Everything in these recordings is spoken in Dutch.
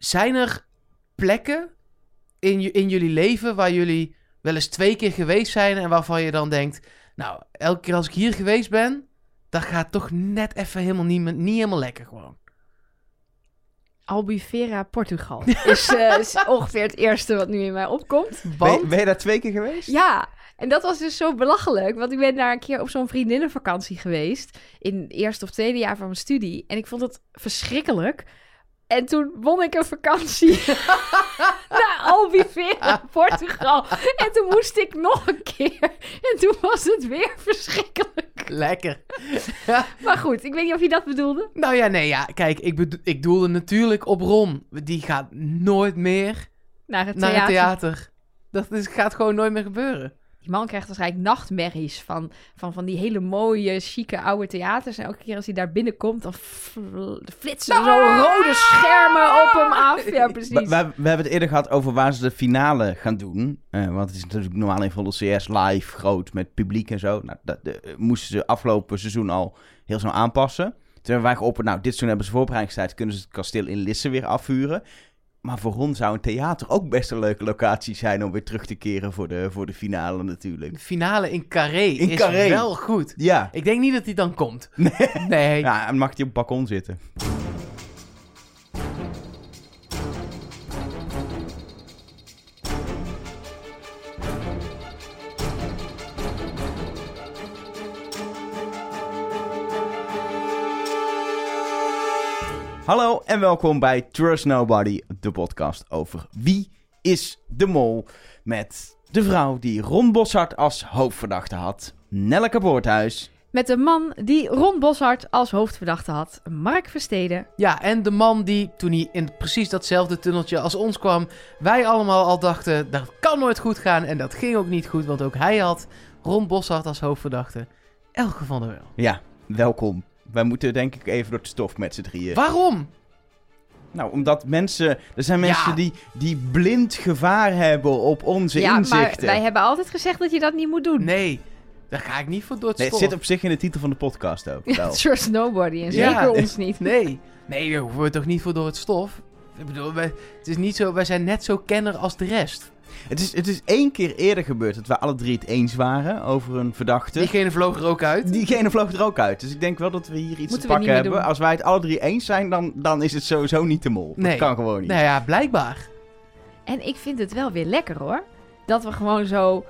zijn er plekken in, in jullie leven waar jullie wel eens twee keer geweest zijn en waarvan je dan denkt, nou, elke keer als ik hier geweest ben, dat gaat toch net even helemaal niet, niet helemaal lekker gewoon. Albufeira, Portugal. Is, eh, is ongeveer het eerste wat nu in mij opkomt. Want, Ben, ben je daar twee keer geweest? Ja, en dat was dus zo belachelijk. Want ik ben daar een keer op zo'n vriendinnenvakantie geweest. In het eerste of tweede jaar van mijn studie. En ik vond het verschrikkelijk. En toen won ik een vakantie naar Albufeira, Portugal. En toen moest ik nog een keer. En toen was het weer verschrikkelijk. lekker. Maar goed, ik weet niet of je dat bedoelde. Nou ja, nee, ja, kijk, ik, bedo- ik doelde natuurlijk op Ron. Die gaat nooit meer Naar het naar theater. het theater. Dat is, gaat gewoon nooit meer gebeuren. Die man krijgt waarschijnlijk nachtmerries van, van, van die hele mooie, chique oude theaters. En elke keer als hij daar binnenkomt, dan fl- flitsen er zo rode schermen op hem af. Ja, We, precies. we, we hebben het eerder gehad over waar ze de finale gaan doen. Eh, want het is natuurlijk normaal in volle CS live, groot, met publiek en zo. Nou, dat de, eh, moesten ze afgelopen seizoen al heel snel aanpassen. Toen hebben wij geopperd, nou, dit seizoen hebben ze voorbereidingstijd. Kunnen ze het kasteel in Lisse weer afvuren. Maar voor ons zou een theater ook best een leuke locatie zijn om weer terug te keren voor de, voor de finale natuurlijk. De finale in Carré In is Carré. wel goed. Ja, Ik denk niet dat hij dan komt. Nee. ja en mag hij op het balkon zitten. Hallo en welkom bij Trust Nobody, de podcast over wie is de mol. Met de vrouw die Ron Boshart als hoofdverdachte had, Nelleke Boorthuis. Met de man die Ron Boshart als hoofdverdachte had, Mark Versteden. Ja, en de man die toen hij in precies datzelfde tunneltje als ons kwam, wij allemaal al dachten, dat kan nooit goed gaan. En dat ging ook niet goed, want ook hij had Ron Boshart als hoofdverdachte. Elke van der Wel. Ja, welkom. Wij moeten denk ik even door het stof met z'n drieën. Waarom? Nou, omdat mensen... Er zijn Ja. mensen die, die blind gevaar hebben op onze ja, maar inzichten. wij hebben altijd gezegd dat je dat niet moet doen. Nee, daar ga ik niet voor door het Nee, het stof. zit op zich in de titel van de podcast ook. Ja, wel. trust nobody en Ja. zeker ons niet. Nee, nee, daar hoeven we toch niet voor door het stof. Ik bedoel, wij, het is niet zo, wij zijn net zo kenner als de rest. Het, is, het is één keer eerder gebeurd dat we alle drie het eens waren over een verdachte. Diegene vloog er ook uit. Diegene vloog er ook uit. Dus ik denk wel dat we hier iets Moeten te pakken hebben. doen. Als wij het alle drie eens zijn, dan, dan is het sowieso niet de mol. Nee. Dat kan gewoon niet. Nou ja, blijkbaar. En ik vind het wel weer lekker hoor. Dat we gewoon zo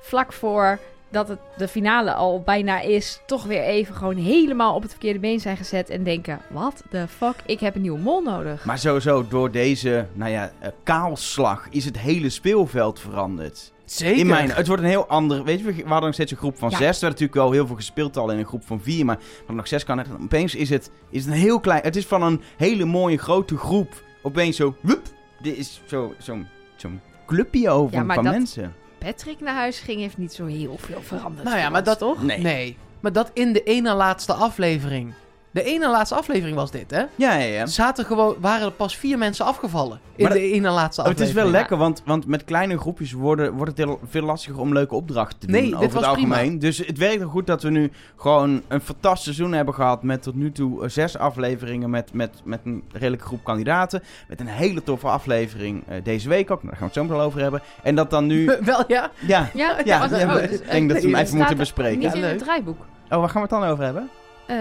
vlak voor dat het de finale al bijna is, toch weer even gewoon helemaal op het verkeerde been zijn gezet en denken: wat the fuck, ik heb een nieuwe mol nodig. Maar sowieso, door deze nou ja, eh, kaalslag is het hele speelveld veranderd. Zeker. In mijn, het wordt een heel ander. Weet je, we hadden nog steeds een groep van Ja. zes. Er werd natuurlijk wel heel veel gespeeld al in een groep van vier. Maar we hadden nog zes kan het. Opeens is het, is het een heel klein. Het is van een hele mooie grote groep. Opeens zo. Woep, dit is zo- zo'n zo'n clubje over Ja, van dat- mensen. Patrick naar huis ging, heeft niet zo heel veel veranderd. Nou ja, maar ons, dat toch? Nee. Nee. Maar dat in de ene laatste aflevering. De ene laatste aflevering was dit, hè? Ja, ja, ja. Er zaten gewoon, waren er pas vier mensen afgevallen. In Maar de ene laatste Oh, het aflevering. is wel lekker, want, want met kleine groepjes worden, wordt het heel, veel lastiger om leuke opdrachten te doen Nee, dit over het algemeen. Dus het werkt er goed dat we nu gewoon een fantastisch seizoen hebben gehad met tot nu toe eh, zes afleveringen met, met, met een redelijke groep kandidaten. Met een hele toffe aflevering eh, deze week ook, Nou, daar gaan we het zo meteen over hebben. En dat dan nu... wel, ja. ja, Ja, ja, ja, oh, ik denk dat we hem even moeten bespreken. Niet in het draaiboek. Oh, waar gaan we het dan over hebben? Eh,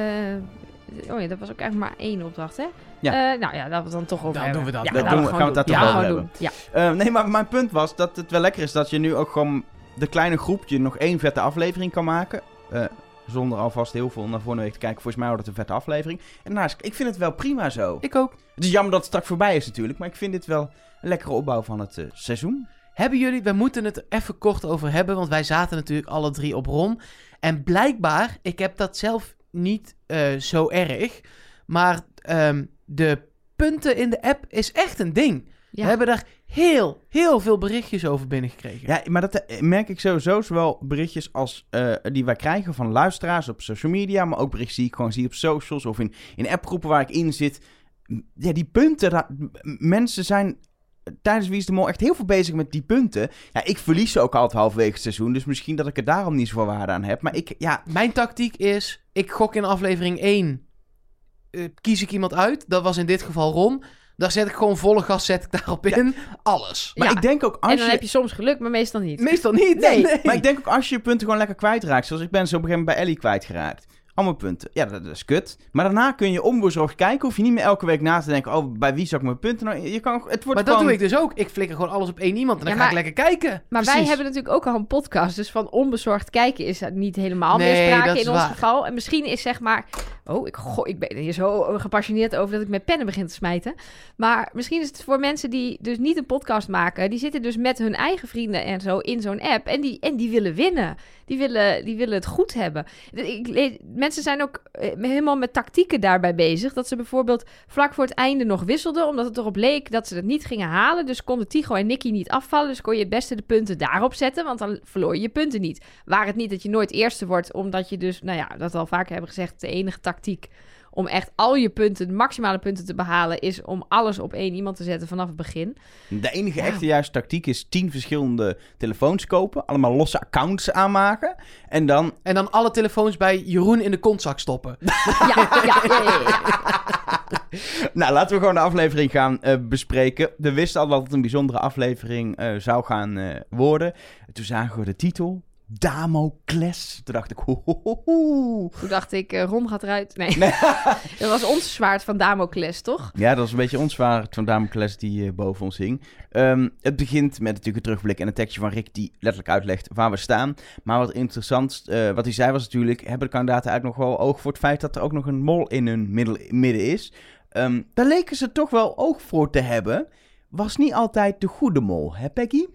oh ja, dat was ook eigenlijk maar één opdracht, hè? Ja. Eh, nou ja, dat we het dan toch over Dan hebben. doen we dat. Ja, Dan laten doen we- gaan we het doen. daar Ja, toch gewoon over doen. Ja. Eh, nee, maar mijn punt was dat het wel lekker is dat je nu ook gewoon de kleine groepje nog één vette aflevering kan maken. Eh, zonder alvast heel veel naar volgende week te kijken. Volgens mij wordt het een vette aflevering. En naast, ik vind het wel prima zo. Ik ook. Het is jammer dat het straks voorbij is natuurlijk. Maar ik vind dit wel een lekkere opbouw van het eh, seizoen. Hebben jullie, we moeten het er even kort over hebben, want wij zaten natuurlijk alle drie op Ron. En blijkbaar, ik heb dat zelf niet eh, zo erg, maar ehm, de punten in de app is echt een ding. Ja. We hebben daar heel, heel veel berichtjes over binnengekregen. Ja, maar dat eh, merk ik sowieso. Zowel berichtjes als eh, die wij krijgen van luisteraars op social media. Maar ook berichtjes die ik gewoon zie op socials of in, in appgroepen waar ik in zit. Ja, die punten. mensen zijn tijdens Wie is de Mol echt heel veel bezig met die punten. Ja, ik verlies ze ook altijd halverwege het seizoen. Dus misschien dat ik er daarom niet zoveel waarde aan heb. Maar ik, ja... Mijn tactiek is, ik gok in aflevering 1, eh, kies ik iemand uit. Dat was in dit geval Ron. Daar zet ik gewoon volle gas zet ik daarop in. Alles. Maar Ja. ik denk ook als En dan je... heb je soms geluk, maar meestal niet. Meestal niet. Nee, maar ik denk ook als je je punten gewoon lekker kwijtraakt. Zoals ik ben zo op een gegeven moment bij Ellie kwijtgeraakt. Allemaal punten. Ja, dat, dat is kut. Maar daarna kun je onbezorgd kijken. Hoef je niet meer elke week na te denken. Oh, bij wie zou ik mijn punten nou... Je kan, het wordt Maar dat gewoon... doe ik dus ook. Ik flikker gewoon alles op één iemand en dan Ja, ga ik lekker kijken. Maar wij hebben natuurlijk ook al een podcast. Dus van onbezorgd kijken is niet helemaal Nee, meer sprake in ons waar. geval. En misschien is zeg maar... Oh, ik, ik ben hier zo gepassioneerd over dat ik met pennen begin te smijten. Maar misschien is het voor mensen die dus niet een podcast maken. Die zitten dus met hun eigen vrienden en zo in zo'n app. En die, en die willen winnen. Die willen, die willen het goed hebben. Ik, mensen zijn ook eh, helemaal met tactieken daarbij bezig. Dat ze bijvoorbeeld vlak voor het einde nog wisselden. Omdat het erop leek dat ze het niet gingen halen. Dus konden Tigo en Nicky niet afvallen. Dus kon je het beste de punten daarop zetten. Want dan verloor je je punten niet. Waar het niet dat je nooit eerste wordt. Omdat je dus, nou ja, dat al vaker hebben gezegd. De enige tactiek om echt al je punten, de maximale punten te behalen. Is om alles op één iemand te zetten vanaf het begin. De enige Ja. echte juiste tactiek is tien verschillende telefoons kopen. Allemaal losse accounts aanmaken. En dan... En dan alle telefoons bij Jeroen in de kontzak stoppen. Ja, ja, ja, ja, ja. Nou, laten we gewoon de aflevering gaan eh, bespreken. We wisten al dat het een bijzondere aflevering eh, zou gaan eh, worden. Toen zagen we de titel. Damocles. Toen dacht ik... Ho, ho, ho, ho. Toen dacht ik, eh, Ron gaat eruit. Nee, Nee. dat was ons zwaard van Damocles, toch? Ja, dat was een beetje ons zwaard van Damocles die eh, boven ons hing. Ehm, het begint met natuurlijk een terugblik en een tekstje van Rick die letterlijk uitlegt waar we staan. Maar wat interessant, eh, wat hij zei was natuurlijk, hebben de kandidaten eigenlijk nog wel oog voor het feit dat er ook nog een mol in hun middel, midden is. Ehm, daar leken ze toch wel oog voor te hebben. Was niet altijd de goede mol, hè Peggy?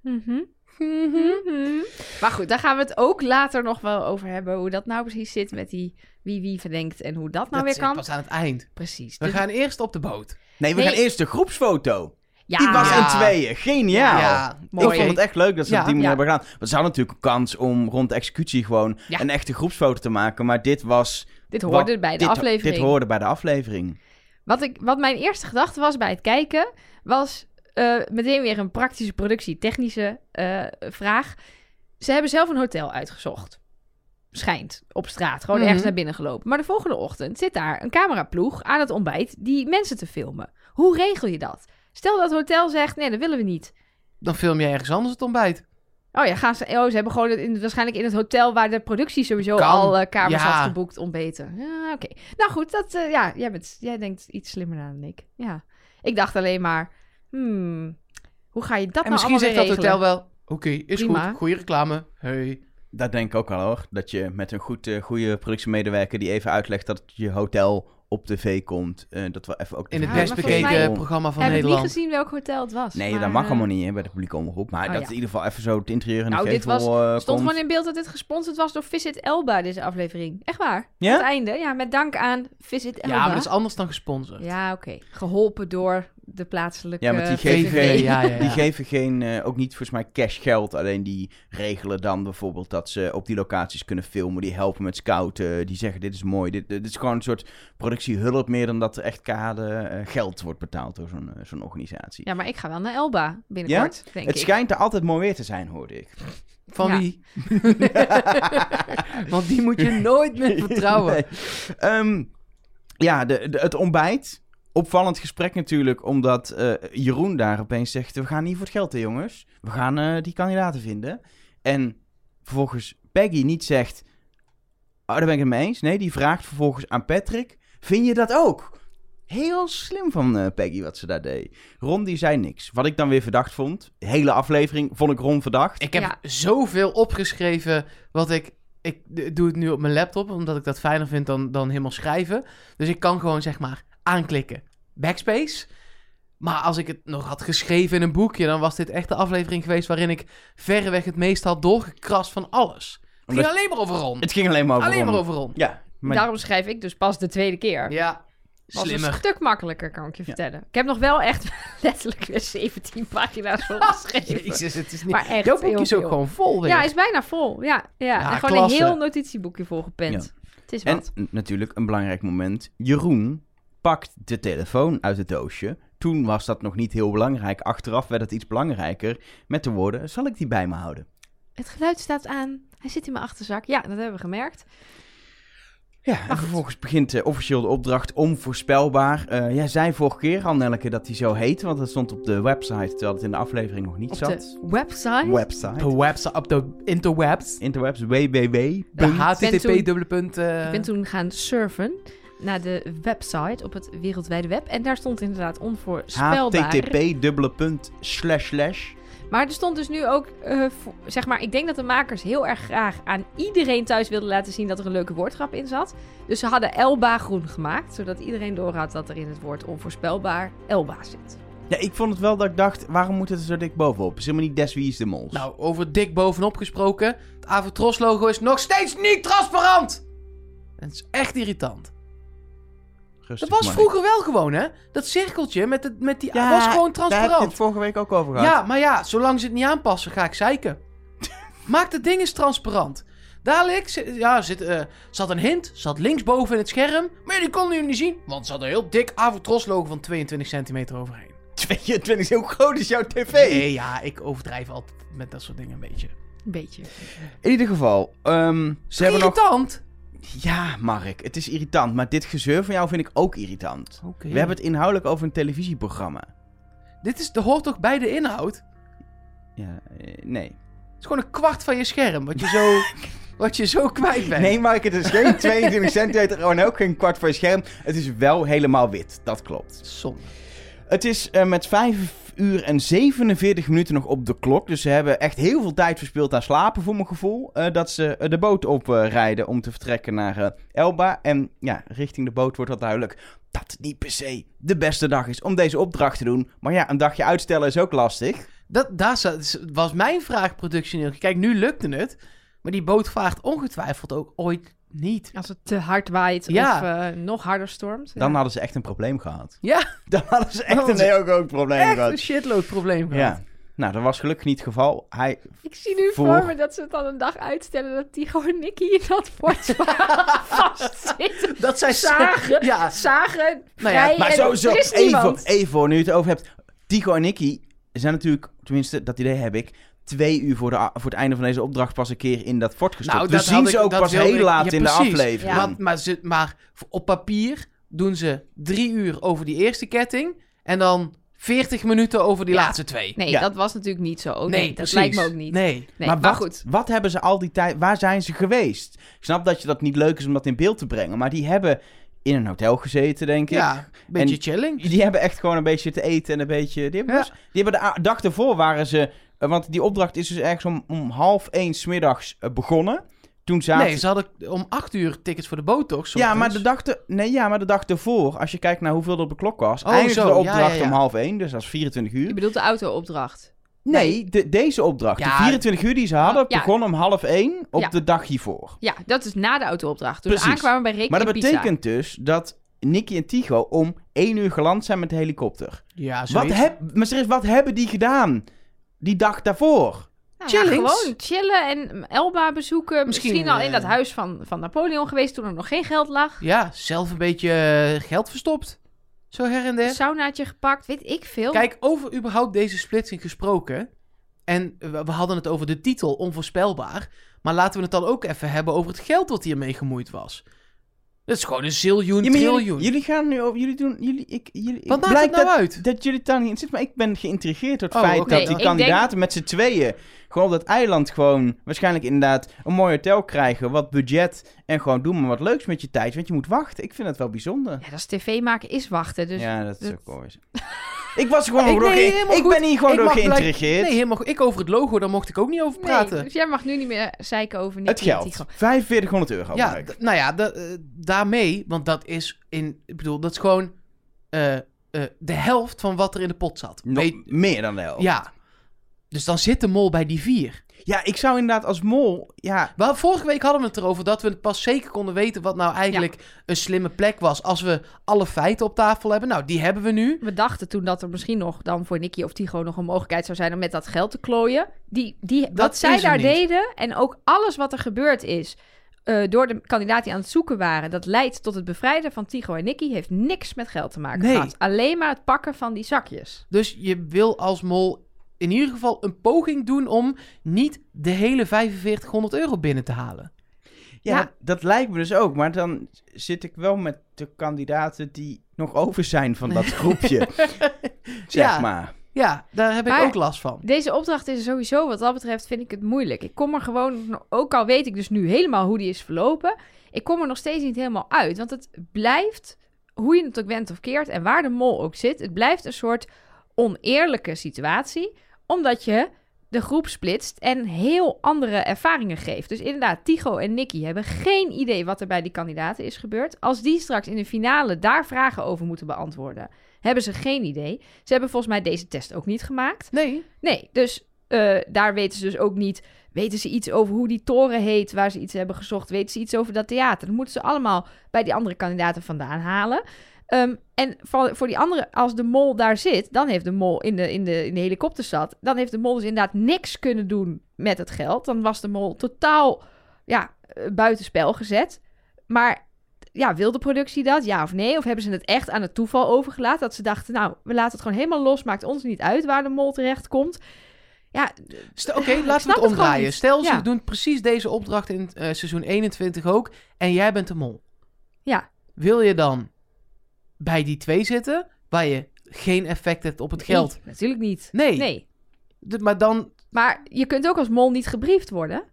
Mhm. Mhm. Maar goed, daar gaan we het ook later nog wel over hebben. Hoe dat nou precies zit met die wie wie verdenkt en hoe dat nou dat weer zit kan. pas aan het eind. Precies. We Dus- gaan eerst op de boot. Nee, we Nee. gaan eerst de groepsfoto. ja, Die was Ja. in tweeën. Geniaal. Ja, mooi. Ik vond het echt leuk dat ze Ja, op die manier ja. hebben gedaan. Want ze hadden natuurlijk een kans om rond de executie gewoon Ja. een echte groepsfoto te maken. Maar dit was... dit hoorde wat- bij de dit, aflevering. Dit hoorde bij de aflevering. Wat, ik, wat mijn eerste gedachte was bij het kijken, was eh, meteen weer een praktische productie, technische eh, vraag. Ze hebben zelf een hotel uitgezocht. Schijnt, op straat, gewoon Mhm. ergens naar binnen gelopen. Maar de volgende ochtend zit daar een cameraploeg aan het ontbijt die mensen te filmen. Hoe regel je dat? Stel dat het hotel zegt, nee, dat willen we niet. Dan film jij ergens anders het ontbijt. Oh ja, gaan ze, oh, ze hebben gewoon het in, waarschijnlijk in het hotel waar de productie sowieso Kan. al eh, kamers Ja. had geboekt ontbeten. Ja, oké. Nou goed, dat, ja, jij, bent, jij denkt iets slimmer dan ik. Ja. Ik dacht alleen maar, hmm, hoe ga je dat En nou misschien allemaal zegt weer dat hotel regelen? wel... Oké, is Prima. goed. Goeie reclame. Hey. Dat denk ik ook al hoor. Dat je met een goed, eh, goede productiemedewerker die even uitlegt dat je hotel op tv komt. eh, dat we even ook... In het best bekeken programma van Heb ik Nederland. niet gezien welk hotel het was. Nee, maar, dat mag eh, allemaal niet hè, bij de publieke omroep. Maar Oh, dat ja. in ieder geval even zo het interieur en Nou, de dit gevel was- stond gewoon in beeld dat dit gesponsord was door Visit Elba, deze aflevering. Echt waar. Ja? Aan het einde, ja, met dank aan Visit Elba. Ja, maar dat is anders dan gesponsord. Ja, oké. Geholpen door de plaatselijke Ja, maar die VVV. geven, geen, ja, ja, ja. die geven geen, eh, ook niet volgens mij cash geld. Alleen die regelen dan bijvoorbeeld dat ze op die locaties kunnen filmen. Die helpen met scouten. Die zeggen dit is mooi. Dit, dit is gewoon een soort productiehulp meer dan dat er echt kade eh, geld wordt betaald door zo'n eh, zo'n organisatie. Ja, maar ik ga wel naar Elba binnenkort, denk Het ik. schijnt er altijd mooi weer te zijn, hoorde ik. Van Ja. wie? Want die moet je nooit meer vertrouwen. Nee. Ehm, ja, de, de- het ontbijt. Opvallend gesprek natuurlijk, omdat eh, Jeroen daar opeens zegt... we gaan niet voor het geld, hè, jongens. We gaan eh, die kandidaten vinden. En vervolgens Peggy niet zegt... Oh, daar ben ik het mee eens. Nee, die vraagt vervolgens aan Patrick... Vind je dat ook? Heel slim van eh, Peggy wat ze daar deed. Ron die zei niks. Wat ik dan weer verdacht vond... De hele aflevering vond ik Ron verdacht. Ik heb Ja. zoveel opgeschreven wat ik... Ik doe het nu op mijn laptop, omdat ik dat fijner vind dan, dan helemaal schrijven. Dus ik kan gewoon, zeg maar, aanklikken. Backspace. Maar als ik het nog had geschreven in een boekje, dan was dit echt de aflevering geweest waarin ik verreweg het meest had doorgekrast van alles. Het ging alleen maar over Ron. Het ging alleen maar over Alleen Ron. maar over Ron. Ja, maar Daarom schrijf ik dus pas de tweede keer. Ja, was een slimmer. stuk makkelijker, kan ik je vertellen. Ik heb nog wel echt letterlijk weer 17 pagina's volgeschreven. Jezus, het is niet... Maar echt Jouw boekje heel is ook veel. gewoon vol weer. Ja, hij is bijna vol. Ja, ja. Ja, en gewoon klasse. een heel notitieboekje volgepend. Het is En wat. n- natuurlijk een belangrijk moment. Jeroen pakt de telefoon uit het doosje. Toen was dat nog niet heel belangrijk. Achteraf werd het iets belangrijker. Met de woorden, zal ik die bij me houden? Het geluid staat aan. Hij zit in mijn achterzak. Ja, dat hebben we gemerkt. Ja, en vervolgens begint eh, officieel de opdracht onvoorspelbaar. Eh jij zei vorige keer al, Nelleke, dat hij zo heet, want dat stond op de website, terwijl het in de aflevering nog niet Op zat. de website. website. De website, op de interwebs. Interwebs, www. De http toen- dubbele punt. eh, Ik ben toen gaan surfen naar de website op het wereldwijde web. En daar stond inderdaad onvoorspelbaar. http dubbele punt slash slash. Maar er stond dus nu ook, eh, voor- zeg maar, ik denk dat de makers heel erg graag aan iedereen thuis wilden laten zien dat er een leuke woordgrap in zat. Dus ze hadden Elba groen gemaakt, zodat iedereen doorhad dat er in het woord onvoorspelbaar Elba zit. Ja, ik vond het wel dat ik dacht, waarom moet het er zo dik bovenop? is helemaal niet des wie is de mol. Nou, over dik bovenop gesproken. Het Avotros logo is nog steeds niet transparant. Het is echt irritant. Rustig Dat was maar. vroeger wel gewoon, hè? Dat cirkeltje met, het, met die... Ja, was gewoon Daar heb je transparant. het vorige week ook over gehad. Ja, maar ja, zolang ze het niet aanpassen, ga ik zeiken. Maak het ding eens transparant. Dadelijk ja, zit, eh, zat een hint, zat linksboven in het scherm. Maar die konden jullie niet zien, want er zat een heel dik Avotros logo van 22 centimeter overheen. 22, hoe groot is jouw tv? Nee, ja, ik overdrijf altijd met dat soort dingen een beetje. Een beetje. In ieder geval, ehm, ze hebben nog... Ja, Mark, het is irritant, maar dit gezeur van jou vind ik ook irritant. Oké. We hebben het inhoudelijk over een televisieprogramma. Dit is, hoort toch bij de inhoud? Ja, eh, nee. Het is gewoon een kwart van je scherm, wat je zo, wat je zo kwijt bent. Nee, Mark, het is geen 22 centimeter en ook geen kwart van je scherm. Het is wel helemaal wit, dat klopt. Zonde. Het is eh, met 5 uur en 47 minuten nog op de klok. Dus ze hebben echt heel veel tijd verspild aan slapen, voor mijn gevoel. eh, dat ze eh, de boot oprijden om te vertrekken naar eh, Elba. En ja, richting de boot wordt al duidelijk dat niet per se de beste dag is om deze opdracht te doen. Maar ja, een dagje uitstellen is ook lastig. Dat, daar was mijn vraag, productioneel. Kijk, nu lukte het. Maar die boot vaart ongetwijfeld ook ooit niet. Als het te hard waait Ja. of eh, nog harder stormt. Dan ja. hadden ze echt een probleem gehad. Ja, Dan hadden ze echt een heel groot probleem echt een shitload probleem gehad. Ja. Nou, dat was gelukkig niet het geval. Hij... Ik zie nu Voor- voor me dat ze het dan een dag uitstellen dat die gewoon Nicky in dat bord vastzitten. Dat zij Zagen, Ja, zagen, Nou ja, Maar sowieso, is even, niemand. even nu je het over hebt. Tigo en Nicky zijn natuurlijk, tenminste, dat idee heb ik, twee uur voor, de, voor het einde van deze opdracht pas een keer in dat fort gestopt. Nou, dus zien ze ook pas heel ik- laat ja, in de aflevering. maar, maar, ze, maar op papier doen ze drie uur over die eerste ketting. En dan 40 minuten over die Ja. laatste twee. Nee, Ja. dat was natuurlijk niet zo. Nee, dat precies. lijkt me ook niet. Nee. Nee, maar maar, wat, goed. wat hebben ze al die tijd, waar zijn ze geweest? Ik snap dat je dat niet leuk is om dat in beeld te brengen, maar die hebben in een hotel gezeten, denk ik. Ja, een beetje En- chilling. Die hebben echt gewoon een beetje te eten en een beetje... Die hebben, Ja. dus- die hebben de dag ervoor waren ze... eh, Want die opdracht is dus ergens om, om half één smiddags eh, begonnen. Toen zaten... Nee, ze hadden om 8 uur tickets voor de boot, toch? ja, maar de dag te- nee, ja, maar de dag ervoor, als je kijkt naar hoeveel er op de klok was, Oh, eindigde zo, de opdracht ja, ja. om half één, dus dat is 24 uur. Je bedoelt de auto-opdracht. Nee, de, deze opdracht, Ja. de 24 uur die ze hadden, Ja. begon om half één op Ja. de dag hiervoor. Ja, dat is na de auto-opdracht. Toen we Precies. aankwamen bij Rick Maar dat betekent dus dat Nicky en Tigo om één uur geland zijn met de helikopter. Ja, Wat, zoiets. heb, maar serieus, wat hebben die gedaan die dag daarvoor? Nou ja, gewoon chillen en Elba bezoeken. Misschien, Misschien, al in eh, dat huis van, van Napoleon geweest toen er nog geen geld lag. Ja, zelf een beetje eh, geld verstopt. Zo her en Een der. saunaatje gepakt, weet ik veel. Kijk, over überhaupt deze splitsing gesproken. En we, we hadden het over de titel onvoorspelbaar. Maar laten we het dan ook even hebben over het geld wat hiermee gemoeid was. Dat is gewoon een ziljoen, Ja, triljoen. jullie, jullie gaan nu over. Jullie doen. Jullie, ik, jullie, Wat maakt het blijkt nou dat, uit? Dat jullie het daar niet in zitten. Maar ik ben geïntrigeerd door het Oh, feit dat die ik kandidaten met z'n tweeën. gewoon op dat eiland. gewoon. waarschijnlijk inderdaad. een mooi hotel krijgen. wat budget. en gewoon doen maar wat leuks met je tijd. Want je moet wachten. Ik vind het wel bijzonder. Ja, dat is tv maken is wachten. Dus ja, dat is dat- ook mooi. ik was gewoon Ik- door nee, ge- helemaal Ik goed. ben hier gewoon Ik door geïntrigeerd. Nee, helemaal goed. Ik over het logo, daar mocht ik ook niet over Nee, praten. dus jij mag nu niet meer zeiken over Nicky het geld. Tigo. 4500 euro. ja, nou ja, da- eh, daarmee, want dat is in, ik bedoel, dat is gewoon eh, eh, de helft van wat er in de pot zat. Nog Weet- meer dan de helft. ja. Dus dan zit de mol bij die vier. Ja, ik zou inderdaad als mol. Ja, vorige week hadden we het erover dat we het pas zeker konden weten wat nou eigenlijk een slimme plek was. Als we alle feiten op tafel hebben. Nou, die hebben we nu. We dachten toen dat er misschien nog dan voor Nicky of Tigo nog een mogelijkheid zou zijn om met dat geld te klooien. Die, die, wat zij daar niet. deden en ook alles wat er gebeurd is eh, door de kandidaten die aan het zoeken waren, dat leidt tot het bevrijden van Tigo en Nicky, heeft niks met geld te maken Nee. gehad. Alleen maar het pakken van die zakjes. Dus je wil als mol in ieder geval een poging doen om niet de hele 4500 euro binnen te halen. Ja, Ja. Dat, dat lijkt me dus ook. Maar dan zit ik wel met de kandidaten die nog over zijn van dat groepje. zeg Ja. maar. Ja, daar heb ik ook last van. Deze opdracht is sowieso, wat dat betreft, vind ik het moeilijk. Ik kom er gewoon, ook al weet ik dus nu helemaal hoe die is verlopen, ik kom er nog steeds niet helemaal uit. Want het blijft, hoe je het ook went of keert en waar de mol ook zit, het blijft een soort oneerlijke situatie, omdat je de groep splitst en heel andere ervaringen geeft. Dus inderdaad, Tigo en Nicky hebben geen idee wat er bij die kandidaten is gebeurd. Als die straks in de finale daar vragen over moeten beantwoorden, hebben ze geen idee. Ze hebben volgens mij deze test ook niet gemaakt. Nee. Nee, dus eh, daar weten ze dus ook niet. Weten ze iets over hoe die toren heet, waar ze iets hebben gezocht? Weten ze iets over dat theater? Dat moeten ze allemaal bij die andere kandidaten vandaan halen. Ehm, en voor, voor die andere, als de mol daar zit, dan heeft de mol in de, in, de, in de helikopter zat, dan heeft de mol dus inderdaad niks kunnen doen met het geld. Dan was de mol totaal ja, eh, buitenspel gezet. Maar ja, wil de productie dat? Ja of nee? Of hebben ze het echt aan het toeval overgelaten? Dat ze dachten, nou, we laten het gewoon helemaal los. Maakt ons niet uit waar de mol terecht komt. Ja, Oké, Ik laten we het omdraaien. Stel, ze doen precies deze opdracht in eh, seizoen 21 ook. En jij bent de mol. Ja. Wil je dan bij die twee zitten, waar je geen effect hebt op het geld? Natuurlijk niet. Nee. Nee. Maar dan... Maar je kunt ook als mol niet gebriefd worden.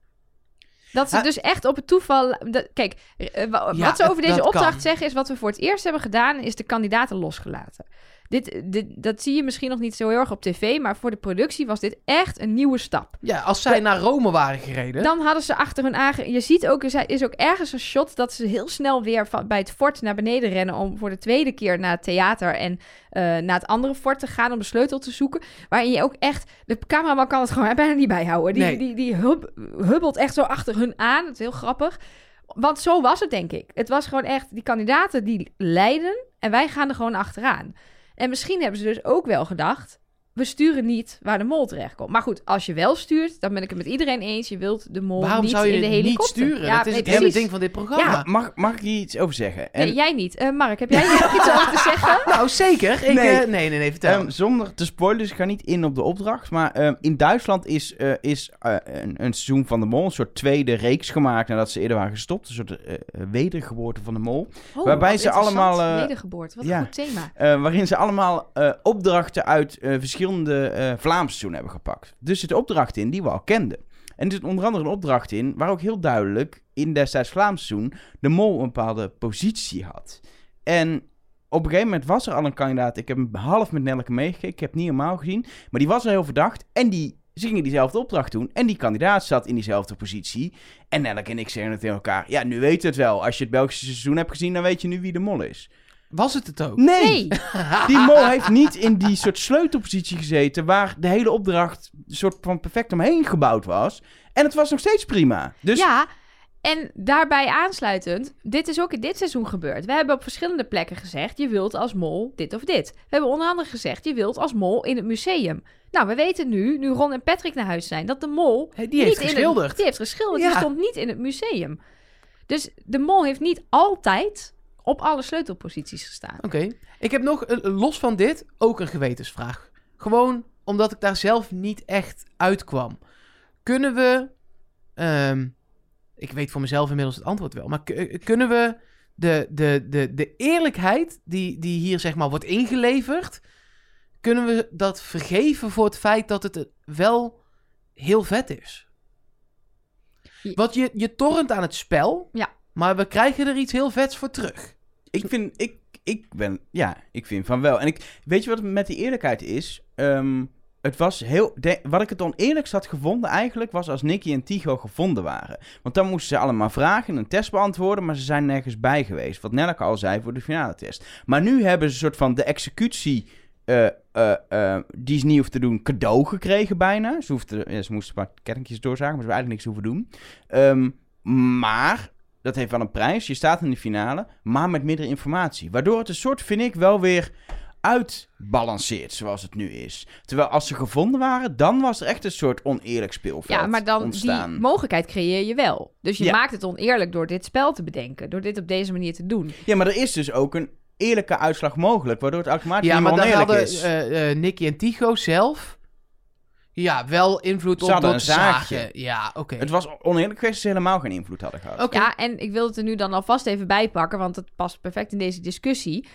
Dat ze dus echt op het toeval... dat- kijk, eh, Ja, wat ze over deze opdracht kan. zeggen... is wat we voor het eerst hebben gedaan... is de kandidaten losgelaten. Dit, dit, dat zie je misschien nog niet zo heel erg op tv... maar voor de productie was dit echt een nieuwe stap. Ja, als zij naar Rome waren gereden... Dan hadden ze achter hun aange... Je ziet ook, er is ook ergens een shot... dat ze heel snel weer van, bij het fort naar beneden rennen... om voor de tweede keer naar het theater... en eh, naar het andere fort te gaan om de sleutel te zoeken. Waarin je ook echt... De cameraman kan het gewoon bijna niet bijhouden. Die, Nee. die, die hub- hubbelt echt zo achter hun aan. Het is heel grappig. Want zo was het, denk ik. Het was gewoon echt... Die kandidaten die leiden... en wij gaan er gewoon achteraan. En misschien hebben ze dus ook wel gedacht... we sturen niet waar de mol terecht komt. Maar goed, als je wel stuurt... dan ben ik het met iedereen eens. Je wilt de mol Waarom niet zou je in de dit niet helikopter. sturen? Ja, dat is nee, het hele ding van dit programma. Ja. Mag, mag ik hier iets over zeggen? En, Nee, jij niet. Eh, Mark, heb jij hier nog iets over te zeggen? Nou, zeker. Ik, Nee. nee. nee, nee, nee, vertel. Ehm, zonder te spoilen, dus ik ga niet in op de opdracht. Maar ehm, in Duitsland is, eh, is eh, een, een seizoen van de Mol, een soort tweede reeks gemaakt nadat ze eerder waren gestopt. Een soort eh, eh, wedergeboorte van de Mol. Oh, Waarbij wat ze allemaal, eh, Wedergeboorte, wat ja. een goed thema. Eh, waarin ze allemaal eh, opdrachten uit eh, verschillende eh Vlaamse seizoenen hebben gepakt. Dus zitten opdrachten in die we al kenden. En er zit onder andere een opdracht in waar ook heel duidelijk in destijds Vlaams seizoen de mol een bepaalde positie had. En op een gegeven moment was er al een kandidaat. Ik heb hem half met Nelleke meegekeken. Ik heb het niet helemaal gezien. Maar die was al heel verdacht. En die, ze gingen diezelfde opdracht doen. En die kandidaat zat in diezelfde positie. En Nelleke en ik zeggen het tegen elkaar. Ja, nu weet het wel. Als je het Belgische seizoen hebt gezien, dan weet je nu wie de mol is. Was het het ook? Nee! Nee, Die mol heeft niet in die soort sleutelpositie gezeten waar de hele opdracht een soort van perfect omheen gebouwd was. En het was nog steeds prima. Dus ja. En daarbij aansluitend, dit is ook in dit seizoen gebeurd. We hebben op verschillende plekken gezegd, je wilt als mol dit of dit. We hebben onder andere gezegd, je wilt als mol in het museum. Nou, we weten nu, nu Ron en Patrick naar huis zijn, dat de mol... Hey, die heeft niet geschilderd. Het, die heeft geschilderd, Ja. die stond niet in het museum. Dus de mol heeft niet altijd op alle sleutelposities gestaan. Oké. Ik heb nog, eh, los van dit, ook een gewetensvraag. Gewoon omdat ik daar zelf niet echt uitkwam. Kunnen we... ehm, ik weet voor mezelf inmiddels het antwoord wel. Maar eh, kunnen we de, de, de, de eerlijkheid die, die hier zeg maar wordt ingeleverd... Kunnen we dat vergeven voor het feit dat het wel heel vet is? Want je, je torrent aan het spel, Ja. Maar we krijgen er iets heel vets voor terug. ik vind, ik, ik ben, ja, ik vind van wel. En ik, weet je wat met die eerlijkheid is? Ehm, het was heel, wat ik het oneerlijkst had gevonden eigenlijk, was als Nicky en Tigo gevonden waren. Want dan moesten ze allemaal vragen en een test beantwoorden, maar ze zijn nergens bij geweest. Wat Nelleke al zei voor de finale test. Maar nu hebben ze een soort van de executie, eh, eh, eh, die ze niet hoeft te doen, cadeau gekregen bijna. Ze, hoefden, ze moesten een paar kettingjes doorzagen, maar ze hebben eigenlijk niks hoeven doen. Ehm, maar dat heeft wel een prijs. Je staat in de finale, maar met minder informatie. Waardoor het een soort, vind ik, wel weer uitbalanceert zoals het nu is. Terwijl als ze gevonden waren, dan was er echt een soort oneerlijk speelveld Ja, maar dan ontstaan. die mogelijkheid creëer je wel. Dus je Ja. maakt het oneerlijk door dit spel te bedenken. Door dit op deze manier te doen. Ja, maar er is dus ook een eerlijke uitslag mogelijk, waardoor het automatisch Ja, maar oneerlijk hadden is. eh, eh, Nicky en Tycho zelf... Ja, wel invloed Ze op te zaagje. Ja, oké. Het was oneerlijk geweest dat ze helemaal geen invloed hadden gehad. Oké. Ja, en ik wil het er nu dan alvast even bij pakken, want het past perfect in deze discussie.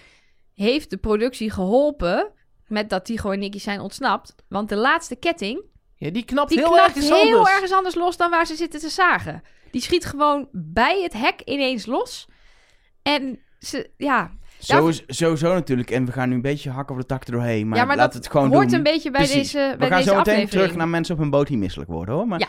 Heeft de productie geholpen met dat Tigo en Nicky zijn ontsnapt? Want de laatste ketting, Ja, die knapt die heel knapt erg heel anders. ergens anders los dan waar ze zitten te zagen. Die schiet gewoon bij het hek ineens los. En ze, ja, Zo is, sowieso natuurlijk. En we gaan nu een beetje hakken op de tak er doorheen. Maar, ja maar laat het gewoon hoort doen. een beetje bij Precies. deze, bij we gaan deze zo meteen terug naar mensen op hun boot die misselijk worden hoor. Maar Ja.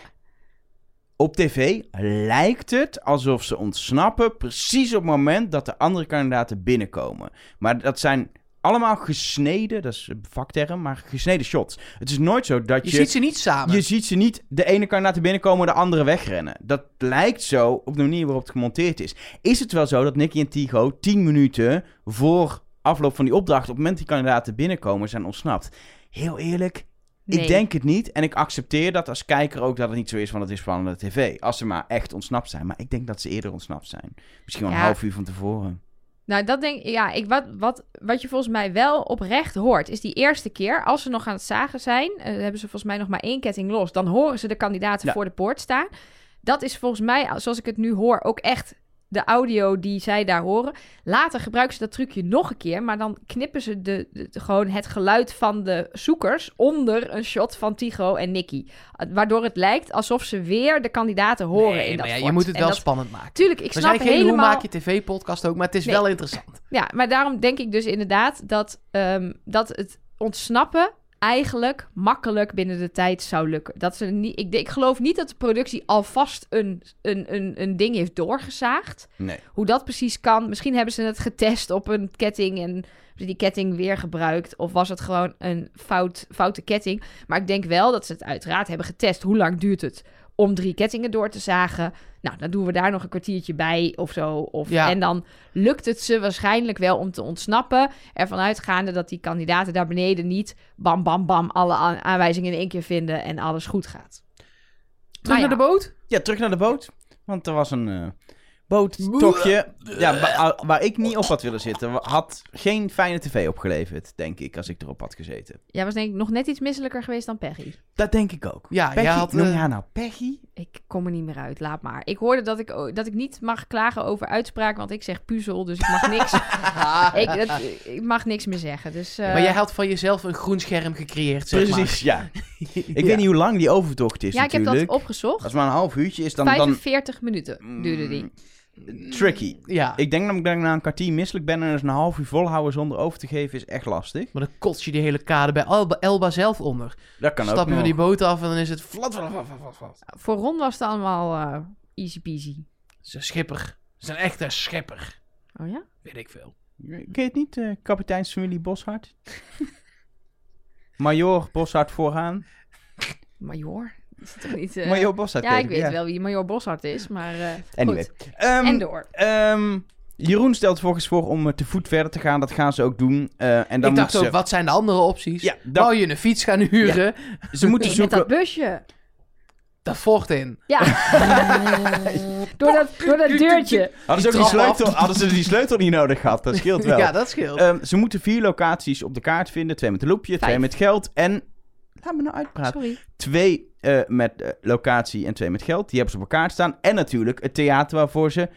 op tv lijkt het alsof ze ontsnappen precies op het moment dat de andere kandidaten binnenkomen. Maar dat zijn allemaal gesneden, dat is een vakterm, maar gesneden shots. Het is nooit zo dat Je je... ziet ze niet samen. Je ziet ze niet de ene kandidaat binnenkomen, de andere wegrennen. Dat lijkt zo op de manier waarop het gemonteerd is. Is het wel zo dat Nicky en Tigo 10 minuten voor afloop van die opdracht, op het moment die kandidaten binnenkomen, zijn ontsnapt? Heel eerlijk, Nee. ik denk het niet. En ik accepteer dat als kijker ook dat het niet zo is van het is spannende tv. Als ze maar echt ontsnapt zijn. Maar ik denk dat ze eerder ontsnapt zijn. Misschien wel een Ja. half uur van tevoren. Nou, dat denk ik. Ja, ik, wat, wat, wat je volgens mij wel oprecht hoort, is die eerste keer, als ze nog aan het zagen zijn, eh, hebben ze volgens mij nog maar één ketting los. Dan horen ze de kandidaten Ja. voor de poort staan. Dat is volgens mij, zoals ik het nu hoor, ook echt de audio die zij daar horen. Later gebruiken ze dat trucje nog een keer, maar dan knippen ze de, gewoon het geluid van de zoekers onder een shot van Tigo en Nicky. Eh, Waardoor het lijkt alsof ze weer de kandidaten horen Nee, in dat ja, je moet het wel dat- spannend maken. Tuurlijk, ik We snap zijn geen helemaal... hoe maak je tv-podcast ook, maar het is Nee. wel interessant. Ja, maar daarom denk ik dus inderdaad dat, ehm, dat het ontsnappen eigenlijk makkelijk binnen de tijd zou lukken. Dat ze niet, ik, ik geloof niet dat de productie alvast een, een, een, een ding heeft doorgezaagd. Nee. Hoe dat precies kan. Misschien hebben ze het getest op een ketting en die ketting weer gebruikt. Of was het gewoon een fout, foute ketting. Maar ik denk wel dat ze het uiteraard hebben getest. Hoe lang duurt het om drie kettingen door te zagen? Nou, dan doen we daar nog een kwartiertje bij of zo. Of, Ja. En dan lukt het ze waarschijnlijk wel om te ontsnappen. Ervan uitgaande dat die kandidaten daar beneden niet... bam, bam, bam, alle aan- aanwijzingen in één keer vinden en alles goed gaat. Terug Nou naar de boot? Ja, terug naar de boot. Want er was een eh, boottochtje. Ja, waar, waar ik niet op had willen zitten. Had geen fijne tv opgeleverd, denk ik, als ik erop had gezeten. Jij was denk ik nog net iets misselijker geweest dan Peggy. Dat denk ik ook. Ja, Peggy, jij had... noem eh, je haar nou Peggy? Ik kom er niet meer uit, laat maar. Ik hoorde dat ik, dat ik niet mag klagen over uitspraak, want ik zeg puzzel, dus ik mag niks, ik, dat- ik mag niks meer zeggen. Dus, eh, maar jij had van jezelf een groen scherm gecreëerd, zeg Precies, ja. Ik weet niet hoe lang die overtocht is ja, ik heb dat opgezocht. Als maar een half uurtje is, dan... dan 45 minuten duurde die. Tricky. Ja, Ik denk namelijk dat ik na een kwartier misselijk ben en dus een half uur volhouden zonder over te geven is echt lastig. maar dan kots je die hele kade bij Elba, Elba zelf onder. Dat kan ook Stap je nog. van die boot af en dan is het flat, flat, flat, flat, flat. Voor Ron was het allemaal eh, easy peasy. Een schipper. Het is een echte schipper. Oh ja? Weet ik veel. Ken je het niet, eh kapiteinsfamilie Boshart? Major Boshart vooraan. Major? Is toch niet... eh, Major Boshart. ja, ik weet wel wie Major Boshart is, maar eh Anyway. goed. Ehm, En door. ehm, Jeroen stelt volgens voor om eh, te voet verder te gaan. Dat gaan ze ook doen. Eh, en dan ik dacht ook, wat zijn de andere opties? Ja, dat- Wou je een fiets gaan huren? ze moeten Nee, met zoeken... dat busje. Dat vocht in. Ja. door, dat, door dat deurtje. Hadden ze, ook die sleutel, hadden ze die sleutel niet nodig gehad? Dat scheelt wel. Ja, dat scheelt. Ehm, ze moeten vier locaties op de kaart vinden. Twee met een loopje, twee met geld en... Laat me nou uitpraten. Sorry. Twee met eh, locatie en twee met geld. Die hebben ze op elkaar staan. En natuurlijk het theater waarvoor ze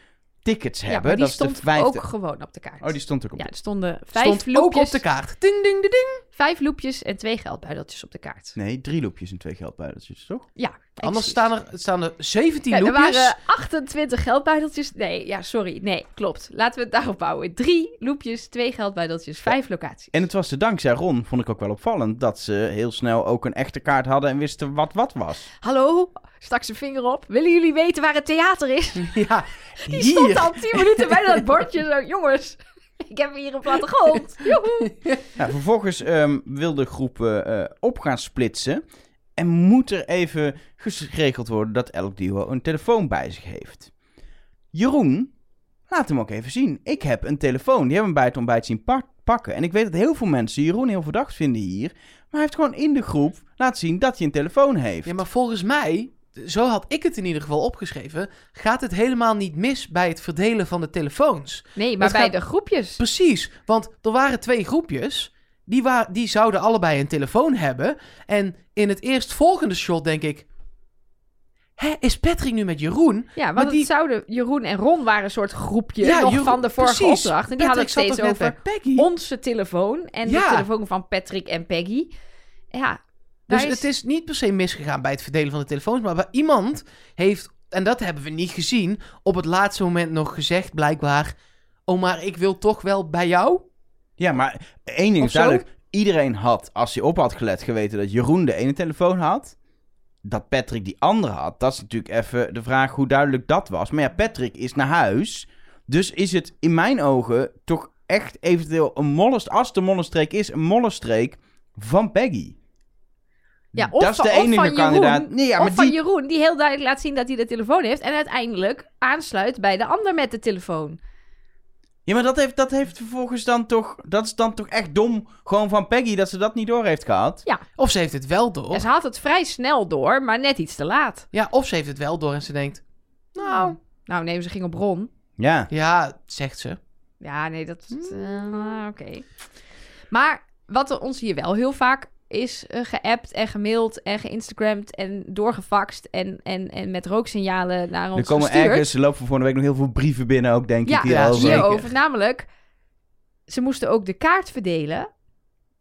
tickets Ja, hebben. maar die dat is stond de vijfde. ook gewoon op de kaart. Oh, die stond ook op. Ja, er stonden vijf Stond ook loepjes, op de kaart. Ding, ding, ding, ding. vijf loepjes en twee geldbuideltjes op de kaart. Nee, drie loopjes en twee geldbuideltjes, toch? Ja, Anders staan er, staan er 17 Ja, er loepjes. waren 28 geldbuideltjes. Nee, ja, sorry. Nee, klopt. Laten we het daarop bouwen. Drie loepjes, twee geldbuideltjes, vijf locaties. En het was de dankzij Ron, vond ik ook wel opvallend, dat ze heel snel ook een echte kaart hadden en wisten wat wat was. Hallo, stak zijn vinger op. Willen jullie weten waar het theater is? Ja, Die stond al 10 minuten bij dat bordje. Zo, jongens, ik heb hier een plattegrond. Joehoe. Ja, vervolgens ehm, wil de groep eh, eh, op gaan splitsen. En moet er even geregeld worden dat elk duo een telefoon bij zich heeft. Jeroen, laat hem ook even zien. Ik heb een telefoon. Die hebben we bij het ontbijt zien pa- pakken. En ik weet dat heel veel mensen Jeroen heel verdacht vinden hier. Maar hij heeft gewoon in de groep laten zien dat hij een telefoon heeft. Ja, maar volgens mij, zo had ik het in ieder geval opgeschreven, gaat het helemaal niet mis bij het verdelen van de telefoons. Nee, maar Het bij gaat- de groepjes. Precies, want er waren twee groepjes. Die, wa- die zouden allebei een telefoon hebben. En in het eerstvolgende shot denk ik... Hè, is Patrick nu met Jeroen? Ja, want Maar het die- zouden, Jeroen en Ron waren een soort groepje Ja, nog Jeroen- van de vorige precies. opdracht. En die hadden het Patrick steeds over Peggy? onze telefoon en Ja. de telefoon van Patrick en Peggy. Ja, Dus het is niet per se misgegaan bij het verdelen van de telefoons. Maar iemand heeft, en dat hebben we niet gezien... op het laatste moment nog gezegd blijkbaar... Oh, maar ik wil toch wel bij jou? Ja, maar één ding is duidelijk. Iedereen had, als hij op had gelet, geweten dat Jeroen de ene telefoon had. Dat Patrick die andere had. Dat is natuurlijk even de vraag hoe duidelijk dat was. Maar ja, Patrick is naar huis. Dus is het in mijn ogen toch echt eventueel een mollest... Als het een mollenstreek is, een mollenstreek van Peggy. Ja, of dat is van- de enige van kandidaat. Jeroen, Nee, ja, of maar van die... Jeroen, die heel duidelijk laat zien dat hij de telefoon heeft. En uiteindelijk aansluit bij de ander met de telefoon. Ja, maar dat heeft, dat heeft vervolgens dan toch... Dat is dan toch echt dom gewoon van Peggy dat ze dat niet door heeft gehad. Of ze heeft het wel door. Ja, ze had het vrij snel door, maar net iets te laat. Ja, of ze heeft het wel door en ze denkt... Nou, Nou, nee, ze ging op Ron. Ja. ja, zegt ze. Ja, nee, dat... eh, Oké. Maar wat ons hier wel heel vaak is eh, geappt en gemaild en geïnstagramd en doorgefaxt en, en, en met rooksignalen naar ons Er komen gestuurd. ergens, er lopen volgende week nog heel veel brieven binnen ook, denk Ja, ik, hierover. zeker. hierover. Namelijk, ze moesten ook de kaart verdelen.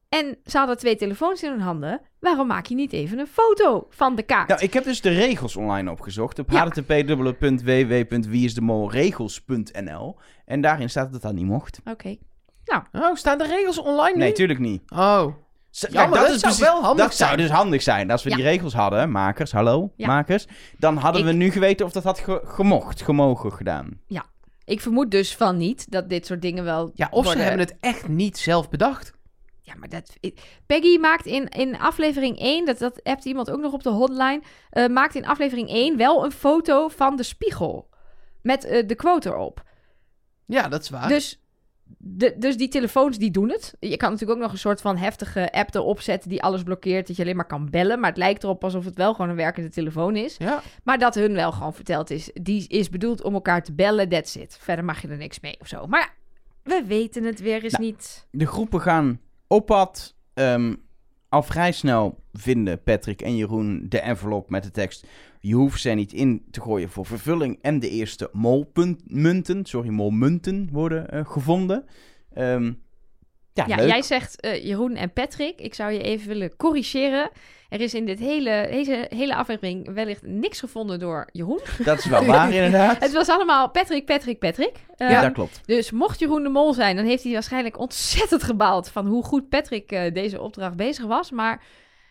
En ze hadden twee telefoons in hun handen. Waarom maak je niet even een foto van de kaart? Nou, ik heb dus de regels online opgezocht op Ja. http://www.wieiesdemolregels.nl en daarin staat dat het dat niet mocht. Oké. Oh, staan de regels online nu? Nee, tuurlijk niet. Oh. Dat zou wel handig Dat zou dus handig zijn. Als we Ja. die regels hadden, makers, hallo, Ja. makers, dan hadden Ik- we nu geweten of dat had ge- gemocht, gemogen gedaan. Ik vermoed dus van niet dat dit soort dingen wel Ja, of worden... ze hebben het echt niet zelf bedacht. Ja, maar dat... Peggy maakt in, in aflevering 1, dat, dat hebt iemand ook nog op de hotline, eh, maakt in aflevering 1 wel een foto van de spiegel. Met eh, de quote erop. Ja, dat is waar. Dus, de, dus die telefoons die doen het. Je kan natuurlijk ook nog een soort van heftige app erop zetten die alles blokkeert, dat je alleen maar kan bellen. Maar het lijkt erop alsof het wel gewoon een werkende telefoon is. Ja. Maar dat hun wel gewoon verteld is, die is bedoeld om elkaar te bellen, that's it. Verder mag je er niks mee of zo. Maar we weten het weer eens Nou, niet. De groepen gaan op pad. Ehm, al vrij snel vinden Patrick en Jeroen de envelop met de tekst... Je hoeft ze niet in te gooien voor vervulling. En de eerste molmunten, sorry, molmunten worden eh, gevonden. Ehm, ja, Ja, jij zegt eh, Jeroen en Patrick. Ik zou je even willen corrigeren. Er is in dit hele, deze hele aflevering wellicht niks gevonden door Jeroen. Dat is wel waar, inderdaad. Het was allemaal Patrick, Patrick, Patrick. ja, Ehm, dat klopt. Dus mocht Jeroen de Mol zijn, dan heeft hij waarschijnlijk ontzettend gebaald van hoe goed Patrick eh, deze opdracht bezig was. Maar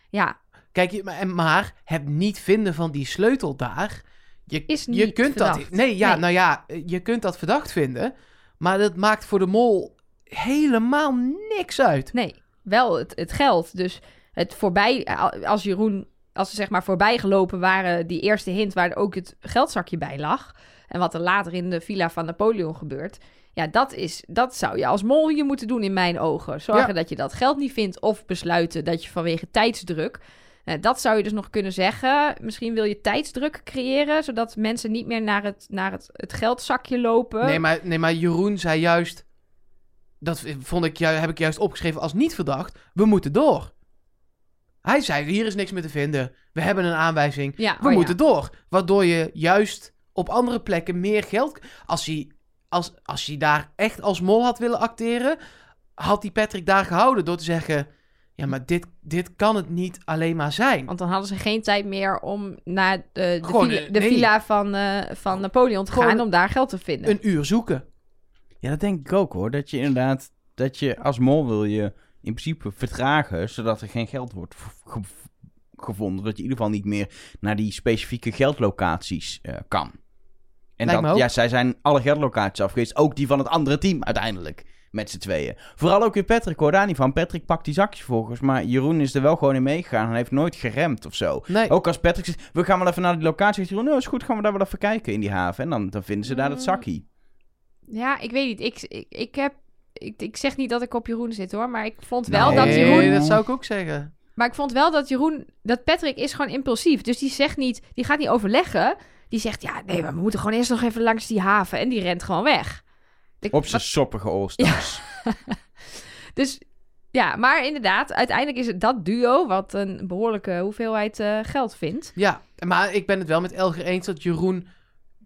ja, Kijk, je- maar, maar het niet vinden van die sleutel daar... Je, Is je kunt verdacht. dat... Nee, ja, Nee. nou ja, je kunt dat verdacht vinden. Maar dat maakt voor de mol helemaal niks uit. nee, wel het, het geld. Dus het voorbij, als Jeroen, als ze zeg maar voorbij gelopen waren, die eerste hint waar ook het geldzakje bij lag. En wat er later in de villa van Napoleon gebeurt. Ja, dat, is, dat zou je als mol je moeten doen in mijn ogen. Zorgen Ja. dat je dat geld niet vindt of besluiten dat je vanwege tijdsdruk... Eh, dat zou je dus nog kunnen zeggen. Misschien wil je tijdsdruk creëren, zodat mensen niet meer naar het, naar het, het geldzakje lopen. Nee maar, nee, maar Jeroen zei juist... Dat vond ik, heb ik juist opgeschreven als niet verdacht. We moeten door. Hij zei, hier is niks meer te vinden. We hebben een aanwijzing. ja, We oh moeten ja. door. Waardoor je juist op andere plekken meer geld... Als hij, als, als hij daar echt als mol had willen acteren... Had hij Patrick daar gehouden door te zeggen... Ja, maar dit, dit kan het niet alleen maar zijn. Want dan hadden ze geen tijd meer om naar de, de, Gewoon, villa, eh, de nee. villa van, eh, van Napoleon te Gewoon gaan om daar geld te vinden. Een uur zoeken. Ja, dat denk ik ook hoor. Dat je inderdaad, dat je als mol wil je in principe vertragen, zodat er geen geld wordt ge- gevonden. Dat je in ieder geval niet meer naar die specifieke geldlocaties eh, kan. En Lijkt me dat, ook. ja, zij zijn alle geldlocaties afgewezen. Ook die van het andere team uiteindelijk. Met z'n tweeën. Vooral ook weer Patrick hoor daar niet van. Patrick pakt die zakjes volgens. Maar Jeroen is er wel gewoon in meegegaan. En heeft nooit geremd of zo. Nee. Ook als Patrick zegt, we gaan wel even naar die locatie. Zegt Jeroen, nou is goed, gaan we daar wel even kijken in die haven. En dan, dan vinden ze daar dat Mm. zakje. Ja, ik weet niet. Ik, ik, ik heb... Ik, ik zeg niet dat ik op Jeroen zit hoor, maar ik vond wel dat nee, Jeroen... dat zou ik ook zeggen. Maar ik vond wel dat Jeroen... Dat Patrick is gewoon impulsief. Dus die zegt niet... Die gaat niet overleggen. Die zegt, ja, nee, maar we moeten gewoon eerst nog even langs die haven. En die rent gewoon weg. Ik- Op zijn soppige all-stars. Dus Ja, maar inderdaad, uiteindelijk is het dat duo wat een behoorlijke hoeveelheid eh, geld vindt. Ja, maar ik ben het wel met Elger eens dat Jeroen...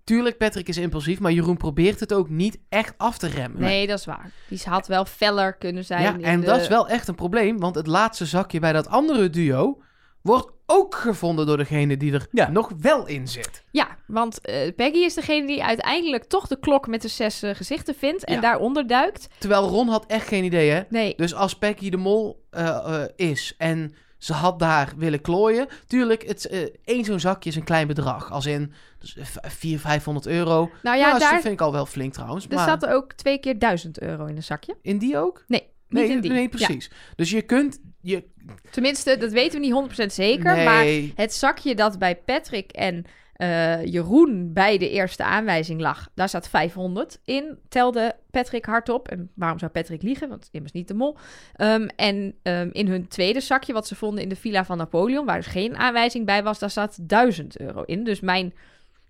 Tuurlijk, Patrick is impulsief, maar Jeroen probeert het ook niet echt af te remmen. Nee, dat is waar. Die had wel feller kunnen zijn. Ja, en de- dat is wel echt een probleem, want het laatste zakje bij dat andere duo wordt ook gevonden door degene die er Ja. nog wel in zit. Ja, want eh, Peggy is degene die uiteindelijk toch de klok met de zes eh, gezichten vindt en Ja. daaronder duikt. Terwijl Ron had echt geen idee, hè? Nee, Dus als Peggy de mol eh, eh, is en ze had daar willen klooien... Tuurlijk, het, eh, één zo'n zakje is een klein bedrag. Als in dus, eh, 400, 500 euro. nou Ja, ja, dat daar vind ik al wel flink trouwens. er maar zat er ook twee keer duizend euro in een zakje. in die ook? Nee, niet Nee, in die. nee Ja, precies. Dus je kunt... Je, tenminste, dat weten we niet 100% zeker, nee, maar het zakje dat bij Patrick en eh, Jeroen bij de eerste aanwijzing lag, daar zat 500 in, telde Patrick hardop. En waarom zou Patrick liegen? Want immers niet de mol. Ehm, en ehm, in hun tweede zakje, wat ze vonden in de villa van Napoleon, waar dus geen aanwijzing bij was, daar zat 1000 euro in. Dus mijn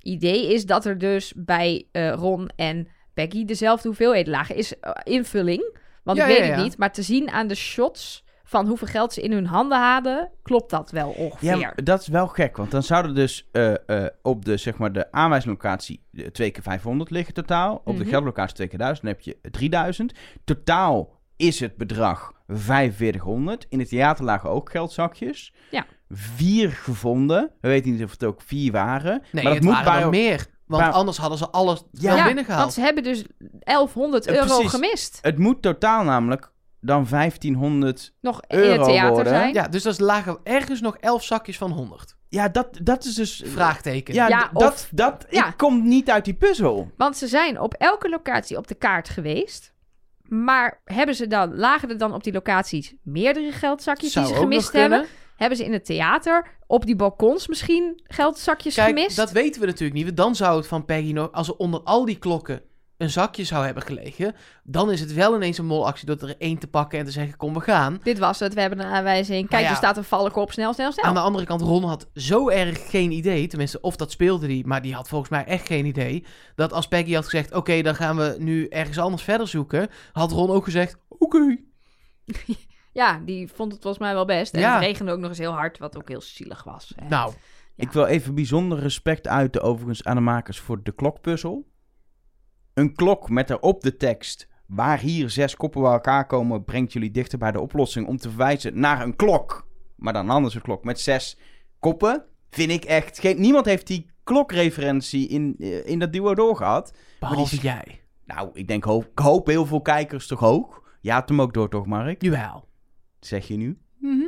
idee is dat er dus bij eh, Ron en Peggy dezelfde hoeveelheid lagen. Is eh, invulling, want Ja, ik weet ja, het niet. Maar te zien aan de shots van hoeveel geld ze in hun handen hadden, klopt dat wel ongeveer. Ja, dat is wel gek, want dan zouden dus eh, eh, op de, zeg maar, de aanwijslocatie eh, twee keer 500 liggen totaal. Op de Mhm. geldlocatie twee keer 1000, dan heb je 3000. Totaal is het bedrag 4500. In het theater lagen ook geldzakjes. Ja. Vier gevonden. We weten niet of het ook vier waren. nee maar het dat moet waren bij er meer. Want anders hadden ze alles Ja, wel ja, binnengehaald. want ze hebben dus 1100 Eh, euro precies. gemist. Het moet totaal namelijk dan 1500. Nog in het Euro theater worden. zijn. Ja, dus er lagen ergens nog elf zakjes van 100. Ja, dat, dat is dus. Vraagteken. Ja, dat, of- dat ja. ik kom niet uit die puzzel. Want ze zijn op elke locatie op de kaart geweest. Maar hebben ze dan, lagen er dan op die locaties meerdere geldzakjes Zou die ze gemist hebben? kunnen. Hebben ze in het theater op die balkons misschien geldzakjes Kijk, gemist? dat weten we natuurlijk niet. want Dan zou het van Peggy nog, als er onder al die klokken een zakje zou hebben gelegen, dan is het wel ineens een molactie door er één te pakken en te zeggen, kom, we gaan. Dit was het, we hebben een aanwijzing. Kijk, ja. er staat een valk op, snel, snel, snel. Aan de andere kant, Ron had zo erg geen idee, tenminste, of dat speelde die, maar die had volgens mij echt geen idee, dat als Peggy had gezegd, oké, dan gaan we nu ergens anders verder zoeken, had Ron ook gezegd, oké. Ja, die vond het volgens mij wel best. En Ja. het regende ook nog eens heel hard, wat ook heel zielig was. En- Nou, Ja. Ik wil even bijzonder respect uiten overigens aan de makers voor de klokpuzzel. Een klok met erop de tekst... Waar hier zes koppen bij elkaar komen, brengt jullie dichter bij de oplossing om te verwijzen naar een klok. Maar dan anders een klok met zes koppen. Vind ik echt... Geen, niemand heeft die klokreferentie in, eh, in dat duo doorgehad. behalve die- jij. Nou, ik denk, hoop, ik hoop heel veel kijkers toch ook. Je had hem ook door, toch, Mark? Jawel. Zeg je nu? Mhm.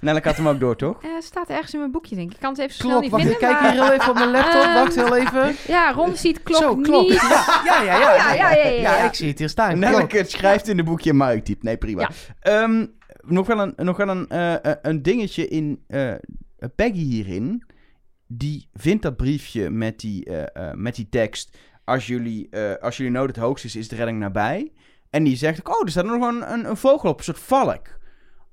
Nelleke had hem ook door, toch? Eh, staat ergens in mijn boekje, denk ik. Ik kan het even zo snel niet wacht, ik vinden. kijk maar- hier heel even op mijn laptop, Ehm, wacht heel even. Ja, Ron ziet klok, Zo, klok. niet. Ja, ja, ja. Ja, ja, ja, ja, ja. ik zie het hier staan. Het schrijft in de boekje, maar ik typ. Nee, prima. Ja. Ehm, nog wel een, nog wel een, eh, eh, een dingetje in eh, Peggy hierin. Die vindt dat briefje met die, eh, eh, met die tekst. Als jullie, eh, als jullie nood het hoogst is, is de redding nabij. En die zegt, ook, oh, er staat nog een, een, een vogel op, een soort valk.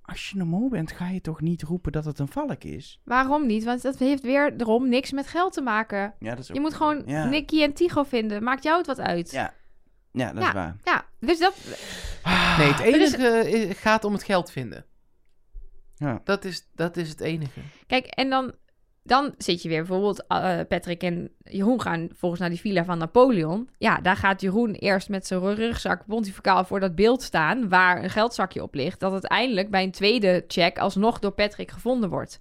Als je een mol bent, ga je toch niet roepen dat het een valk is? Waarom niet? Want dat heeft weer erom niks met geld te maken. Ja, dat is ook... Je moet gewoon Ja. Nicky en Tigo vinden. Maakt jou het wat uit? Ja, ja dat Ja. is waar. Ja, dus dat... Nee, het is- enige eh, gaat om het geld vinden. Ja. Dat is, dat is het enige. Kijk, en dan, dan zit je weer bijvoorbeeld... eh, Patrick en Jeroen gaan volgens naar die villa van Napoleon. Ja, daar gaat Jeroen eerst met zijn rugzak pontificaal voor dat beeld staan... waar een geldzakje op ligt. Dat uiteindelijk bij een tweede check alsnog door Patrick gevonden wordt.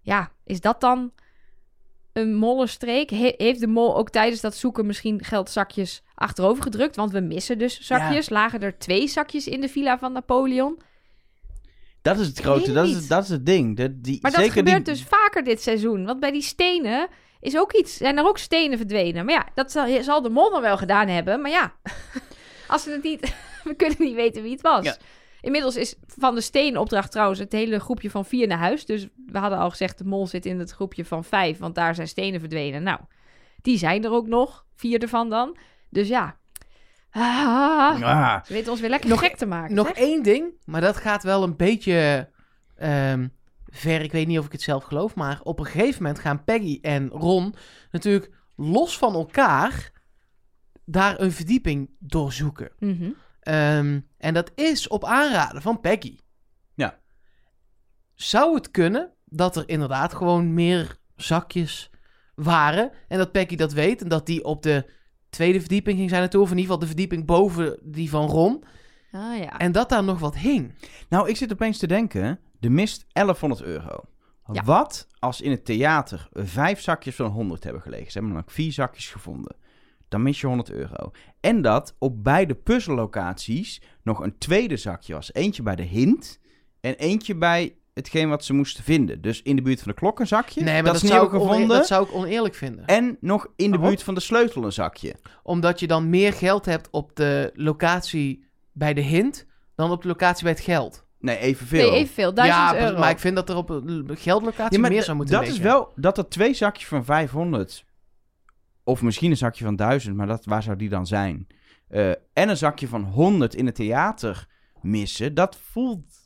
Ja, is dat dan een mollenstreek? He- heeft de mol ook tijdens dat zoeken misschien geldzakjes achterover gedrukt? Want we missen dus zakjes. Lagen er twee zakjes in de villa van Napoleon? Dat is het grote, dat is, dat is het ding. De, die, Maar dat gebeurt die, dus vaker dit seizoen. Want bij die stenen is ook iets, zijn er ook stenen verdwenen. Maar ja, dat zal, zal de mol dan wel gedaan hebben. Maar ja, als we het niet... We kunnen niet weten wie het was. Ja. Inmiddels is van de steenopdracht trouwens het hele groepje van vier naar huis. Dus we hadden al gezegd, de mol zit in het groepje van vijf. Want daar zijn stenen verdwenen. Nou, die zijn er ook nog. Vier ervan dan. Dus ja. Ah, Ah, ze weten ons weer lekker Nog- gek te maken. Nog zeg. één ding, maar dat gaat wel een beetje ehm, ver. Ik weet niet of ik het zelf geloof, maar op een gegeven moment gaan Peggy en Ron natuurlijk los van elkaar daar een verdieping doorzoeken. Mhm. Ehm, en dat is op aanraden van Peggy. Ja. Zou het kunnen dat er inderdaad gewoon meer zakjes waren en dat Peggy dat weet en dat die op de tweede verdieping ging zijn naartoe, of in ieder geval de verdieping boven die van Ron, Ah ja. en dat daar nog wat hing. Nou, ik zit opeens te denken, de mist 1100 euro. Ja. Wat als in het theater vijf zakjes van 100 hebben gelegen? Ze hebben dan ook vier zakjes gevonden. Dan mis je 100 euro. En dat op beide puzzellocaties nog een tweede zakje was. Eentje bij de hint en eentje bij hetgeen wat ze moesten vinden. Dus in de buurt van de klok een zakje. Nee, maar dat, dat, is zou, nieuw ik gevonden. dat zou ik oneerlijk vinden. En nog in de Waarom? buurt van de sleutel een zakje. Omdat je dan meer geld hebt op de locatie bij de hint dan op de locatie bij het geld. Nee, evenveel. Nee, evenveel. 1000 ja, euro. maar ik vind dat er op een geldlocatie Ja, meer zou moeten dat liggen. is wel dat er twee zakjes van 500 of misschien een zakje van 1000, maar dat, waar zou die dan zijn? Eh, en een zakje van 100 in het theater missen, dat voelt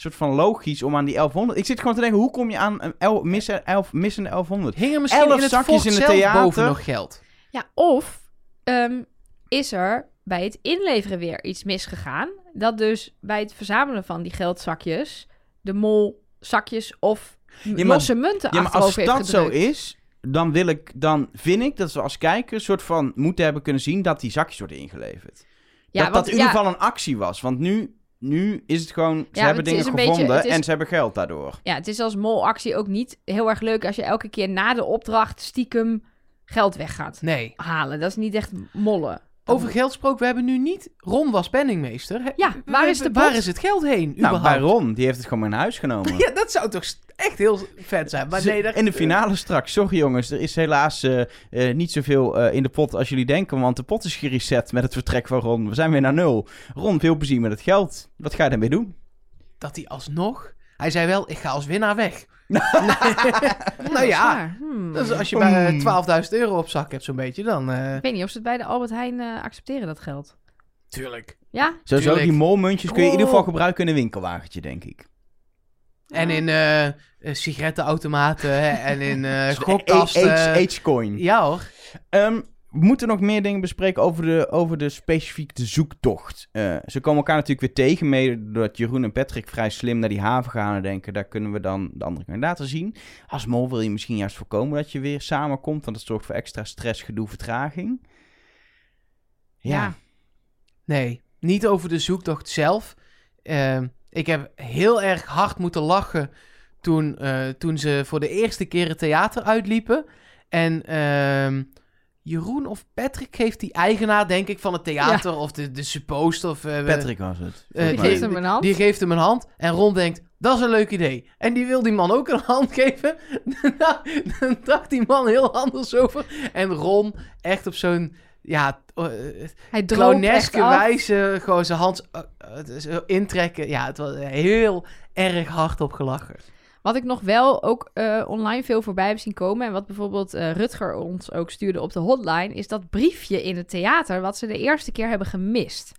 soort van logisch om aan die 1100. Ik zit gewoon te denken, hoe kom je aan een el, missen, elf, missende 1100? Hing er misschien Elf in het zakjes in het theater. boven nog geld? Ja, of ehm, is er bij het inleveren weer iets misgegaan? Dat dus bij het verzamelen van die geldzakjes de mol zakjes of m- maar- losse munten Ja, maar als dat zo is, dan wil ik, dan vind ik dat we als kijker een soort van moeten hebben kunnen zien dat die zakjes worden ingeleverd. Ja, dat want, dat in ieder ja, geval een actie was. Want nu, nu is het gewoon, ze Ja, hebben dingen beetje- gevonden is- en ze hebben geld daardoor. ja, het is als molactie ook niet heel erg leuk als je elke keer na de opdracht stiekem geld weg gaat Nee. halen. Dat is niet echt mollen. Over geld gesproken, we hebben nu niet... Ron was penningmeester. Ja, waar We- is de Waar pot? is het geld heen, Nou, überhaupt? Ron, die heeft het gewoon in huis genomen. Ja, dat zou toch echt heel vet zijn. Maar Ze- nee, dat... In de finale straks. Sorry jongens, er is helaas eh, eh, niet zoveel eh, in de pot als jullie denken. Want de pot is gereset met het vertrek van Ron. We zijn weer naar nul. Ron, veel plezier met het geld. Wat ga je ermee doen? Dat hij alsnog... Hij zei wel, ik ga als winnaar weg. Ja, nou dat is ja. Hmm. Dus als je bij Hmm. 12.000 euro op zak hebt zo'n beetje, dan... eh, Ik weet niet of ze het bij de Albert Heijn eh, accepteren, dat geld. tuurlijk. Ja? Sowieso, Tuurlijk. die molmuntjes kun je in ieder geval Oh. gebruiken in een winkelwagentje, denk ik. En in eh, eh, sigarettenautomaten hè, en in eh Zo'n gokkasten. H-coin. Ja hoor. Ehm, we moeten nog meer dingen bespreken over de, over de specifiek de zoektocht. Eh, ze komen elkaar natuurlijk weer tegen, mede doordat Jeroen en Patrick vrij slim naar die haven gaan en denken, daar kunnen we dan de andere kandidaten zien. Als mol wil je misschien juist voorkomen dat je weer samenkomt, want dat zorgt voor extra stress, gedoe, vertraging. Ja. Nee, niet over de zoektocht zelf. Ehm, ik heb heel erg hard moeten lachen toen, eh, toen ze voor de eerste keer het theater uitliepen. En ehm, Jeroen of Patrick geeft die eigenaar, denk ik, van het theater of de, de suppost of... eh, Patrick was het. eh, Die geeft hem een hand. Die geeft hem een hand en Ron denkt, dat is een leuk idee. En die wil die man ook een hand geven. nou, dan dacht die man heel anders over. En Ron echt op zo'n, ja, eh, clowneske af. wijze gewoon zijn hand intrekken. Ja, het was heel erg hard op gelachen. Wat ik nog wel ook eh, online veel voorbij heb zien komen... en wat bijvoorbeeld eh, Rutger ons ook stuurde op de hotline... is dat briefje in het theater wat ze de eerste keer hebben gemist.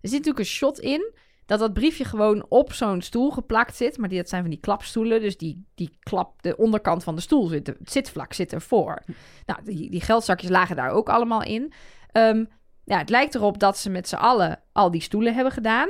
Er zit natuurlijk een shot in dat dat briefje gewoon op zo'n stoel geplakt zit. Maar die, dat zijn van die klapstoelen, dus die, die klap, de onderkant van de stoel zit, het zitvlak zit ervoor. Nou, die, die geldzakjes lagen daar ook allemaal in. Ehm, ja, het lijkt erop dat ze met z'n allen al die stoelen hebben gedaan.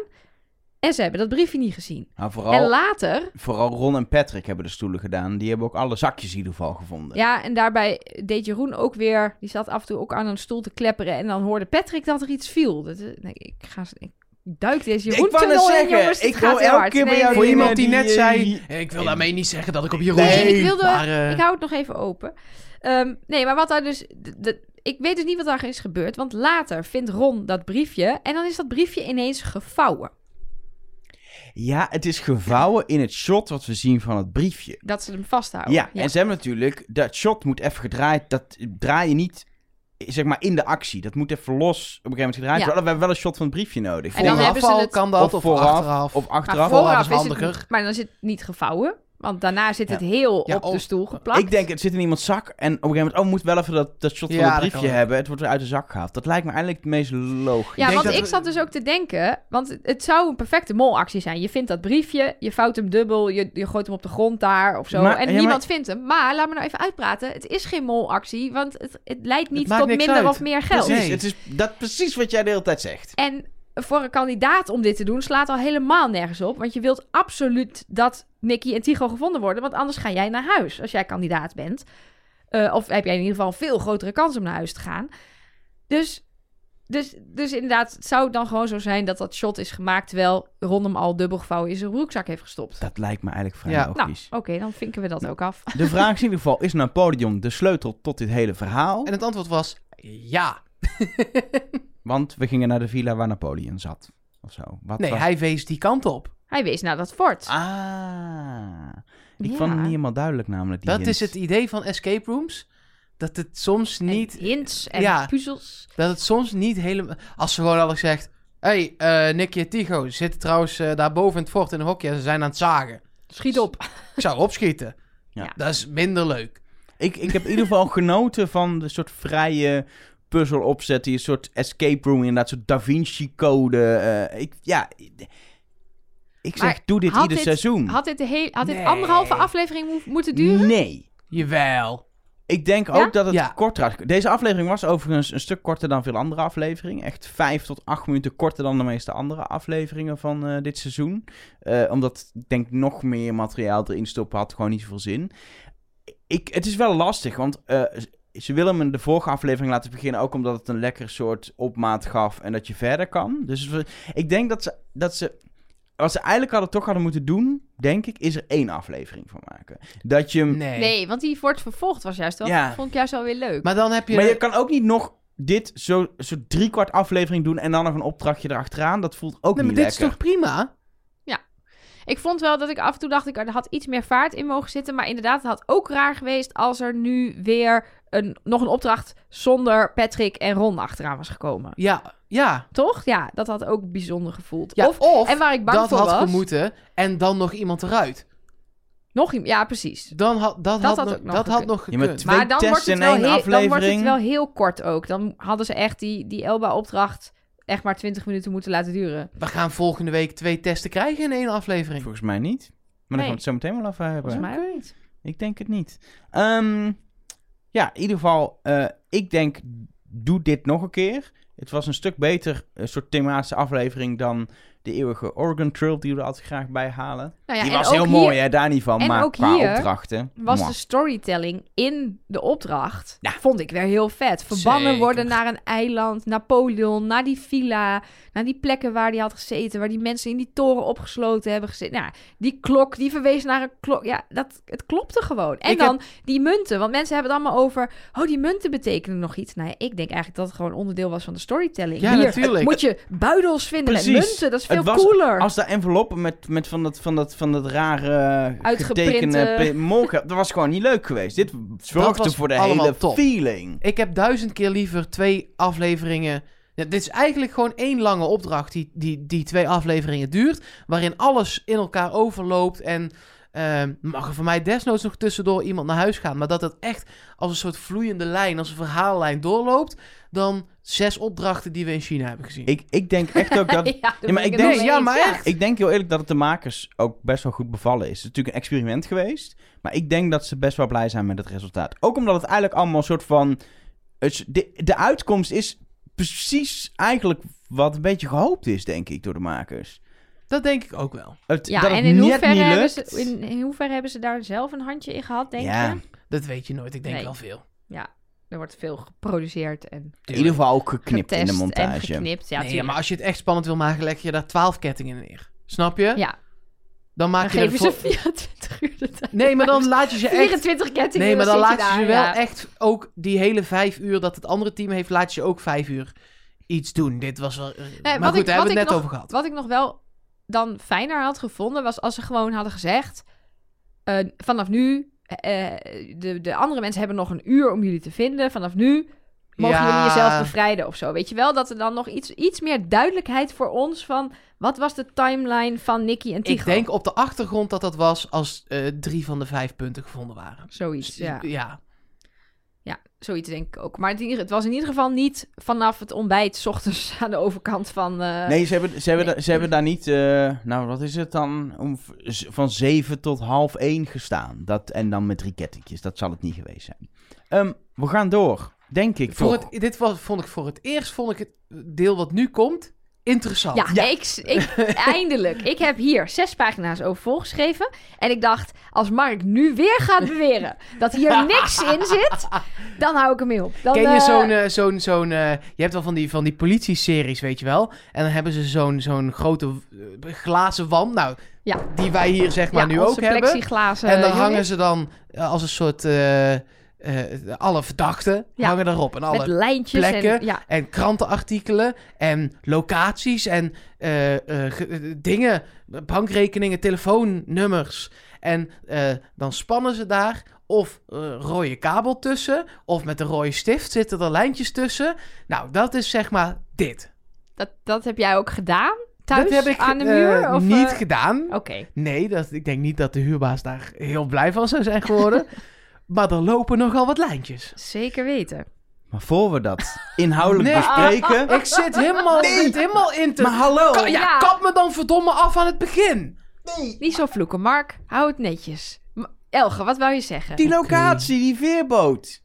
En ze hebben dat briefje niet gezien. Nou, En vooral, later vooral Ron en Patrick hebben de stoelen gedaan. Die hebben ook alle zakjes in ieder geval gevonden. Ja, en daarbij deed Jeroen ook weer... Die zat af en toe ook aan een stoel te klepperen... en dan hoorde Patrick dat er iets viel. Dat, nee, ik, ga, ik duik deze Jeroen Ik in, zeggen, jongens. Ik wil elke hard. keer bij jou nee, Voor iemand die die- net zei, die- ik wil daarmee niet zeggen dat ik op Jeroen Nee, ik wilde... Maar, eh, Ik hou het nog even open. Ehm, nee, maar wat daar dus... de- de- ik weet dus niet wat daar is gebeurd. Want later vindt Ron dat briefje... en dan is dat briefje ineens gevouwen. Ja, het is gevouwen in het shot wat we zien van het briefje. Dat ze hem vasthouden. Ja, en ze hebben natuurlijk... Dat shot moet even gedraaid... Dat draai je niet, zeg maar, in de actie. Dat moet even los op een gegeven moment gedraaid Ja. worden. We hebben wel een shot van het briefje nodig. En dan vooraf hebben ze het- kan dat, of, vooraf, achteraf. Of Maar achteraf. vooraf is is het handiger. maar dan is het niet gevouwen. Want daarna zit Ja. het heel Ja, op de of- stoel geplakt. Ik denk, het zit in iemands zak. En op een gegeven moment, oh, we moeten wel even dat, dat shot van Ja, het dat briefje hebben. Het wordt weer uit de zak gehaald. Dat lijkt me eigenlijk het meest logisch. Ja, want ik we- zat dus ook te denken, want het- zou een perfecte molactie zijn. Je vindt dat briefje, je vouwt hem dubbel, je, je gooit hem op de grond daar of zo. Maar- en ja, maar- niemand vindt hem. Maar laat me nou even uitpraten. Het is geen molactie, want het, het leidt niet tot minder uit. of meer geld. Precies, Nee. het is dat precies wat jij de hele tijd zegt. En voor een kandidaat om dit te doen slaat al helemaal nergens op. Want je wilt absoluut dat Nicky en Tigo gevonden worden. Want anders ga jij naar huis als jij kandidaat bent. Eh, of heb jij in ieder geval een veel grotere kans om naar huis te gaan. Dus, dus, dus inderdaad, het zou dan gewoon zo zijn dat dat shot is gemaakt... terwijl Ron hem al dubbel gevouwen in zijn broekzak heeft gestopt. Dat lijkt me eigenlijk vrij Ja. Nou, logisch. oké, dan vinken we dat ook af. De vraag is in ieder geval, is Napoleon de sleutel tot dit hele verhaal? En het antwoord was ja. Want we gingen naar de villa waar Napoleon zat. Of zo. Wat Nee, was- hij wees die kant op. Hij wees naar dat fort. Ah. Ik Ja. vond het niet helemaal duidelijk namelijk. Die Dat hint. is het idee van escape rooms. Dat het soms En niet, hints en Ja. puzzels. dat het soms niet helemaal... Als ze gewoon hadden gezegd... Hé, hey, eh, Nicky en Tigo zitten trouwens eh, daar boven in het fort in een hokje en ze zijn aan het zagen. Schiet op. Ik zou opschieten. Ja. Dat is minder leuk. Ik, ik heb in ieder geval genoten van de soort vrije puzzel opzet. Die een soort escape room, inderdaad, soort Da Vinci code. eh, ik, ja, ik zeg, Maar doe dit ieder dit- seizoen. Had dit, de hele, had dit Nee. anderhalve aflevering mo- moeten duren? Nee. Jawel. Ik denk Ja? ook dat het Ja. korter had. Deze aflevering was overigens een stuk korter dan veel andere afleveringen. Echt vijf tot acht minuten korter dan de meeste andere afleveringen van eh, dit seizoen. Eh, omdat ik denk nog meer materiaal erin stoppen had gewoon niet zoveel zin. Ik, het is wel lastig, want eh, ze willen me de vorige aflevering laten beginnen ook omdat het een lekker soort opmaat gaf en dat je verder kan. Dus ik denk dat ze, dat ze wat ze eigenlijk hadden toch hadden moeten doen, denk ik, is er één aflevering van maken. Dat je hem Nee. Nee, want die wordt vervolgd was juist wel, Ja. vond ik juist wel weer leuk. Maar dan heb je... Maar je kan ook niet nog dit zo, zo drie kwart aflevering doen en dan nog een opdrachtje erachteraan. Dat voelt ook nee, maar niet dit is lekker. toch prima? Ik vond wel dat ik af en toe dacht, ik, er had iets meer vaart in mogen zitten. Maar inderdaad, het had ook raar geweest als er nu weer een, nog een opdracht zonder Patrick en Ron achteraan was gekomen. Ja, ja. Toch? Ja, dat had ook bijzonder gevoeld. ja of, of en waar ik bang dat voor had was, gemoeten en dan nog iemand eruit. nog iemand. Ja, precies. Dan had, dat, Dat had, had nog, dat had gekund. nog Ja, maar twee Maar dan wordt, het in wel heel, dan wordt het aflevering. wel heel kort ook. Dan hadden ze echt die, die Elba-opdracht echt maar 20 minuten moeten laten duren. We gaan volgende week twee testen krijgen in één aflevering. Volgens mij niet. Maar Nee. gaan we het zo meteen wel over hebben. Volgens mij ook niet. Ik denk het niet. Ehm, ja, in ieder geval, eh, ik denk, doe dit nog een keer. Het was een stuk beter, een soort thematische aflevering dan de eeuwige Oregon Trail die we er altijd graag bij halen. Nou ja, die en was heel hier mooi, hè, daar niet van. en maar ook qua hier opdrachten. was mwah. de storytelling in de opdracht, Ja. vond ik weer heel vet. Verbannen Zeker. worden naar een eiland, Napoleon, naar die villa, naar die plekken waar hij had gezeten, waar die mensen in die toren opgesloten hebben gezeten. Nou, die klok, die verwees naar een klok. Ja, dat, het klopte gewoon. En Ik dan die munten, want mensen hebben het allemaal over, oh, die munten betekenen nog iets. Nou ja, ik denk eigenlijk dat het gewoon onderdeel was van de storytelling. Ja, Hier natuurlijk. moet je buidels vinden met Precies. munten, dat is veel Het was- cooler. Als de enveloppen met, met van, dat, van, dat, van dat rare Uitgeprinte- getekende morgen, dat was gewoon niet leuk geweest. Dit zorgde voor de hele top. feeling. Ik heb duizend keer liever twee afleveringen. Ja, dit is eigenlijk gewoon één lange opdracht die, die, die twee afleveringen duurt. Waarin alles in elkaar overloopt. En ehm, mag er voor mij desnoods nog tussendoor iemand naar huis gaan. Maar dat het echt als een soort vloeiende lijn, als een verhaallijn doorloopt. Dan zes opdrachten die we in China hebben gezien. Ik, ik denk echt ook dat... ja, maar ik denk- ja, maar echt. Ik denk heel eerlijk dat het de makers ook best wel goed bevallen is. Het is natuurlijk een experiment geweest. Maar ik denk dat ze best wel blij zijn met het resultaat. Ook omdat het eigenlijk allemaal een soort van... het- De, de uitkomst is precies eigenlijk wat een beetje gehoopt is, denk ik, door de makers. Dat denk ik ook wel. Het, Ja, dat het en in net hoeverre, niet hebben lukt. ze, in, in hoeverre hebben ze daar zelf een handje in gehad, denk ja, je? Dat weet je nooit. Ik denk Nee. wel veel. Ja, er wordt veel geproduceerd en in ieder geval ook geknipt in de montage. en geknipt. Ja, nee, maar als je het echt spannend wil maken, leg je daar twaalf kettingen neer. Snap je? Ja, Dan maak dan je geven er ze voor- 24 uur de tijd. Nee, maar dan laat je ze echt 24 kettingen. Nee, maar dan laat je daar, wel ja. echt ook die hele vijf uur dat het andere team heeft, laat je ze ook vijf uur iets doen. Dit was wel. eh, maar wat goed, ik- daar hebben we het net nog- over gehad. Wat ik nog wel dan fijner had gevonden, was als ze gewoon hadden gezegd... eh, vanaf nu, eh, de, de andere mensen hebben nog een uur om jullie te vinden. Vanaf nu mogen Ja. jullie jezelf bevrijden of zo. Weet je wel, dat er dan nog iets, iets meer duidelijkheid voor ons van... Wat was de timeline van Nicky en Tigo? Ik denk op de achtergrond dat dat was als drie van de vijf punten gevonden waren. Zoiets, ja. ja. Ja, zoiets denk ik ook. Maar het, het was in ieder geval niet vanaf het ontbijt... 's ochtends aan de overkant van... eh, Nee, ze hebben, ze hebben, Nee. da- ze hebben daar niet, eh, nou wat is het dan, om, van zeven tot half één gestaan. Dat, en dan met drie kettingjes, dat zal het niet geweest zijn. Ehm, we gaan door, denk ik Voor toch. het, dit was, vond ik voor het eerst, vond ik het deel wat nu komt, interessant. Ja, Ik, ik, eindelijk. Ik heb hier zes pagina's over volgeschreven. En ik dacht, als Mark nu weer gaat beweren dat hier niks in zit, dan hou ik hem mee op. Dan, Ken je eh, zo'n, eh, zo'n, zo'n, eh, je hebt wel van die, van die politie-series, weet je wel? En dan hebben ze zo'n, zo'n grote glazen wand, nou, Ja. die wij hier zeg maar ja, nu onze ook hebben. En dan hangen ze dan als een soort, eh, alle verdachten Ja. hangen erop. En alle met lijntjes plekken. en ja, En krantenartikelen en locaties en eh, eh, ge- dingen, bankrekeningen, telefoonnummers. En dan spannen ze daar of rode kabel tussen, of met een rode stift zitten er lijntjes tussen. Nou, dat is zeg maar dit. dat, dat heb jij ook gedaan thuis dat heb ik aan de muur? of, niet gedaan. Oké, Nee, dat, ik denk niet dat de huurbaas daar heel blij van zou zijn geworden. maar er lopen nogal wat lijntjes. zeker weten. Maar voor we dat inhoudelijk Nee. bespreken... Ik zit helemaal, Nee. zit helemaal in te... Maar hallo! Ka- ja, Ja. kap me dan verdomme af aan het begin. Niet zo vloeken, Mark. Hou het netjes. Elge, wat wou je zeggen? Die locatie, die veerboot.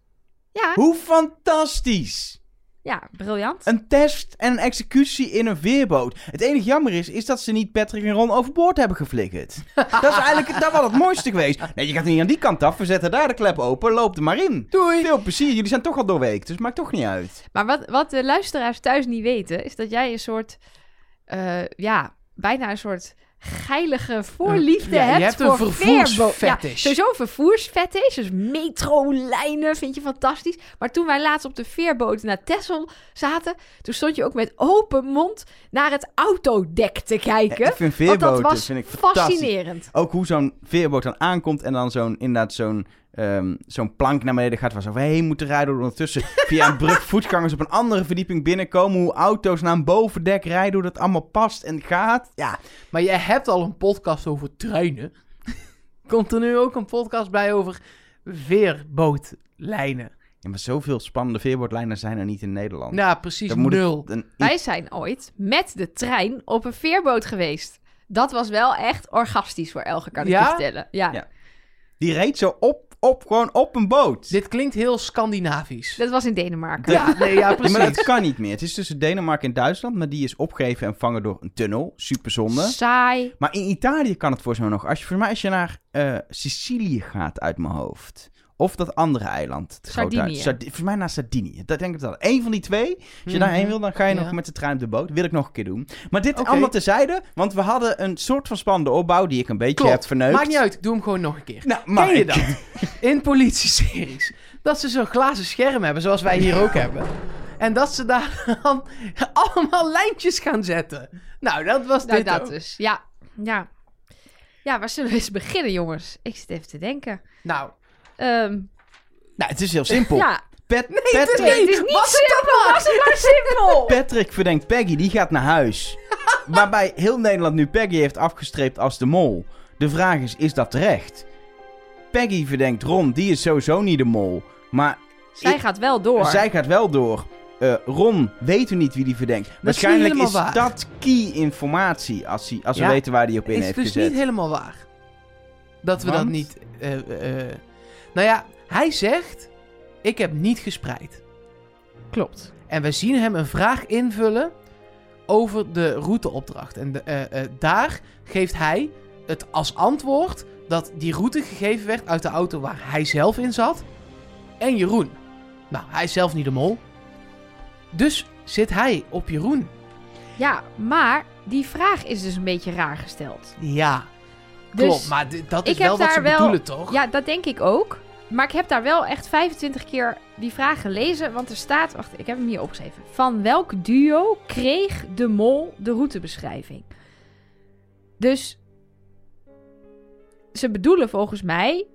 Ja, Hoe fantastisch! Ja, briljant. Een test en een executie in een veerboot. Het enige jammer is, is dat ze niet Patrick en Ron overboord hebben geflikkerd. dat is eigenlijk dat was het mooiste geweest. Nee, je gaat niet aan die kant af. We zetten daar de klep open. Loop er maar in. Doei. Veel plezier. Jullie zijn toch al doorweekt, dus maakt toch niet uit. Maar wat, wat de luisteraars thuis niet weten, is dat jij een soort, eh, ja, bijna een soort geilige voorliefde Ja, je hebt hebt een voor vervoersfetish. Ja, sowieso een vervoersfetish, dus metrolijnen vind je fantastisch. Maar toen wij laatst op de veerboot naar Texel zaten, toen stond je ook met open mond naar het autodek te kijken. ik vind want dat was vind ik fascinerend. Ook hoe zo'n veerboot dan aankomt en dan zo'n, inderdaad zo'n, ehm, zo'n plank naar beneden gaat waar ze overheen moeten rijden. Ondertussen via een brug voetgangers op een andere verdieping binnenkomen. Hoe auto's naar een bovendek rijden, hoe dat allemaal past en gaat. Ja, Maar jij hebt al een podcast over treinen. Komt er nu ook een podcast bij over veerbootlijnen? Ja, maar zoveel spannende veerbootlijnen zijn er niet in Nederland. Nou, precies nul. een- Wij zijn ooit met de trein op een veerboot geweest. Dat was wel echt orgastisch voor Elge, kan ik Ja? je vertellen. Ja. Ja. Die reed zo op, op, gewoon op een boot. Dit klinkt heel Scandinavisch. Dat was in Denemarken. Ja, nee, ja, Ja, precies. maar dat kan niet meer. Het is tussen Denemarken en Duitsland, maar die is opgegeven en vervangen door een tunnel. Super zonde. Saai. Maar in Italië kan het volgens mij nog. Als je, voor mij als je naar eh, Sicilië gaat uit mijn hoofd. Of dat andere eiland. het Sardinië. volgens mij naar Sardinië. Dat denk ik wel. Eén van die twee. Als je Mhm. daarheen wil, dan ga je Ja. nog met de trein op de boot. Wil ik nog een keer doen. Maar dit Oké. allemaal terzijde. Want we hadden een soort van spannende opbouw die ik een beetje Klopt. heb verneukt. Maakt niet uit, doe hem gewoon nog een keer. Nou, maar Ken je dat? In politieseries. Dat ze zo'n glazen scherm hebben, zoals wij hier ook hebben. En dat ze daar dan allemaal lijntjes gaan zetten. Nou, dat was Nou, dit dat ook. dus. Ja. Ja. Ja, waar zullen we eens beginnen, jongens? Ik zit even te denken. Nou, Ehm, Nou, het is heel simpel. ja. Pat- het is Patrick, Nee, het is niet Was het het maar simpel? Patrick verdenkt Peggy, die gaat naar huis. Waarbij heel Nederland nu Peggy heeft afgestreept als de mol. De vraag is, is dat terecht? Peggy verdenkt Ron, die is sowieso niet de mol. Maar Zij Ik- gaat wel door. zij gaat wel door. Eh, Ron weet u niet wie die verdenkt. Waarschijnlijk is, waar. dat key informatie als, hij, als we weten waar hij op in is heeft dus gezet. niet helemaal waar. Dat we Want? dat niet... eh, eh. Nou ja, hij zegt... Ik heb niet gespreid. Klopt. En we zien hem een vraag invullen over de routeopdracht. En de, eh, eh, daar geeft hij het als antwoord dat die route gegeven werd uit de auto waar hij zelf in zat. En Jeroen. Nou, hij is zelf niet de mol. Dus zit hij op Jeroen. Ja, maar die vraag is dus een beetje raar gesteld. Ja, Dus klopt. Maar dat is wel wat ze wel- bedoelen, toch? Ja, dat denk ik ook. Maar ik heb daar wel echt 25 keer die vraag gelezen. Want er staat, wacht, ik heb hem hier opgeschreven. Van welk duo kreeg de mol de routebeschrijving? Dus ze bedoelen volgens mij,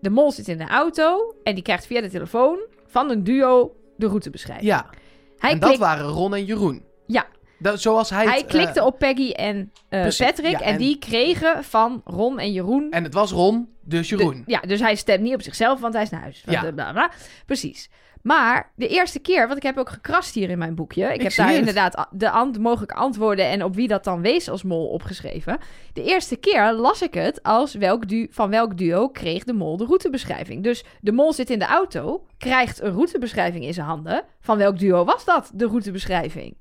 de mol zit in de auto en die krijgt via de telefoon van een duo de routebeschrijving. Ja, hij en dat klikt- waren Ron en Jeroen. Ja. Dat, zoals hij, hij het, klikte eh, op Peggy en eh, precies, Patrick ja, en, en- die kregen van Ron en Jeroen En het was Ron, dus Jeroen. de- ja, dus hij stemt niet op zichzelf, want hij is naar huis. Ja. Bla, bla, bla. Precies. Maar de eerste keer, want ik heb ook gekrast hier in mijn boekje. Ik, Ik heb daar het. inderdaad de ant mogelijke antwoorden en op wie dat dan wees als mol opgeschreven. De eerste keer las ik het als welk du van welk duo kreeg de mol de routebeschrijving. Dus de mol zit in de auto, krijgt een routebeschrijving in zijn handen. Van welk duo was dat, de routebeschrijving?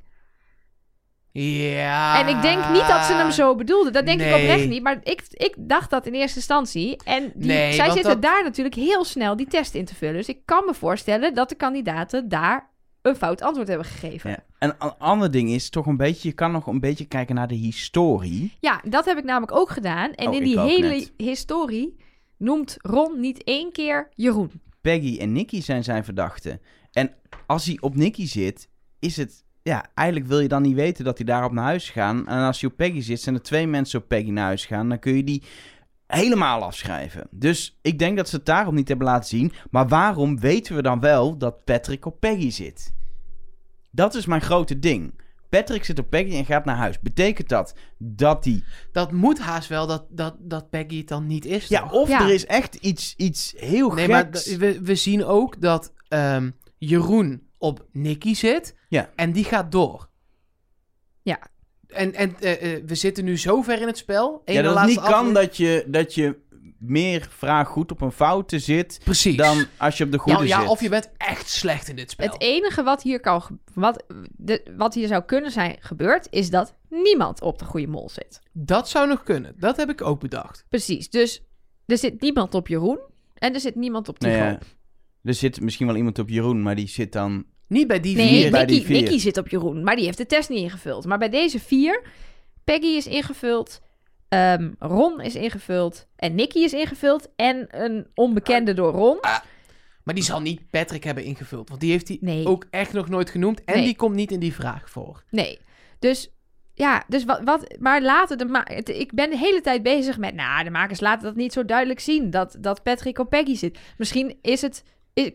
Ja. En ik denk niet dat ze hem zo bedoelden. Dat denk ik oprecht niet. Maar ik, ik dacht dat in eerste instantie. En die, Nee, zij zitten dat- daar natuurlijk heel snel die test in te vullen. Dus ik kan me voorstellen dat de kandidaten daar een fout antwoord hebben gegeven. Ja. En een ander ding is toch een beetje, je kan nog een beetje kijken naar de historie. Ja, dat heb ik namelijk ook gedaan. En Oh, in die hele net. historie noemt Ron niet één keer Jeroen. Peggy en Nicky zijn zijn verdachten. En als hij op Nicky zit, is het... Ja, eigenlijk wil je dan niet weten dat hij daarop naar huis gaan. En als hij op Peggy zit, zijn er twee mensen op Peggy naar huis gaan. Dan kun je die helemaal afschrijven. Dus ik denk dat ze het daarom niet hebben laten zien. Maar waarom weten we dan wel dat Patrick op Peggy zit? Dat is mijn grote ding. Patrick zit op Peggy en gaat naar huis. Betekent dat dat hij... Dat moet haast wel dat, dat, dat Peggy het dan niet is. Ja, toch? of Ja. er is echt iets, iets heel Nee, maar geks. d- we, we zien ook dat ehm, Jeroen op Nicky zit. Ja. En die gaat door. Ja. En, en eh, eh, we zitten nu zo ver in het spel. Eén Ja, de dat het laatste niet kan dat je, dat je meer vraag goed op een foute zit Precies. dan als je op de ja, goede ja, zit. of je bent echt slecht in dit spel. Het enige wat hier, kan, wat, de, wat hier zou kunnen zijn gebeurd, is dat niemand op de goede mol zit. Dat zou nog kunnen. Dat heb ik ook bedacht. Precies. Dus er zit niemand op Jeroen en er zit niemand op Nou Tigo. ja, er zit misschien wel iemand op Jeroen, maar die zit dan... Niet bij die Nee, vier. bij die Nicky, vier. Nicky zit op Jeroen, maar die heeft de test niet ingevuld. Maar bij deze vier, Peggy is ingevuld, ehm, Ron is ingevuld en Nicky is ingevuld en een onbekende door Ron. Maar die zal niet Patrick hebben ingevuld. Want die heeft hij Nee. ook echt nog nooit genoemd. En Nee. die komt niet in die vraag voor. Nee. Dus ja, dus wat, wat maar laten de ma het- ik ben de hele tijd bezig met, nou, de makers laten dat niet zo duidelijk zien dat, dat Patrick op Peggy zit. Misschien is het,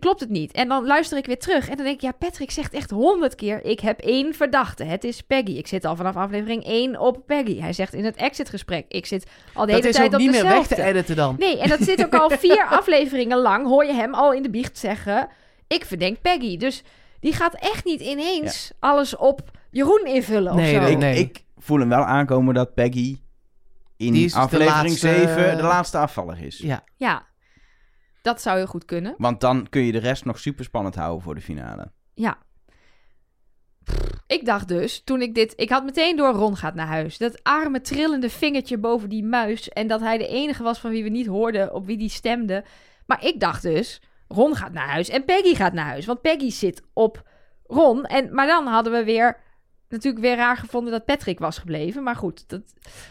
klopt het niet. En dan luister ik weer terug en dan denk ik, ja, Patrick zegt echt honderd keer, ik heb één verdachte, het is Peggy. Ik zit al vanaf aflevering 1 op Peggy. Hij zegt in het exitgesprek, ik zit al de Dat hele is tijd ook op niet meer weg dezelfde. te editen dan. Nee, en dat zit ook al vier afleveringen lang. Hoor je hem al in de biecht zeggen: Ik verdenk Peggy. Dus die gaat echt niet ineens alles op Jeroen invullen Nee, of zo. nee, Ik, nee. ik voel hem wel aankomen dat Peggy in Die is de aflevering laatste- 7 de laatste afvaller is. Ja. Ja, dat zou heel goed kunnen. Want dan kun je de rest nog super spannend houden voor de finale. Ja. Ik dacht dus, toen ik dit... Ik had meteen door Ron gaat naar huis. Dat arme trillende vingertje boven die muis. En dat hij de enige was van wie we niet hoorden op wie die stemde. Maar ik dacht dus, Ron gaat naar huis en Peggy gaat naar huis. Want Peggy zit op Ron. En, maar dan hadden we weer... Natuurlijk weer raar gevonden dat Patrick was gebleven. Maar goed, dat,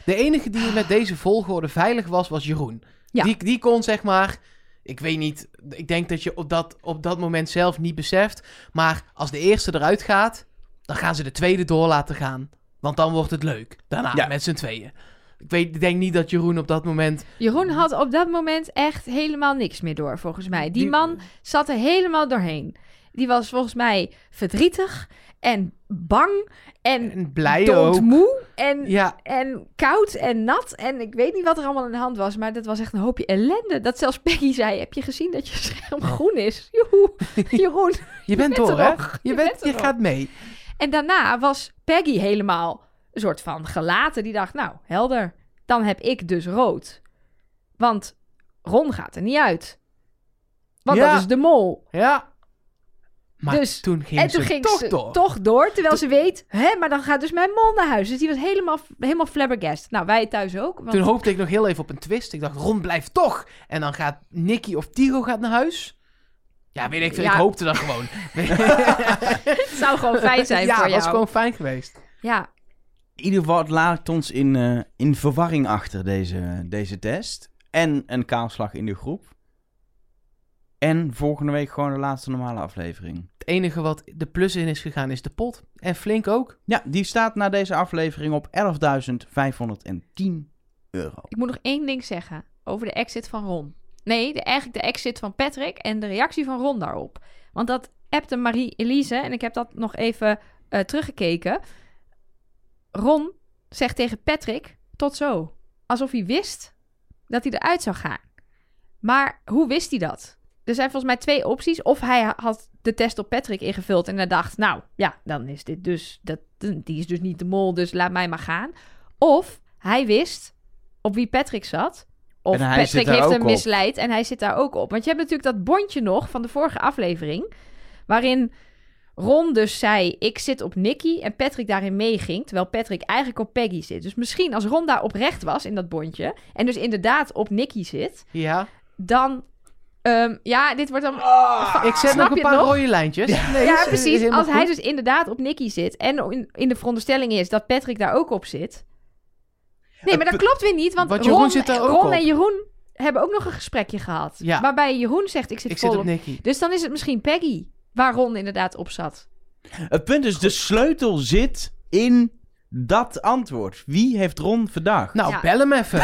De enige die met deze volgorde veilig was, was Jeroen. Ja. Die, die kon zeg maar... Ik weet niet, ik denk dat je op dat, op dat moment zelf niet beseft. Maar als de eerste eruit gaat, dan gaan ze de tweede door laten gaan. Want dan wordt het leuk. Daarna, Ja. met z'n tweeën. Ik, weet, ik denk niet dat Jeroen op dat moment... Jeroen had op dat moment echt helemaal niks meer door, volgens mij. Die, Die- man zat er helemaal doorheen. Die was volgens mij verdrietig en bang en, En blij ook. doodmoe en, Ja, en koud en nat. En ik weet niet wat er allemaal aan de hand was, maar dat was echt een hoopje ellende. Dat zelfs Peggy zei, heb je gezien dat je scherm groen is? Joehoe, Jeroen. je bent bent door, hè? Je, Je bent, je gaat mee. En daarna was Peggy helemaal een soort van gelaten. Die dacht, nou, helder. Dan heb ik dus rood. Want Ron gaat er niet uit. Want Ja. dat is de mol. Ja. Maar Dus- toen ging en toen ze ging toch ze door. toch door, terwijl ze weet, hè, maar dan gaat dus mijn mol naar huis. Dus die was helemaal, helemaal flabbergast. Nou, wij thuis ook. Want Toen hoopte ik nog heel even op een twist. Ik dacht, Ron blijft toch. En dan gaat Nicky of Tigo gaat naar huis. Ja, weet ik veel. Ja. Ik hoopte dat gewoon. het zou gewoon fijn zijn ja, voor jou. was gewoon fijn geweest. Ja, In ieder geval, het laat ons in, eh, in verwarring achter deze, deze test. En een kaalslag in de groep. En volgende week gewoon de laatste normale aflevering. Het enige wat de plus in is gegaan is de pot. En flink ook. Ja, die staat na deze aflevering op 11.510 euro. ik moet nog één ding zeggen over de exit van Ron. Nee, de, eigenlijk de exit van Patrick en de reactie van Ron daarop. Want dat appte Marie-Elise en ik heb dat nog even eh, teruggekeken. Ron zegt tegen Patrick, tot zo. Alsof hij wist dat hij eruit zou gaan. Maar hoe wist hij dat? Er zijn volgens mij twee opties. Of hij had de test op Patrick ingevuld en hij dacht, nou ja, dan is dit dus, dat, die is dus niet de mol, dus laat mij maar gaan. Of hij wist op wie Patrick zat. Of Patrick heeft hem op. misleid en hij zit daar ook op. Want je hebt natuurlijk dat bondje nog van de vorige aflevering, waarin Ron dus zei, ik zit op Nicky en Patrick daarin meeging, terwijl Patrick eigenlijk op Peggy zit. Dus misschien als Ron daar oprecht was in dat bondje en dus inderdaad op Nicky zit, Ja. dan... ehm, ja, dit wordt dan... Ik zet nog een paar nog? rode lijntjes. Nee, ja, is precies. Als hij goed. dus inderdaad op Nicky zit en in, in de veronderstelling is dat Patrick daar ook op zit. Nee, maar dat klopt weer niet, want, Want Jeroen Ron, zit daar ook Ron en Jeroen hebben ook nog een gesprekje gehad. Ja. Waarbij Jeroen zegt, ik zit Ik vol zit op op... Nicky. Dus dan is het misschien Peggy waar Ron inderdaad op zat. Het punt is, de sleutel zit in dat antwoord. Wie heeft Ron verdacht? Nou, Ja. bel hem even.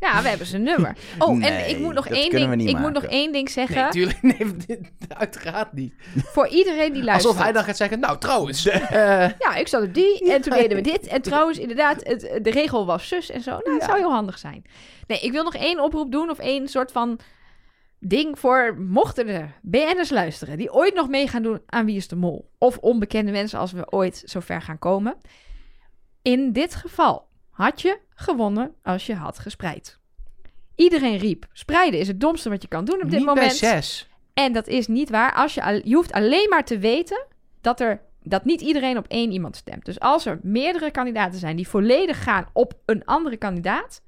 Ja, we hebben zijn nummer. Oh, en ik moet nog dat één ding, ik moet nog één ding zeggen. Nee, tuurlijk. Nee, dit, uiteraard niet. voor iedereen die luistert. Alsof hij dan gaat zeggen, nou trouwens. eh, Ja, ik zat op die en toen deden we dit. En trouwens, inderdaad, het, de regel was zus en zo. Nou, het Ja. zou heel handig zijn. Nee, ik wil nog één oproep doen of één soort van ding voor mochten er BN'ers luisteren die ooit nog mee gaan doen aan Wie is de Mol. Of onbekende mensen als we ooit zover gaan komen. In dit geval had je gewonnen als je had gespreid. Iedereen riep, spreiden is het domste wat je kan doen op dit niet moment. bij zes. En dat is niet waar. Als je, je hoeft alleen maar te weten dat, er, dat niet iedereen op één iemand stemt. Dus als er meerdere kandidaten zijn die volledig gaan op een andere kandidaat,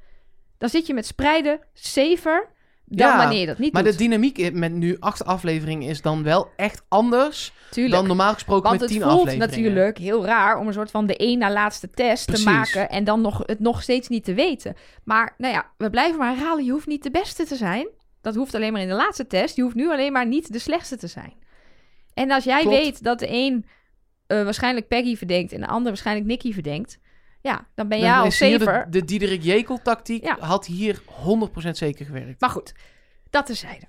dan zit je met spreiden safer dan Ja, wanneer je dat niet Maar doet. de dynamiek met nu acht afleveringen is dan wel echt anders Tuurlijk. dan normaal gesproken Want met het tien voelt afleveringen. natuurlijk heel raar om een soort van de één na laatste test Precies. te maken en dan nog, het nog steeds niet te weten. Maar nou ja, we blijven maar herhalen, je hoeft niet de beste te zijn. Dat hoeft alleen maar in de laatste test. Je hoeft nu alleen maar niet de slechtste te zijn. En als jij Klopt. weet dat de een eh, waarschijnlijk Peggy verdenkt en de ander waarschijnlijk Nicky verdenkt, ja, dan ben jij al safer. de, de Diederik Jekel tactiek Ja. had hier 100% zeker gewerkt. Maar goed, dat terzijde.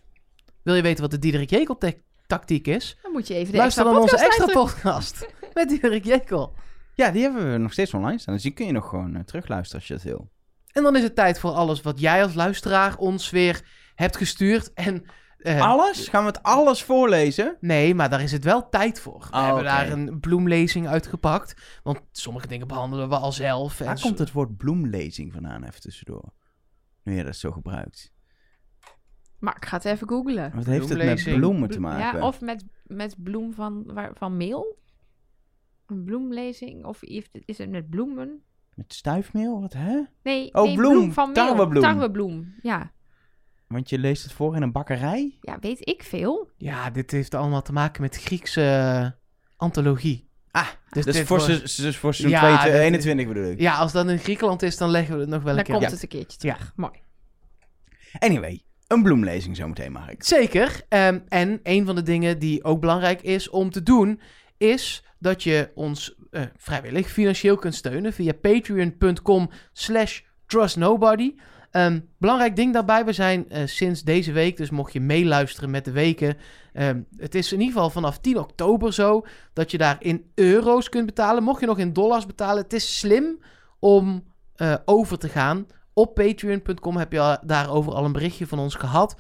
Wil je weten wat de Diederik Jekel te- tactiek is? Dan moet je even de Luister extra dan onze extra luisteren. podcast met Diederik Jekel. Ja, die hebben we nog steeds online staan. Dus die kun je nog gewoon eh, terugluisteren als je dat wil. En dan is het tijd voor alles wat jij als luisteraar ons weer hebt gestuurd. En, eh, Alles? Gaan we het alles voorlezen? Nee, maar daar is het wel tijd voor. We Oh, hebben daar een bloemlezing uitgepakt. Want sommige dingen behandelen we al zelf. En Waar komt het woord bloemlezing vandaan even tussendoor? Nu je dat zo gebruikt. Maar ik ga het even googlen. Wat heeft het met bloemen te maken? Ja, of met, met bloem van, waar, van meel. Een bloemlezing. Of is het met bloemen? Met stuifmeel? Wat, hè? Nee, Oh, nee, bloem. van meel. Tarwebloem. Tarwebloem, ja. Want je leest het voor in een bakkerij? Ja, weet ik veel. Ja, dit heeft allemaal te maken met Griekse eh, antologie. Ah, Dus dus, dit voor, dus voor seizoen Ja, 22 dit- 21 bedoel ik. Ja, als dat in Griekenland is, dan leggen we het nog wel een Dan keer komt uit. het een keertje Ja. terug. Mooi. Anyway, een bloemlezing zometeen, Mark. Zeker. Ehm, en een van de dingen die ook belangrijk is om te doen, is dat je ons eh, vrijwillig financieel kunt steunen via patreon.com slash trustnobody. Ehm, belangrijk ding daarbij, we zijn eh, sinds deze week, dus mocht je meeluisteren met de weken, ehm, het is in ieder geval vanaf 10 oktober zo dat je daar in euro's kunt betalen. Mocht je nog in dollars betalen, het is slim om eh, over te gaan. Op patreon.com heb je al- daarover al een berichtje van ons gehad.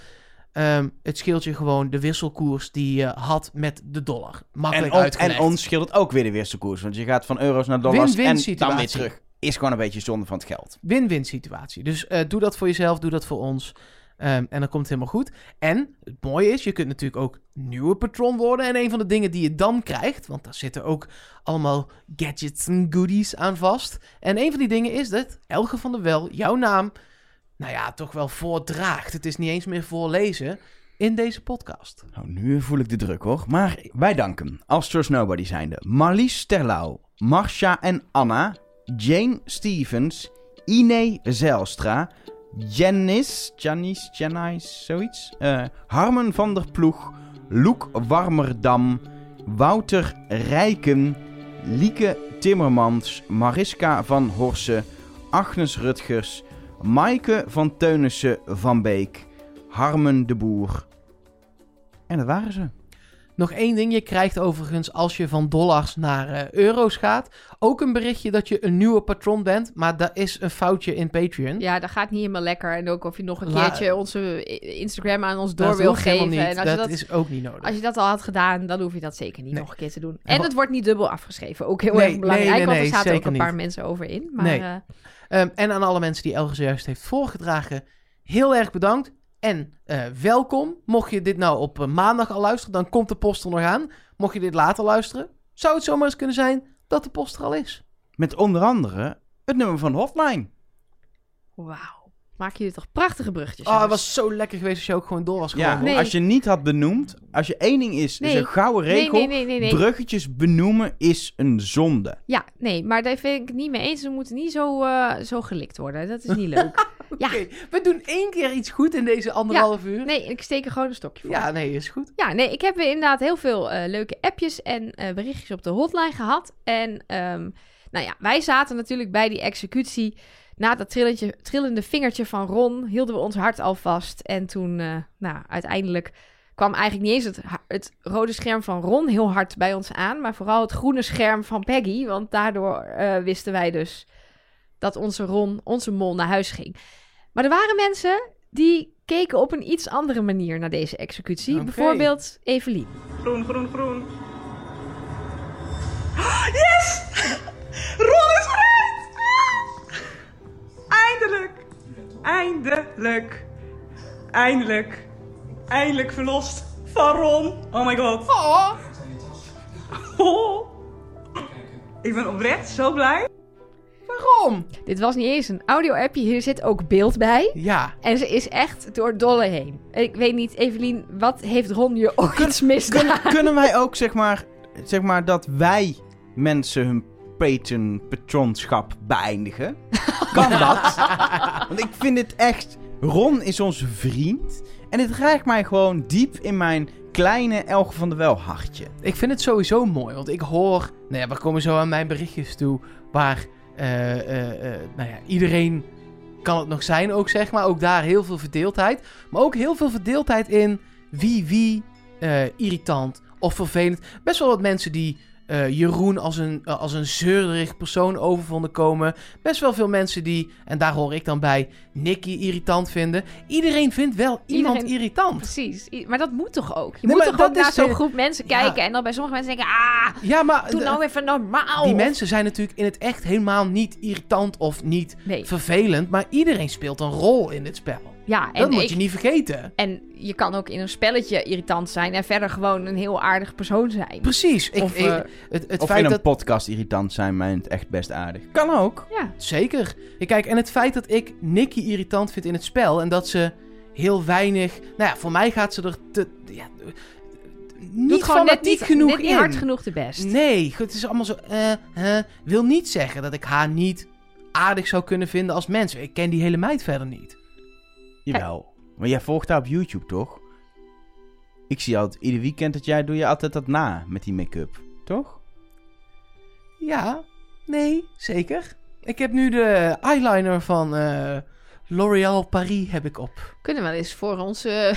Ehm, het scheelt je gewoon de wisselkoers die je had met de dollar. Makkelijk En, on- en ons scheelt het ook weer de wisselkoers. Want je gaat van euro's naar dollars en dan weer terug. Is gewoon een beetje zonde van het geld. Win-win situatie. Dus eh, doe dat voor jezelf, doe dat voor ons. Ehm, en dan komt het helemaal goed. En het mooie is, je kunt natuurlijk ook nieuwe patron worden. En een van de dingen die je dan krijgt, want daar zitten ook allemaal gadgets en goodies aan vast. En een van die dingen is dat Elge van der Wel jouw naam, nou ja, toch wel voordraagt. Het is niet eens meer voorlezen in deze podcast. Nou, nu voel ik de druk hoor. Maar wij danken als Trust Nobody zijnde Marlies Terlouw, Marcia en Anna, Jane Stevens, Ine Zijlstra, Janice, Janice, Janice, zoiets. Eh, Harmen van der Ploeg, Loek Warmerdam, Wouter Rijken, Lieke Timmermans, Mariska van Horsen, Agnes Rutgers, Maaike van Teunissen van Beek, Harmen de Boer. En dat waren ze. Nog één ding, je krijgt overigens als je van dollars naar eh, euro's gaat, ook een berichtje dat je een nieuwe patron bent, maar dat is een foutje in Patreon. Ja, dat gaat niet helemaal lekker. En ook of je nog een La- keertje onze Instagram aan ons door dat wil geven. niet. En als je dat, is ook niet nodig. als je dat al had gedaan, dan hoef je dat zeker niet Nee. nog een keer te doen. En het wordt niet dubbel afgeschreven. Ook heel Nee, erg belangrijk, nee, want er zaten ook een paar niet. mensen over in. Maar eh, Ehm, en aan alle mensen die Elge zojuist heeft voorgedragen, heel erg bedankt. En eh, welkom. Mocht je dit nou op eh, maandag al luisteren, dan komt de post er nog aan. Mocht je dit later luisteren, zou het zomaar eens kunnen zijn dat de post er al is. Met onder andere het nummer van hotline. Wauw. Maak jullie toch prachtige bruggetjes. Oh, het was zo lekker geweest als je ook gewoon door was Ja, gegaan. Nee. als je niet had benoemd, als je één ding is, is Nee. een gouden regel. Nee, nee, nee, nee, nee. Bruggetjes benoemen is een zonde. Ja, nee, maar daar vind ik het niet mee eens. Ze moeten niet zo, eh, zo gelikt worden. Dat is niet leuk. ja, Oké, we doen één keer iets goed in deze anderhalf uur. nee, ik steek er gewoon een stokje voor. Ja, nee, is goed. Ja, nee, ik heb inderdaad heel veel eh, leuke appjes en eh, berichtjes op de hotline gehad. En ehm, nou ja, wij zaten natuurlijk bij die executie. Na dat trillende vingertje van Ron hielden we ons hart al vast. En toen, eh, nou, uiteindelijk kwam eigenlijk niet eens het, het rode scherm van Ron heel hard bij ons aan. Maar vooral het groene scherm van Peggy. Want daardoor eh, wisten wij dus dat onze Ron, onze mol, naar huis ging. Maar er waren mensen die keken op een iets andere manier naar deze executie. Bijvoorbeeld Evelien. Groen, groen, groen. Yes! Ron! Eindelijk! Eindelijk! Eindelijk! Eindelijk verlost van Ron! Oh my god! Oh. Ik ben oprecht zo blij. Waarom? Dit was niet eens een audio-appje, hier zit ook beeld bij. Ja, En ze is echt door dolle heen. Ik weet niet, Evelien, wat heeft Ron je ooit misdaan? Kunnen, kunnen wij ook, zeg maar, zeg maar, dat wij mensen hun patron, patronschap beëindigen? Kan dat? Want ik vind het echt... Ron is onze vriend. En het raakt mij gewoon diep in mijn kleine Elge van der Wel hartje. ik vind het sowieso mooi. Want ik hoor... Nou ja, we komen zo aan mijn berichtjes toe. Waar, eh, eh, eh, nou ja, iedereen kan het nog zijn ook, zeg maar. Ook daar heel veel verdeeldheid. Maar ook heel veel verdeeldheid in wie wie irritant of vervelend. Best wel wat mensen die eh, Jeroen als een, eh, als een zeurderig persoon over vonden komen. Best wel veel mensen die, en daar hoor ik dan bij, Nicky irritant vinden. Iedereen vindt wel iemand Iedereen- irritant. Precies, I- maar dat moet toch ook? Je Nee, moet toch ook naar zo'n groep mensen Ja. kijken en dan bij sommige mensen denken, ah, Ja, maar doe nou even normaal. die mensen zijn natuurlijk in het echt helemaal niet irritant of niet Nee, vervelend. Maar iedereen speelt een rol in dit spel. Ja, en Dat moet ik- je niet vergeten. En je kan ook in een spelletje irritant zijn en verder gewoon een heel aardig persoon zijn. Precies. Ik, Of, ik- eh, het het of feit in een dat... podcast irritant zijn, het echt best aardig. Kan ook. Ja, Zeker. Kijk, en het feit dat ik Nicky irritant vind in het spel en dat ze heel weinig... Nou ja, voor mij gaat ze er te... Ja, niet doet gewoon net niet, genoeg net niet in. hard genoeg de best. Nee, het is allemaal zo... eh eh, wil niet zeggen dat ik haar niet aardig zou kunnen vinden als mens. Ik ken die hele meid verder niet. Jawel. Maar jij volgt haar op YouTube, toch? Ik zie altijd, ieder weekend dat jij doe je altijd dat na met die make-up. Toch? Ja, nee, zeker. Ik heb nu de eyeliner van eh, L'Oréal Paris heb ik op. Kunnen we wel eens voor onze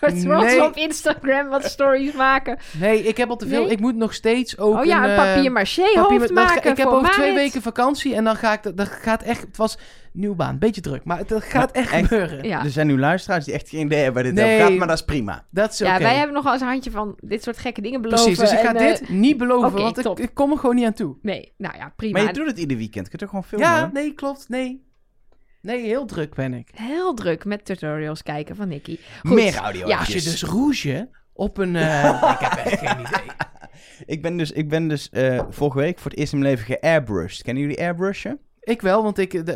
patrons Nee. op Instagram wat stories maken. Nee, ik heb al te veel. Nee? Ik moet nog steeds ook oh ja, een eh, papier maché hoofd ga- maken Ik heb over twee weken vakantie en dan ga ik... Dat, gaat echt... Het was nieuwe baan, beetje druk. Maar het dat gaat echt, echt? gebeuren. Ja. Er zijn nu luisteraars die echt geen idee hebben waar dit Nee. over gaat, maar dat is prima. Dat is oké. Ja, wij hebben nog wel eens een handje van dit soort gekke dingen beloven. Precies, dus ik ga en, eh, dit niet beloven, want ik, ik kom er gewoon niet aan toe. Nee, nou ja, prima. Maar je doet het ieder weekend. Kun je toch gewoon filmen? Ja, nee, klopt, nee. Nee, heel druk ben ik. Heel druk met tutorials kijken van Nicky. Goed. Meer audio. Ja. Als je dus rouge op een... eh, ik heb echt geen idee. Ik ben dus, ik ben dus eh, vorige week voor het eerst in mijn leven geairbrushed. Kennen jullie airbrushen? Ik wel, want ik... eh, De,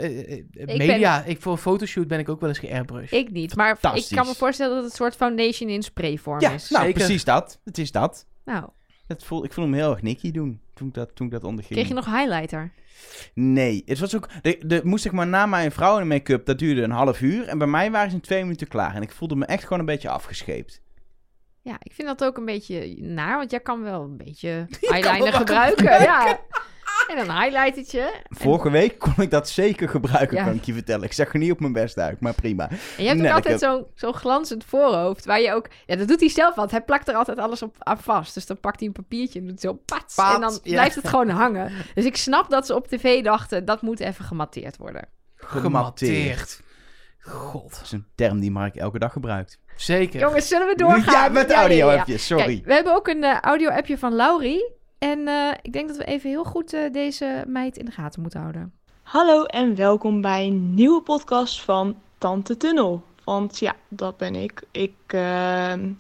eh, media, ik, voor een fotoshoot ben ik ook wel eens geairbrushed. Ik niet, maar ik kan me voorstellen dat het een soort foundation in sprayvorm Ja, is. nou zeker. precies dat. Het is dat. Nou, Het voel, ik voelde hem heel erg Nicky doen toen ik dat, toen ik dat onderging. kreeg je nog highlighter? Nee, het was ook. De, de, moest zeg maar na mijn vrouw in make-up, dat duurde een half uur. En bij mij waren ze in twee minuten klaar. En ik voelde me echt gewoon een beetje afgescheept. Ja, ik vind dat ook een beetje naar, want jij kan wel een beetje eyeliner wat gebruiken. Ja. En een highlightertje. Vorige week kon ik dat zeker gebruiken, Ja. kan ik je vertellen. Ik zag er niet op mijn best uit, maar prima. En je hebt ook Nelleke. altijd zo'n zo'n glanzend voorhoofd, waar je ook... Ja, dat doet hij zelf, want hij plakt er altijd alles op aan vast. Dus dan pakt hij een papiertje en doet zo pats. Pats, en dan ja. blijft het gewoon hangen. Dus ik snap dat ze op tv dachten, dat moet even gematteerd worden. Gematteerd. God, Dat is een term die Mark elke dag gebruikt. zeker. Jongens, zullen we doorgaan? Ja, met Ja, ja, audio ja, ja. appjes, sorry. Kijk, we hebben ook een eh, audio-appje van Laurie. En eh, ik denk dat we even heel goed eh, deze meid in de gaten moeten houden. Hallo en welkom bij een nieuwe podcast van Tante Tunnel. Want ja, dat ben ik. Ik ehm,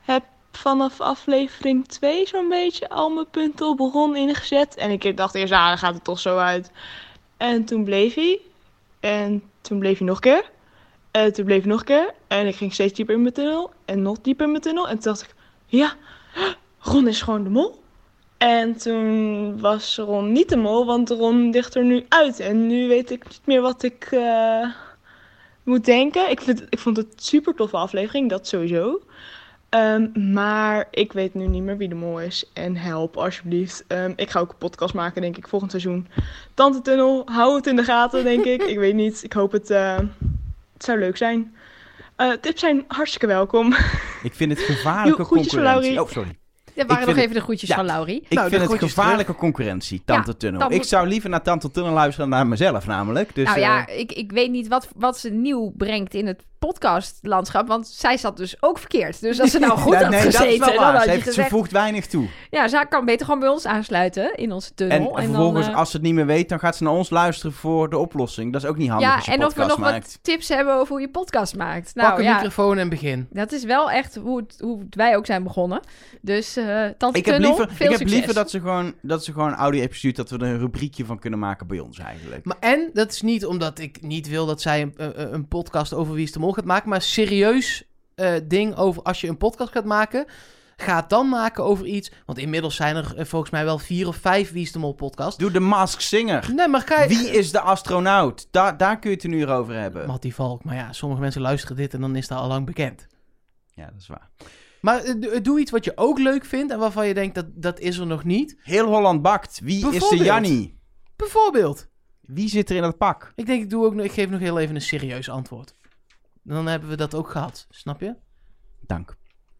heb vanaf aflevering 2 zo'n beetje al mijn punten op Ron ingezet. En ik dacht eerst, ah, dan gaat het toch zo uit. En toen bleef hij. En toen bleef hij nog een keer. En toen bleef hij nog een keer. En ik ging steeds dieper in mijn tunnel. En nog dieper in mijn tunnel. En toen dacht ik, ja, Ron is gewoon de mol. En toen was Ron niet de mol, want Ron ligt er nu uit. En nu weet ik niet meer wat ik eh, moet denken. Ik, vind, ik vond het een super toffe aflevering, dat sowieso. Ehm, maar ik weet nu niet meer wie de mol is. En help alsjeblieft. Ehm, ik ga ook een podcast maken, denk ik, volgend seizoen. Tante Tunnel, hou het in de gaten, denk ik. Ik weet niet. Ik hoop het. eh, het zou leuk zijn. Eh, tips zijn hartstikke welkom. Ik vind het gevaarlijke concurrentie. Laurie. Oh, sorry. Dat waren nog even de groetjes Ja. van Laurie. Ik Nou, vind het gevaarlijke concurrentie, Tante Ja, Tunnel. Ik zou liever naar Tante Tunnel luisteren dan naar mezelf namelijk. Dus, nou eh, ja, ik, ik weet niet wat, wat ze nieuw brengt in het podcastlandschap. Want zij zat dus ook verkeerd. Dus als ze nou goed Ja, had nee, dat is gezeten, wel dan had Ze, je heeft, ze gezegd... voegt weinig toe. Ja, zij kan beter gewoon bij ons aansluiten in onze En, tunnel. En, vervolgens, dan, eh, als ze het niet meer weet, dan gaat ze naar ons luisteren voor de oplossing. Dat is ook niet handig ja, als je en of we podcast nog maakt. wat tips hebben over hoe je podcast maakt. Nou Pak een ja, microfoon en begin. dat is wel echt hoe, het, hoe wij ook zijn begonnen. Dus eh Tante Ik heb, Tunnel, liever, veel ik heb succes. liever dat ze gewoon, dat ze gewoon audio hebben gestuurd, dat we er een rubriekje van kunnen maken bij ons eigenlijk. Maar en, dat is niet omdat ik niet wil dat zij een, een, een podcast over Wie is de Mol gaat maken, maar serieus eh, ding over als je een podcast gaat maken, ga het dan maken over iets, want inmiddels zijn er eh, volgens mij wel vier of vijf Wie is de Mol podcasts. Doe de Mask Singer. Nee, maar ga je... Wie is de astronaut? Daar, daar kun je het een uur over hebben. Mattie Valk, maar ja, sommige mensen luisteren dit en dan is dat al lang bekend. Ja, dat is waar. Maar eh, do- doe iets wat je ook leuk vindt en waarvan je denkt dat dat is er nog niet. Heel Holland bakt. Wie is de. Jannie? Bijvoorbeeld. Wie zit er in dat pak? Ik denk, ik, doe ook, ik geef nog heel even een serieus antwoord. Dan hebben we dat ook gehad, snap je? Dank.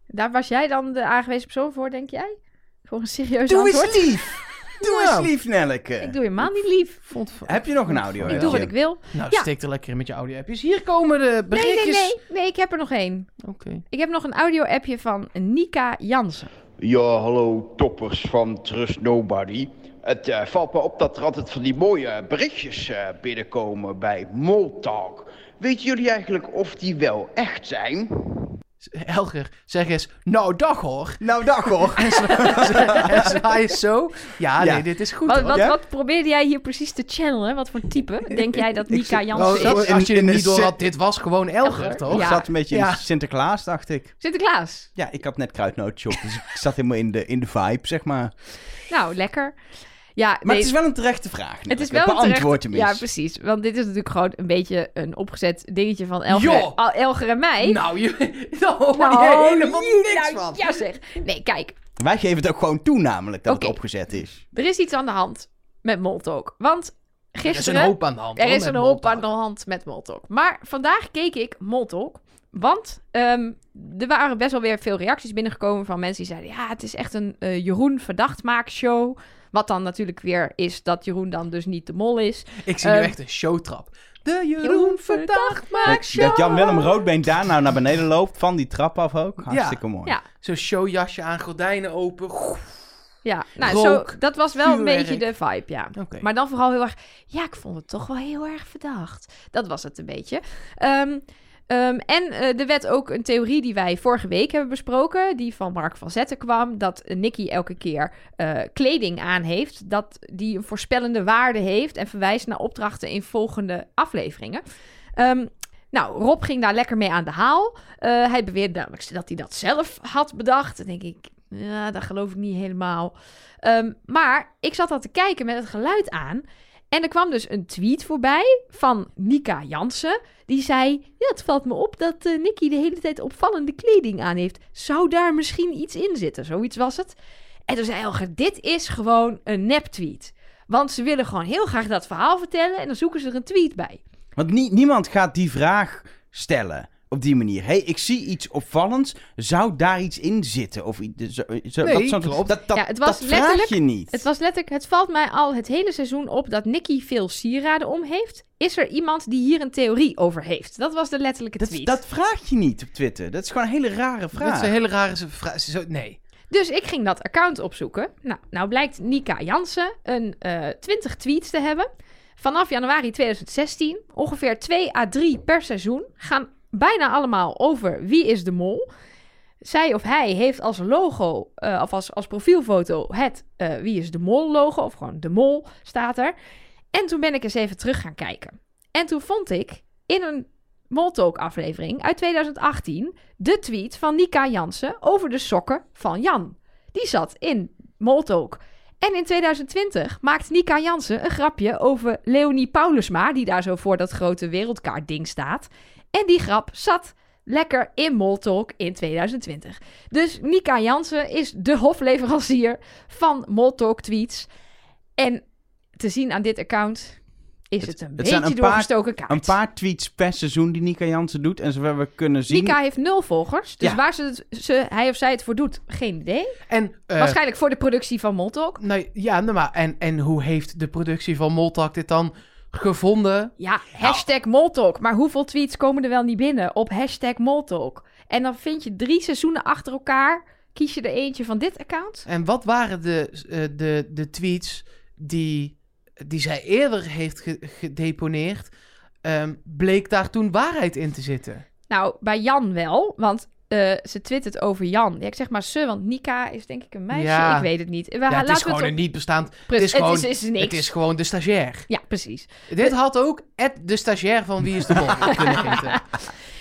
Daar was jij dan de aangewezen persoon voor, denk jij? Voor een serieus Doe antwoord? eens lief. Doe Nou. eens lief, Nelleke. Ik doe helemaal niet lief. Vond, Heb je nog een audio? Ik doe wat ik wil. Nou, Ja. steek er lekker in met je audio-appjes. Hier komen de Nee, nee, berichtjes. nee. Nee, ik heb er nog één. Oké. Ik heb nog een audio-appje van Nika Jansen. Ja, hallo toppers van Trust Nobody. Het eh, valt me op dat er altijd van die mooie berichtjes eh, binnenkomen bij Moltalk. Weten jullie eigenlijk of die wel echt zijn? Helger, zeg eens, nou dag hoor. Nou, dag hoor. En zwaai- eens zo. Ja, Ja. nee, dit is goed Wat, wat, Ja? wat probeerde jij hier precies te channelen? Wat voor type? Denk jij dat Nika Jansen dat- is? als je niet door had, dit was gewoon Elger, Elger, toch? Ik Ja. zat een beetje Ja. in Sinterklaas, dacht ik. Sinterklaas. Ja, ik had net kruidnootjes op, dus ik zat helemaal in de, in de vibe, zeg maar. Nou, lekker. Ja, Maar nee, het is wel een terechte vraag. het is wel een Beantwoord terecht... Ja, precies. Want dit is natuurlijk gewoon een beetje een opgezet dingetje van Elger, en mij. Nou, je, Nou, helemaal niks nou, van. Ja zeg. Nee, kijk. Wij geven het ook gewoon toe namelijk dat het opgezet is. Er is iets aan de hand met Moltalk. Want Er is een gisteren... hoop aan de hand. Er is een hoop aan de hand met Moltalk. Maar vandaag keek ik Moltalk. Want ehm, er waren best wel weer veel reacties binnengekomen van mensen die zeiden... Ja, het is echt een eh, Jeroen verdachtmaakshow. Wat dan natuurlijk weer is dat Jeroen dan dus niet de mol is. Ik zie nu Ehm, echt een showtrap. De Jeroen Jeroen verdacht Dat, Maakshow. dat Jan-Willem Roodbeen daar nou naar beneden loopt, van die trap af ook. Hartstikke mooi. Ja. Zo'n showjasje aan, gordijnen open. Ja, nou, Rook, zo, dat was wel vuurwerk. een beetje de vibe, ja. Maar dan vooral heel erg... Ja, ik vond het toch wel heel erg verdacht. Dat was het een beetje. Ehm, ehm, en eh, er werd ook een theorie die wij vorige week hebben besproken... die van Mark van Zetten kwam... dat Nicky elke keer eh, kleding aan heeft... dat die een voorspellende waarde heeft... en verwijst naar opdrachten in volgende afleveringen. Ehm, nou, Rob ging daar lekker mee aan de haal. Eh, hij beweerde namelijk dat hij dat zelf had bedacht. Denk ik, ja, dat geloof ik niet helemaal. Ehm, maar ik zat al te kijken met het geluid aan. En er kwam dus een tweet voorbij van Nika Jansen. Die zei: Ja, het valt me op dat eh Nicky de hele tijd opvallende kleding aan heeft. Zou daar misschien iets in zitten? Zoiets was het. En toen zei Elger: Dit is gewoon een nep-tweet. Want ze willen gewoon heel graag dat verhaal vertellen. En dan zoeken ze er een tweet bij. Want nie- niemand gaat die vraag stellen op die manier. hey, ik zie iets opvallends. Zou daar iets in zitten? Of, zo, zo, Nee, dat, zo- klopt. Dat, dat, Ja, het was dat letterlijk- je niet. Het was letterlijk, het valt mij al het hele seizoen op dat Nicky veel sieraden om heeft. Is er iemand die hier een theorie over heeft? Dat was de letterlijke dat, tweet. dat vraag je niet op Twitter. Dat is gewoon een hele rare vraag. Dat is een hele rare vraag. Zo- Nee. Dus ik ging dat account opzoeken. Nou, nou blijkt Nika Jansen een eh 20 tweets te hebben. Vanaf januari 2016, ongeveer 2 à 3 per seizoen, gaan bijna allemaal over wie is de mol. Zij of hij heeft als logo, eh, of als, als profielfoto, het eh, wie is de mol logo, of gewoon de mol staat er. En toen ben ik eens even terug gaan kijken. En toen vond ik in een Moltalk aflevering uit 2018 de tweet van Nika Jansen over de sokken van Jan. Die zat in Moltalk. En in 2020 maakt Nika Jansen een grapje over Leonie Paulusma, die daar zo voor dat grote wereldkaartding staat. En die grap zat lekker in Moltalk in 2020. Dus Nika Jansen is de hofleverancier van Moltalk tweets. En te zien aan dit account is het, Het- een het beetje een paar- doorgestoken kaart. Een paar tweets per seizoen die Nika Jansen doet. En zover we kunnen zien... Nika heeft nul volgers. Dus Ja. waar ze, het, ze, hij of zij het voor doet, geen idee. En, eh, Waarschijnlijk voor de productie van Moltalk. nou, ja, nou, maar en, en hoe heeft de productie van Moltak dit dan gevonden? Ja, hashtag Moltalk. Maar hoeveel tweets komen er wel niet binnen op hashtag Moltalk? En dan vind je drie seizoenen achter elkaar. Kies je er eentje van dit account? En wat waren de, eh, de, de tweets die, die zij eerder heeft ge- gedeponeerd? Ehm, bleek daar toen waarheid in te zitten? Nou, bij Jan wel, want eh, ze twittert over Jan. Ja, ik zeg maar ze, want Nika is denk ik een meisje. Ja. Ik weet het niet. We, Ja, het is gewoon op- een niet bestaand... Het is gewoon, het is, is niks. Het is gewoon de stagiair. Ja, precies. Dit had ook Ed, de stagiair van Wie is de Mol kunnen heten.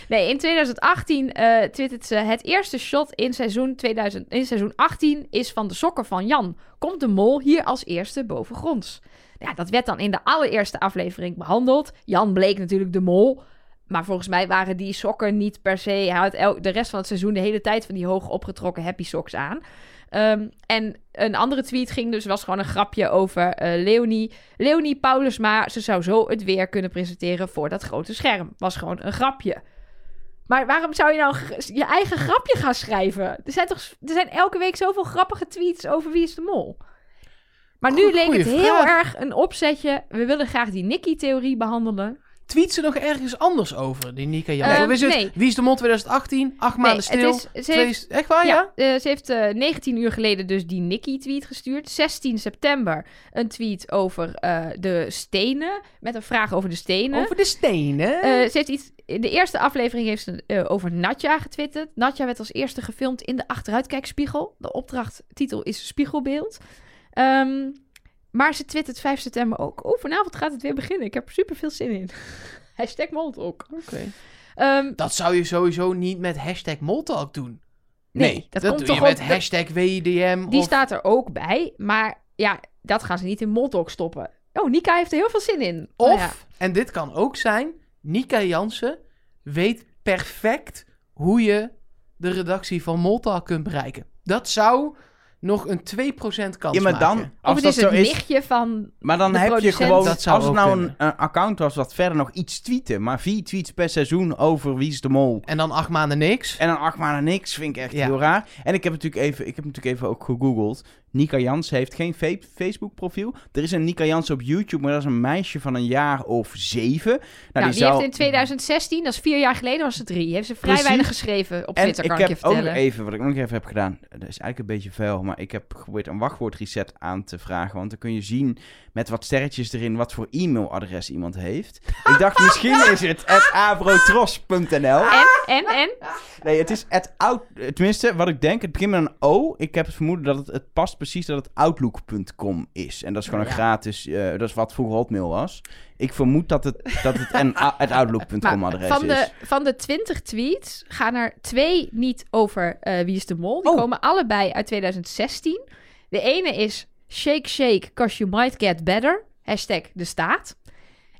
Nee, in 2018 eh twittert ze... Het eerste shot in seizoen, 2000, in seizoen 18 is van de sokken van Jan. Komt de mol hier als eerste bovengronds? Ja, dat werd dan in de allereerste aflevering behandeld. Jan bleek natuurlijk de mol. Maar volgens mij waren die sokken niet per se... Hij had el- de rest van het seizoen de hele tijd van die hoog opgetrokken happy socks aan. Ehm, en een andere tweet ging dus, was gewoon een grapje over eh, Leonie. Leonie Paulusma, ze zou zo het weer kunnen presenteren voor dat grote scherm. Was gewoon een grapje. Maar waarom zou je nou g- je eigen grapje gaan schrijven? Er zijn toch er zijn elke week zoveel grappige tweets over wie is de mol. Maar nu Goeie leek het heel erg een opzetje. We willen graag die Nicky-theorie behandelen. Tweet ze nog ergens anders over, die Nika Jan? Ehm, Of is nee. Wie is de Mol 2018? Acht maanden Nee, stil. het is- ze twee- heeft- Echt waar, ja? ja, eh, ze heeft eh, 19 uur geleden dus die Nicky-tweet gestuurd. 16 september een tweet over eh, de stenen. Met een vraag over de stenen. Over de stenen. Ze heeft iets, in de eerste aflevering heeft ze over Natja getwitterd. Natja werd als eerste gefilmd in de achteruitkijkspiegel. De opdrachttitel is Spiegelbeeld. Ehm, maar ze twittert 5 september ook. Oh, vanavond gaat het weer beginnen. Ik heb er super veel zin in. Hashtag Moltalk. Oké. Ehm, Dat zou je sowieso niet met hashtag Moltalk doen. nee, dat, komt doe toch je met hashtag WDM. Die of... staat er ook bij. Maar ja, dat gaan ze niet in Moltalk stoppen. Oh, Nika heeft er heel veel zin in. Of, Nou ja. en dit kan ook zijn, Nika Jansen weet perfect hoe je de redactie van Moltalk kunt bereiken. Dat zou nog een 2% kans Ja, maar maken. dan, Of als het dat is zo het nichtje van... Maar dan heb je gewoon, Dat zou als het ook nou een, een account was dat verder nog iets tweeten, maar vier tweets per seizoen over wie is de mol. En dan acht maanden niks. En dan acht maanden niks, vind ik echt Ja. heel raar. En ik heb natuurlijk even, ik heb natuurlijk even ook gegoogeld. Nika Jans heeft geen Facebook profiel. Er is een Nika Jans op YouTube, maar dat is een meisje van een jaar of zeven. Nou, Nou, die, zou- heeft in 2016, dat is vier jaar geleden, was het drie. Heeft ze vrij Precies. weinig geschreven op Twitter, ik kan heb ik je ook vertellen. nog even, wat ik ook nog even heb gedaan, dat is eigenlijk een beetje vuil, maar ik heb geprobeerd een wachtwoordreset aan te vragen, want dan kun je zien met wat sterretjes erin wat voor e-mailadres iemand heeft. ik dacht, misschien is het at avrotros.nl. En, en, en? Nee, het is at out, tenminste, wat ik denk, het begint met een O. Ik heb het vermoeden dat het, het past precies dat het outlook.com is. En dat is gewoon Oh, een ja. gratis, eh, dat is wat vroeger Hotmail was. Ik vermoed dat het, dat het een a- het outlook.com adres van, is. de, van de 20 tweets gaan er twee niet over eh, Wie is de Mol. Die Oh. komen allebei uit 2016. De ene is Shake Shake, cause you might get better. Hashtag de staat.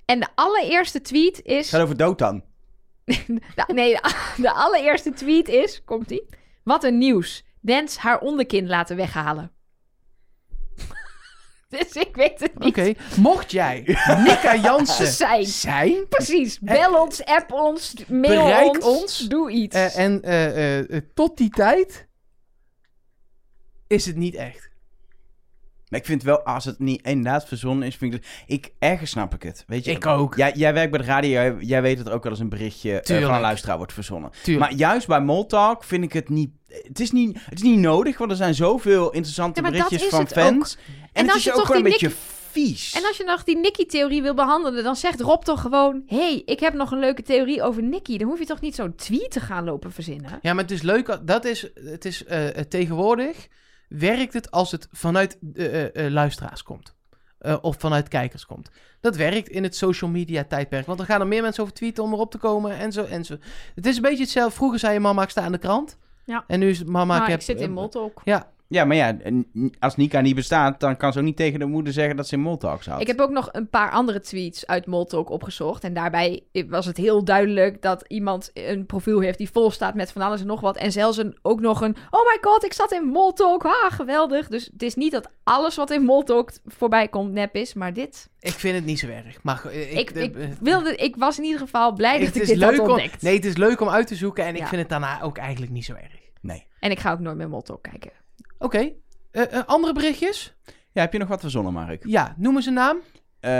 En de allereerste tweet is... Het gaat over Dotan. Nou, nee, de, de allereerste tweet is... Komt-ie? Wat een nieuws. Dens haar onderkin laten weghalen. dus ik weet het niet. Oké, mocht jij Nika Jansen Zijn. zijn Precies. Bel ons, app ons, mail Bereik ons, ons. Doe iets. eh, en eh, eh, eh, tot die tijd is het niet echt. Maar ik vind wel, als het niet inderdaad verzonnen is, vind ik het... Ik, ergens snap ik het, weet je. Ik ook. Jij, jij werkt bij de radio, jij, jij weet dat er ook wel eens een berichtje eh, van een luisteraar wordt verzonnen. Tuurlijk. Maar juist bij Moltalk vind ik het niet... Het is niet, het is niet nodig, want er zijn zoveel interessante Ja, berichtjes van fans. En, En het is je ook gewoon een beetje vies. En als je nog die Nicky-theorie wil behandelen, dan zegt Rob toch gewoon... hey, ik heb nog een leuke theorie over Nicky. Dan hoef je toch niet zo'n tweet te gaan lopen verzinnen? Ja, maar het is leuk. Dat is, het is eh, eh, tegenwoordig werkt het als het vanuit eh, luisteraars komt. Eh, of vanuit kijkers komt. Dat werkt in het social media tijdperk. Want dan gaan er meer mensen over tweeten om erop te komen en zo en zo. Het is een beetje hetzelfde. Vroeger zei je mama, ik sta aan de krant. Ja. En nu is mama, maar ik ik, heb... zit in eh, Moltalk. Ja, Ja, maar ja, als Nika niet bestaat, dan kan ze ook niet tegen de moeder zeggen dat ze in Moltalk zat. Ik heb ook nog een paar andere tweets uit Moltalk opgezocht. En daarbij was het heel duidelijk dat iemand een profiel heeft die vol staat met van alles en nog wat. En zelfs een, ook nog een, oh my god, ik zat in Moltalk. Ha, geweldig. Dus het is niet dat alles wat in Moltalk voorbij komt nep is, maar dit. ik vind het niet zo erg. Maar eh, Ik, ik, ik, eh, wilde, ik was in ieder geval blij dat ik dit had leuk om, ontdekt. Nee, het is leuk om uit te zoeken. En ik vind het daarna ook eigenlijk niet zo erg. Nee. En ik ga ook nooit meer Moltalk kijken. Oké. Eh, eh, andere berichtjes? Ja, heb je nog wat verzonnen, Mark? Ja, noem eens een naam. Eh,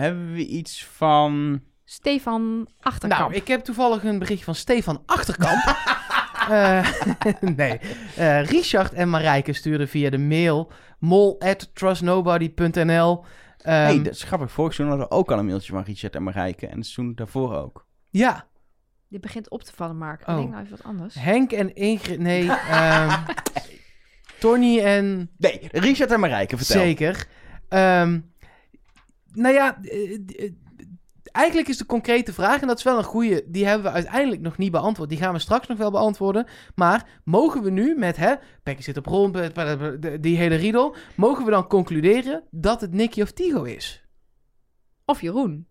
hebben we iets van... Stefan Achterkamp. Nou, ik heb toevallig een bericht van Stefan Achterkamp. Eh, nee. Eh, Richard en Marijke stuurden via de mail mol at trustnobody.nl. Ehm, hey, dat is grappig. Vorig seizoen hadden we ook al een mailtje van Richard en Marijke. En het seizoen daarvoor ook. Ja, Dit begint op te vallen, Mark. Oh. Denk nou even wat anders. Henk en Ingrid. Nee, ehm Tony en. Nee, Richard en Marijke, vertel. Zeker. Ehm, nou ja, eh, eh, eigenlijk is de concrete vraag, en dat is wel een goede, die hebben we uiteindelijk nog niet beantwoord. Die gaan we straks nog wel beantwoorden. Maar mogen we nu met, hè, Becky zit op rond, eh, die- hele riedel, mogen we dan concluderen dat het Nicky of Tigo is? Of Jeroen.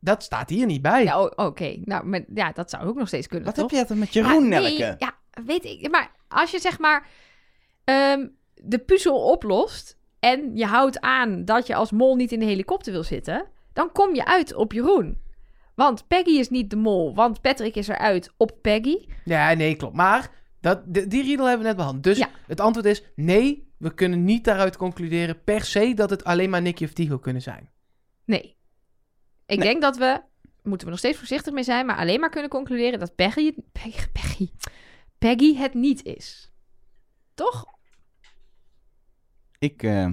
Dat staat hier niet bij. Ja, oké. Nou, maar, ja, dat zou ook nog steeds kunnen, Wat toch? heb jij dan met Jeroen, Ja, nee, Nelke? Ja, weet ik. Maar als je zeg maar ehm, de puzzel oplost en je houdt aan dat je als mol niet in de helikopter wil zitten, dan kom je uit op Jeroen. Want Peggy is niet de mol, want Patrick is eruit op Peggy. Ja, nee, klopt. Maar dat, die, die riedel hebben we net behandeld. Dus Ja. het antwoord is nee, we kunnen niet daaruit concluderen per se dat het alleen maar Nicky of Tigo kunnen zijn. Nee. Ik Nee. denk dat we, moeten we nog steeds voorzichtig mee zijn, maar alleen maar kunnen concluderen dat Peggy, Peggy, Peggy, Peggy het niet is. Toch? Ik eh,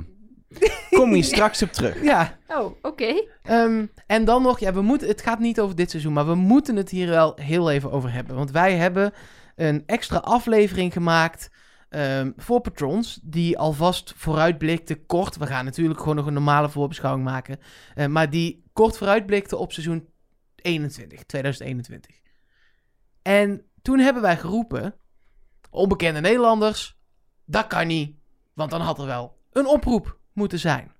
kom hier straks op terug. Ja, Oh, oké. Ehm, en dan nog, ja, we moeten, het gaat niet over dit seizoen, maar we moeten het hier wel heel even over hebben. Want wij hebben een extra aflevering gemaakt ehm, voor patrons, die alvast vooruitblikte kort. We gaan natuurlijk gewoon nog een normale voorbeschouwing maken, eh, maar die kort vooruitblikte op seizoen 21, 2021. En toen hebben wij geroepen, onbekende Nederlanders, dat kan niet, want dan had er wel een oproep moeten zijn.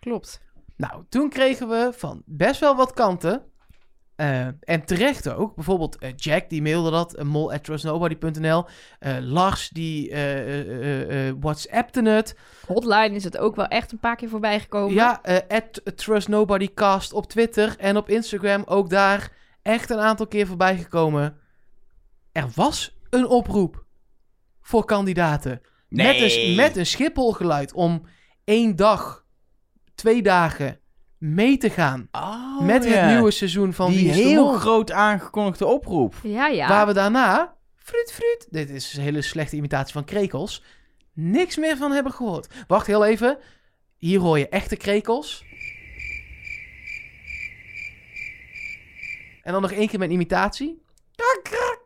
Klopt. Nou, toen kregen we van best wel wat kanten. eh, en terecht ook. Bijvoorbeeld eh, Jack, die mailde dat. Uh, mol at trustnobody.nl. Lars, die WhatsAppte het. Hotline is het ook wel echt een paar keer voorbij gekomen. Ja, at trustnobodycast op Twitter. En op Instagram ook daar echt een aantal keer voorbij gekomen. Er was een oproep voor kandidaten. Met, een, met een Schiphol-geluid om één dag, twee dagen mee te gaan. Oh, met ja. het nieuwe seizoen van Die de heel groot aangekondigde oproep. Ja, ja. Waar we daarna, fruit, fruit, dit is een hele slechte imitatie van krekels, niks meer van hebben gehoord. Wacht heel even, hier hoor je echte krekels. En dan nog één keer met imitatie. Krak, krak.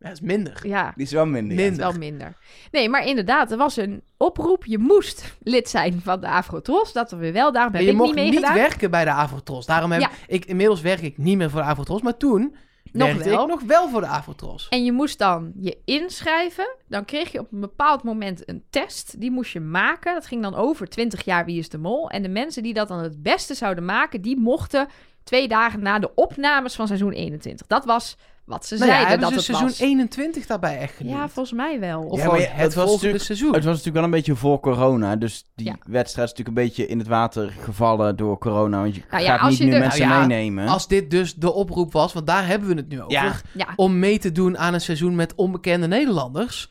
Ja, dat is minder. Ja, Die is wel minder. ja. Minder. wel minder. Nee, maar inderdaad, er was een oproep. Je moest lid zijn van de Afrotros. Dat we wel, daarom heb En je ik mocht niet niet, meegedaan. werken bij de Avrotros. Daarom heb Ja. ik, inmiddels werk ik niet meer voor de Avrotros, maar toen Nog werkte wel. ik nog wel voor de Avrotros. En je moest dan je inschrijven. Dan kreeg je op een bepaald moment een test. Die moest je maken. Dat ging dan over 20 jaar Wie is de Mol. En de mensen die dat dan het beste zouden maken... die mochten twee dagen na de opnames van seizoen 21. Dat was wat ze Nou ja, zeiden hebben dat ze het seizoen was. 21 daarbij echt genoemd? Ja, volgens mij wel. Of Ja, het, het was volgende natuurlijk- seizoen. Het was natuurlijk wel een beetje voor corona. Dus die Ja. wedstrijd is natuurlijk een beetje in het water gevallen door corona. Want je Nou ja, gaat als niet je nu mensen Nou ja, meenemen. Als dit dus de oproep was, want daar hebben we het nu over. Ja. Ja. Om mee te doen aan een seizoen met onbekende Nederlanders.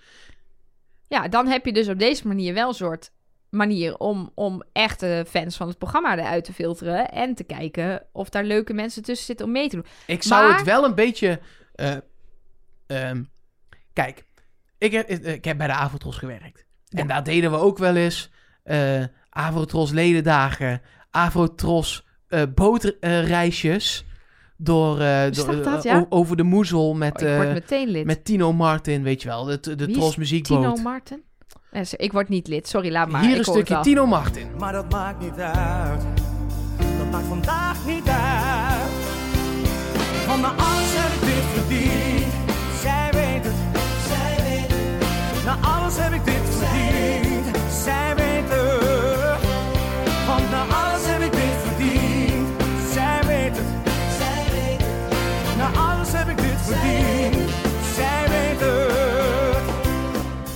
ja, dan heb je dus op deze manier wel een soort manier om, om echte fans van het programma eruit te filteren. En te kijken of daar leuke mensen tussen zitten om mee te doen. Ik zou Maar- het wel een beetje... eh, ehm, kijk, ik heb, ik heb bij de Avotros gewerkt. En daar deden we ook wel eens eh, Avrotros ledendagen, Avrotros eh bootreisjes door, eh, door, Staat dat, eh, ja? o- over de moezel met, Oh, eh, met Tino Martin, weet je wel, de, de Tros muziekboot. Tino Martin? Ik word niet lid, sorry, laat maar. Hier ik een hoor het stukje. Tino Martin. Maar dat maakt niet uit. Dat maakt vandaag niet uit. Van de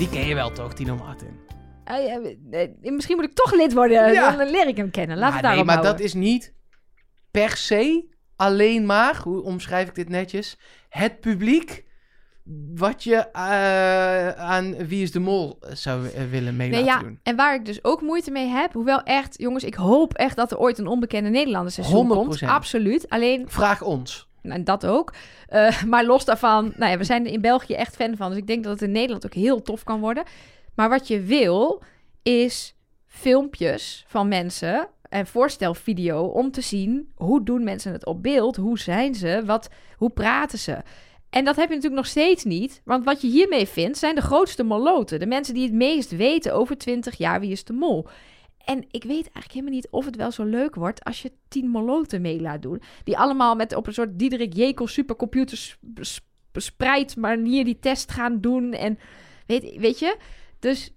Die ken je wel toch, Tino Martin? Eh, eh, misschien moet ik toch lid worden, Ja. dan leer ik hem kennen. Laat Maar het nee, maar houden. dat is niet per se alleen maar, hoe omschrijf ik dit netjes, het publiek wat je eh, aan Wie is de Mol zou eh, willen mee Nee, laten ja, doen. en waar ik dus ook moeite mee heb, hoewel echt, jongens, ik hoop echt dat er ooit een onbekende Nederlander seizoen 100%. komt. Absoluut. Alleen, Vraag ons. Nou, dat ook. Eh, maar los daarvan, nou ja, we zijn er in België echt fan van. Dus ik denk dat het in Nederland ook heel tof kan worden. Maar wat je wil, is filmpjes van mensen en voorstelvideo om te zien hoe doen mensen het op beeld, hoe zijn ze, wat, hoe praten ze. En dat heb je natuurlijk nog steeds niet, want wat je hiermee vindt zijn de grootste moloten, de mensen die het meest weten over 20 jaar wie is de mol. En ik weet eigenlijk helemaal niet of het wel zo leuk wordt als je tien moloten mee laat doen. Die allemaal met op een soort Diederik Jekyll supercomputer sp- sp- spreid manier die test gaan doen. En weet, weet je, dus,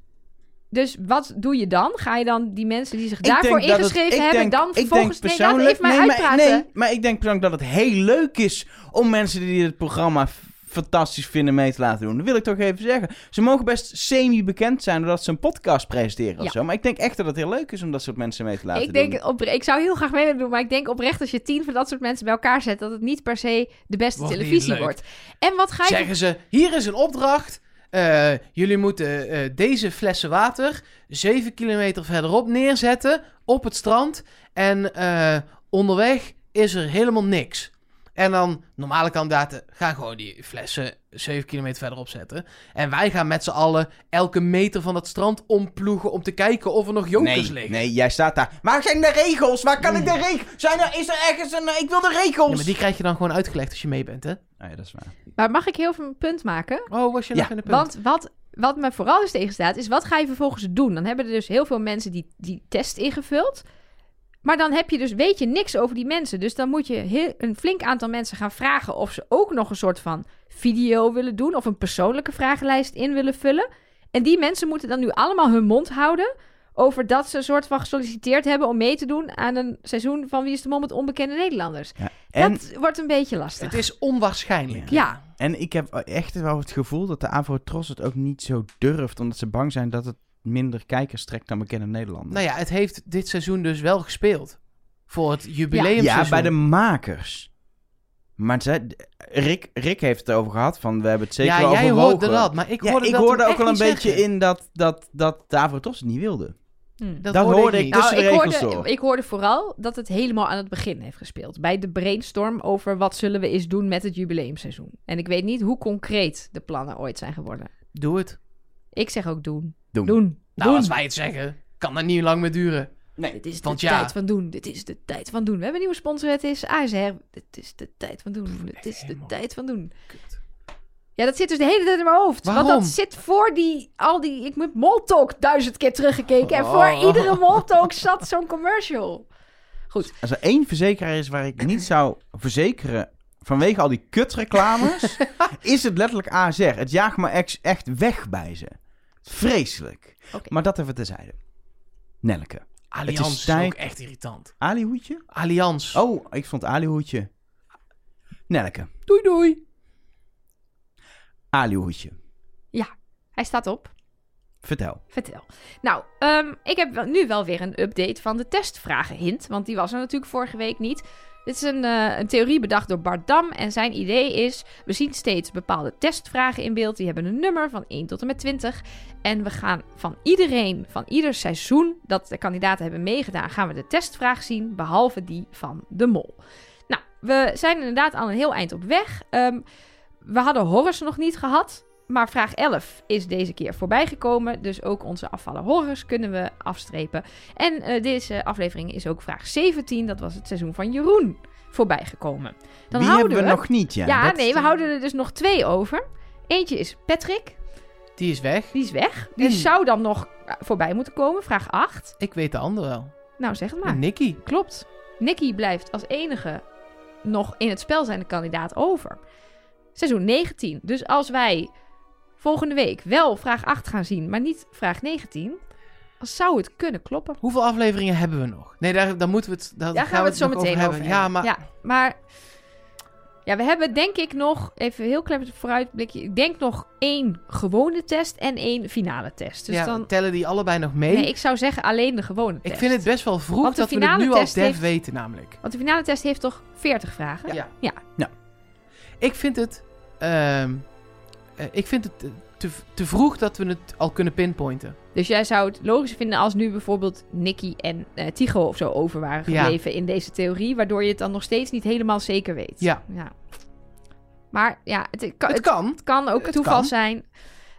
dus wat doe je dan? Ga je dan die mensen die zich Ik daarvoor het- ingeschreven hebben denk- dan ik vervolgens... Nee, persoonlijk- even mij nee, maar- uitpraten. Nee, maar ik denk persoonlijk dat het heel leuk is om mensen die het programma fantastisch vinden mee te laten doen. Dat wil ik toch even zeggen. Ze mogen best semi-bekend zijn doordat ze een podcast presenteren of Ja. zo. Maar ik denk echt dat het heel leuk is om dat soort mensen mee te laten Ik, doen. denk ik zou heel graag mee willen doen, maar ik denk oprecht als je tien van dat soort mensen bij elkaar zet, dat het niet per se de beste televisie wordt. En wat ga je... Zeggen ze, hier is een opdracht. Eh, jullie moeten eh, deze flessen water zeven kilometer verderop neerzetten op het strand. En eh, onderweg is er helemaal niks. En dan, normale kandidaten gaan gewoon die flessen 7 kilometer verderop zetten. En wij gaan met z'n allen elke meter van het strand omploegen om te kijken of er nog jonkers Nee, liggen. nee, jij staat daar. Waar zijn de regels? Waar kan ik de regels? Zijn er, is er ergens een... Ik wil de regels! Ja, maar die krijg je dan gewoon uitgelegd als je mee bent, hè? Oh ja, dat is waar. Maar mag ik heel veel een punt maken? Oh, was je Ja, nog in de punt? Want wat, wat me vooral dus tegenstaat, is wat ga je vervolgens doen? Dan hebben er dus heel veel mensen die, die test ingevuld. Maar dan heb je dus, weet je niks over die mensen. Dus dan moet je heel, een flink aantal mensen gaan vragen of ze ook nog een soort van video willen doen. Of een persoonlijke vragenlijst in willen vullen. En die mensen moeten dan nu allemaal hun mond houden over dat ze een soort van gesolliciteerd hebben om mee te doen aan een seizoen van Wie is de Mol met onbekende Nederlanders. Ja. En, Dat wordt een beetje lastig. Het is onwaarschijnlijk. Ja, en ik heb echt wel het gevoel dat de Avrotros het ook niet zo durft. Omdat ze bang zijn dat het minder kijkers trekt dan bekende Nederlanders. Nou ja, het heeft dit seizoen dus wel gespeeld. Voor het Ja, jubileumseizoen. bij de makers. Maar Rick, Rick heeft het over gehad, van we hebben het zeker ja, wel jij hoorde dat, maar ik Ja, hoorde ik dat hoorde ook wel een beetje zeggen. in dat, dat, dat het niet wilde. Hm. Dat, dat hoorde ik dus- tussen nou, de ik regels hoorde, door. ik hoorde vooral dat het helemaal aan het begin heeft gespeeld. Bij de brainstorm over wat zullen we eens doen met het jubileumseizoen. En ik weet niet hoe concreet de plannen ooit zijn geworden. Doe het. Ik zeg ook doen. Doen. Doen. Nou, doen. als wij het zeggen, kan dat niet lang meer duren. Nee. Dit is de Want ja. tijd van doen. Dit is de tijd van doen. We hebben een nieuwe sponsor. Het is ASR. Dit is de tijd van doen. Dit is de tijd van doen. Kut. Ja, dat zit dus de hele tijd in mijn hoofd. Want Waarom? dat zit voor die... Al die... Ik moet Moltalk duizend keer teruggekeken. En voor Oh. iedere Moltalk zat zo'n commercial. Als er één verzekeraar is waar ik niet zou verzekeren vanwege al die kutreclames, is het letterlijk ASR. Het jaagt me ex- echt weg bij ze. Vreselijk. Maar dat even terzijde. Nelke. Allianz Het is, is tijd- ook echt irritant. Alihoedje? Allianz. Oh, ik vond Alihoedje. Nelke. doei doei. Alihoedje. Hij staat op. Vertel. Vertel. Nou, ehm, ik heb nu wel weer een update van de testvragen hint. Want die was er natuurlijk vorige week niet. Dit is een, eh, een theorie bedacht door Bart Dam. En zijn idee is: we zien steeds bepaalde testvragen in beeld. Die hebben een nummer van 1 tot en met 20. En we gaan van iedereen, van ieder seizoen dat de kandidaten hebben meegedaan, gaan we de testvraag zien. Behalve die van de mol. Nou, we zijn inderdaad al een heel eind op weg. Ehm, we hadden Horace nog niet gehad. Maar vraag 11 is deze keer voorbijgekomen. Dus ook onze afvallen horrors kunnen we afstrepen. En eh, deze aflevering is ook vraag 17. Dat was het seizoen van Jeroen voorbijgekomen. Dan Die houden hebben we nog niet, ja. Ja, Dat- nee, we houden er dus nog twee over. Eentje is Patrick. Die is weg. Die is weg. Die En- zou dan nog eh, voorbij moeten komen. Vraag 8. Ik weet de andere wel. Nou, zeg het maar. En Nicky. Klopt. Nicky blijft als enige nog in het spel zijnde kandidaat over. Seizoen 19. Dus als wij volgende week wel vraag 8 gaan zien, maar niet vraag 19, dan zou het kunnen kloppen. Hoeveel afleveringen hebben we nog? Nee, daar, daar moeten we het, daar Daar gaan we het zo meteen over hebben. hebben. Ja, maar Ja, maar ja, we hebben denk ik nog, even heel klein vooruitblikje, ik denk nog één gewone test en één finale test. Dus ja, dan, tellen die allebei nog mee? nee, ik zou zeggen alleen de gewone test. ik vind het best wel vroeg dat we het nu al heeft- weten namelijk. Want de finale test heeft toch 40 vragen? Ja. Ja. Ja. Ik vind het... ehm, eh, ik vind het te, te vroeg dat we het al kunnen pinpointen. Dus jij zou het logisch vinden als nu bijvoorbeeld Nicky en eh Tycho of zo over waren Ja. gebleven in deze theorie, waardoor je het dan nog steeds niet helemaal zeker weet. Ja. Maar ja, het, kan, het het, kan. het kan ook Het toeval kan. zijn.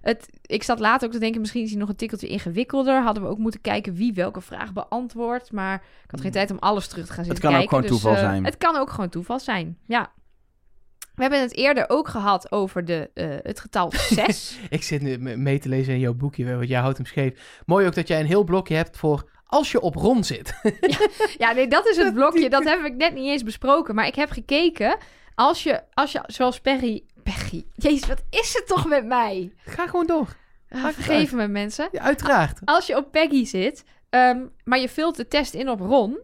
Het, ik zat later ook te denken, misschien is hij nog een tikkeltje ingewikkelder. Hadden we ook moeten kijken wie welke vraag beantwoordt. Maar ik had geen tijd om alles terug te gaan zitten kan ook kijken. gewoon dus, toeval eh, zijn. Het kan ook gewoon toeval zijn, ja. We hebben het eerder ook gehad over de, eh, het getal 6. Ik zit nu me- mee te lezen in jouw boekje, want jij houdt hem scheef. Mooi ook dat jij een heel blokje hebt voor als je op rond zit. Ja, nee, dat is het blokje. Dat heb ik net niet eens besproken. Maar ik heb gekeken. Als je, als je zoals Perry... Perry. Jezus, wat is het toch met mij? Ga gewoon door. Ah, Maakt vergeef me, mensen. Ja, uiteraard. Als je op Peggy zit, ehm, maar je vult de test in op Ron...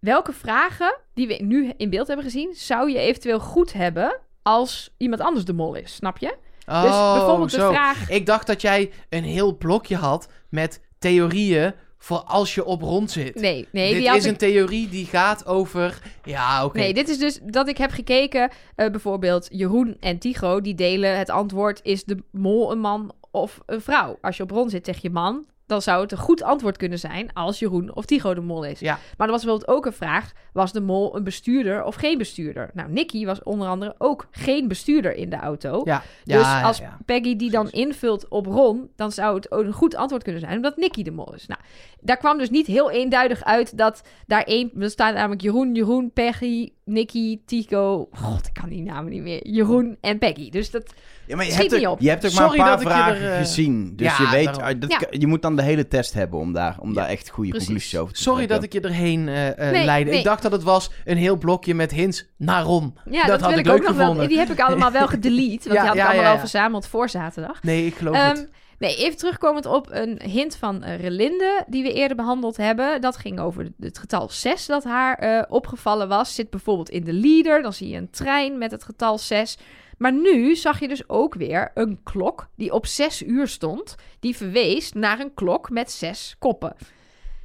Welke vragen die we nu in beeld hebben gezien... zou je eventueel goed hebben als iemand anders de mol is? Snap je? Oh, dus bijvoorbeeld de zo. vraag... Ik dacht dat jij een heel blokje had met theorieën voor als je op rond zit. Nee, nee, Dit die is ik een theorie die gaat over... Ja, oké. Nee, dit is dus dat ik heb gekeken. eh, bijvoorbeeld Jeroen en Tigo, die delen het antwoord: is de mol een man of een vrouw? Als je op rond zit, zeg je man. Dan zou het een goed antwoord kunnen zijn als Jeroen of Tigo de mol is. Ja. Maar er was bijvoorbeeld ook een vraag: was de mol een bestuurder of geen bestuurder? Nou, Nicky was onder andere ook geen bestuurder in de auto. Ja, Dus ja, ja, als. Peggy die dan invult op Ron, dan zou het ook een goed antwoord kunnen zijn, omdat Nicky de mol is. Nou, daar kwam dus niet heel eenduidig uit dat daar één... Er staat namelijk Jeroen, Jeroen, Peggy, Nicky, Tico... God, ik kan die namen niet meer. Jeroen en Peggy. Dus dat... Ja, maar je Schiet hebt, op. je hebt ook Sorry maar een dat paar ik je vragen er, eh, gezien. Dus ja, je weet, daarom. ah, dat, Ja. kan- je moet dan de hele test hebben om daar, om daar echt goede precies. conclusies over te Sorry dat trekken. ik je erheen eh eh Nee, leidde. nee. Ik dacht dat het was een heel blokje met hints naar Ron. Ja, dat, Dat had wil ik ook nog wel... gevonden. Die heb ik allemaal wel gedelete, want Ja, die had ik ja, allemaal ja, al ja. verzameld voor zaterdag. Nee, ik geloof Ehm, het. nee, even terugkomend op een hint van eh, Relinde die we eerder behandeld hebben. Dat ging over het getal 6 dat haar eh, opgevallen was. Zit bijvoorbeeld in de leader, dan zie je een trein met het getal 6. Maar nu zag je dus ook weer een klok die op 6 uur stond. Die verwees naar een klok met 6 koppen.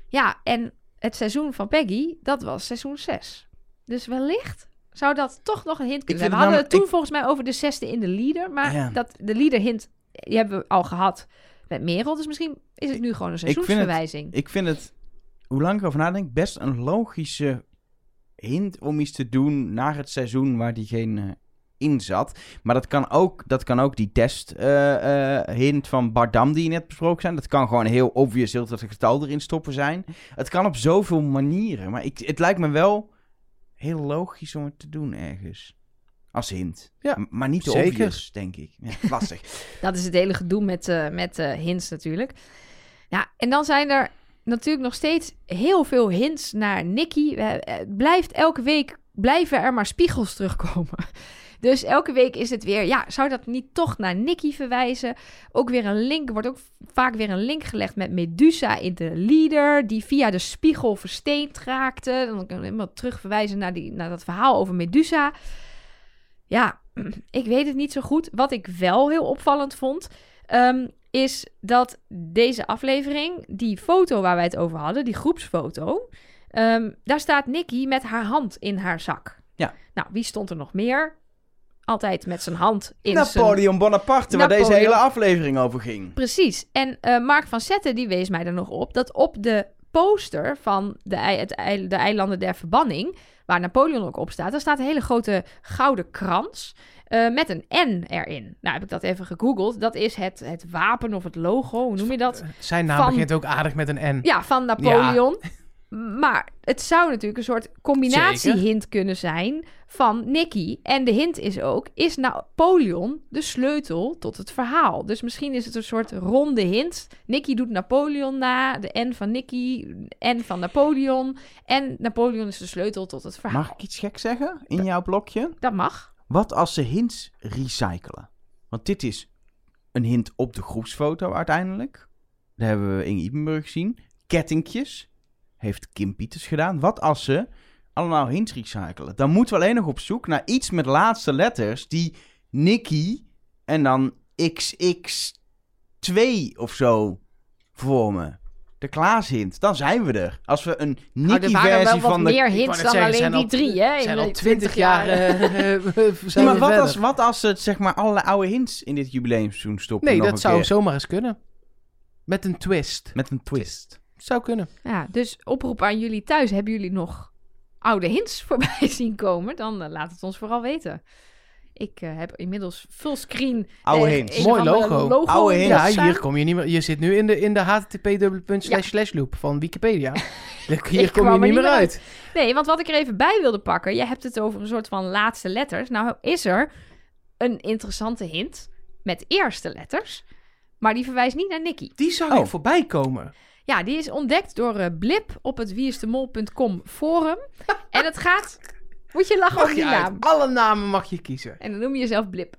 Ja, en het seizoen van Peggy, dat was seizoen 6. Dus wellicht zou dat toch nog een hint kunnen zijn. We hadden het toen volgens mij over de zesde in de leader. Maar Ja. dat, de leader hint, die hebben we al gehad met Merel. Dus misschien is het nu gewoon een vind het- seizoensverwijzing. Ik vind het, hoe lang ik erover nadenk, best een logische hint om iets te doen naar het seizoen waar diegene in zat. Maar dat kan ook, dat kan ook die test eh, eh, hint van Bardam die je net besproken zijn. Dat kan gewoon heel obvious heel dat getal erin stoppen zijn. Het kan op zoveel manieren. Maar ik, het lijkt me wel heel logisch om het te doen ergens. Als hint. Ja, M- maar niet te zeker. obvious, denk ik. Ja, lastig. Dat is het hele gedoe met, eh, met eh, hints natuurlijk. Ja, en dan zijn er natuurlijk nog steeds heel veel hints naar Nicky. Blijft elke week, blijven er maar spiegels terugkomen. Dus elke week is het weer, ja, zou dat niet toch naar Nicky verwijzen? Ook weer een link, wordt ook vaak weer een link gelegd met Medusa in de leader, die via de spiegel versteend raakte. Dan kan je helemaal terugverwijzen naar, die, naar dat verhaal over Medusa. Ja, ik weet het niet zo goed. Wat ik wel heel opvallend vond, ehm, is dat deze aflevering, die foto waar wij het over hadden, die groepsfoto, ehm, daar staat Nicky met haar hand in haar zak. Ja. Nou, wie stond er nog meer? Altijd met zijn hand in zijn... Napoleon Bonaparte, waar deze Napoleon. hele aflevering over ging. Precies. En eh, Mark van Zetten die wees mij er nog op dat op de poster van de, het de eilanden der verbanning waar Napoleon ook op staat, daar staat een hele grote gouden krans. eh, met een N erin. Nou heb ik dat even gegoogeld. Dat is het, het wapen of het logo, hoe noem je dat? Zijn naam Van- begint ook aardig met een N. Ja, van Napoleon. Maar het zou natuurlijk een soort combinatiehint kunnen zijn van Nicky. En de hint is ook, is Napoleon de sleutel tot het verhaal? Dus misschien is het een soort ronde hint. Nicky doet Napoleon na, de N van Nicky, N van Napoleon. En Napoleon is de sleutel tot het verhaal. Mag ik iets gek zeggen in jouw blokje? Dat mag. Wat als ze hints recyclen? Want dit is een hint op de groepsfoto uiteindelijk. Daar hebben we Inge Ipenburg gezien. Kettingjes heeft Kim Pieters gedaan. Wat als ze allemaal hints recyclen? Dan moeten we alleen nog op zoek naar iets met laatste letters die Nicky en dan XX2 of zo vormen. De Klaashint. Dan zijn we er. Als we een Nou, er waren wel Nicky-versie wat van de... meer Ik wou hints dan zeggen, alleen die al- drie, hè? zijn in al de twintig jaar. eh, Ja, zijn maar wat als, wat als ze zeg maar alle oude hints in dit jubileumseizoen stoppen? Nee, nog dat een zou keer? zomaar eens kunnen. Met een twist. Met een twist. Zou kunnen. Ja, dus oproep aan jullie thuis. Hebben jullie nog oude hints voorbij zien komen? Dan eh, laat het ons vooral weten. Ik eh, heb inmiddels fullscreen... Oude eh, hints. Mooi logo. logo Oude in hints. Ja, hier kom je niet meer. Je zit nu in de, in de http loop van Wikipedia. Hier kom je niet meer uit. Nee, want wat ik er even bij wilde pakken... Je hebt het over een soort van laatste letters. Nou is er een interessante hint met eerste letters. Maar die verwijst niet naar Nicky. Die zag Oh. ik voorbij komen. Ja, die is ontdekt door eh, Blip op het wieisdemol.com forum. en het gaat... Moet je lachen Mag om die naam. Alle namen mag je kiezen. En dan noem je jezelf Blip.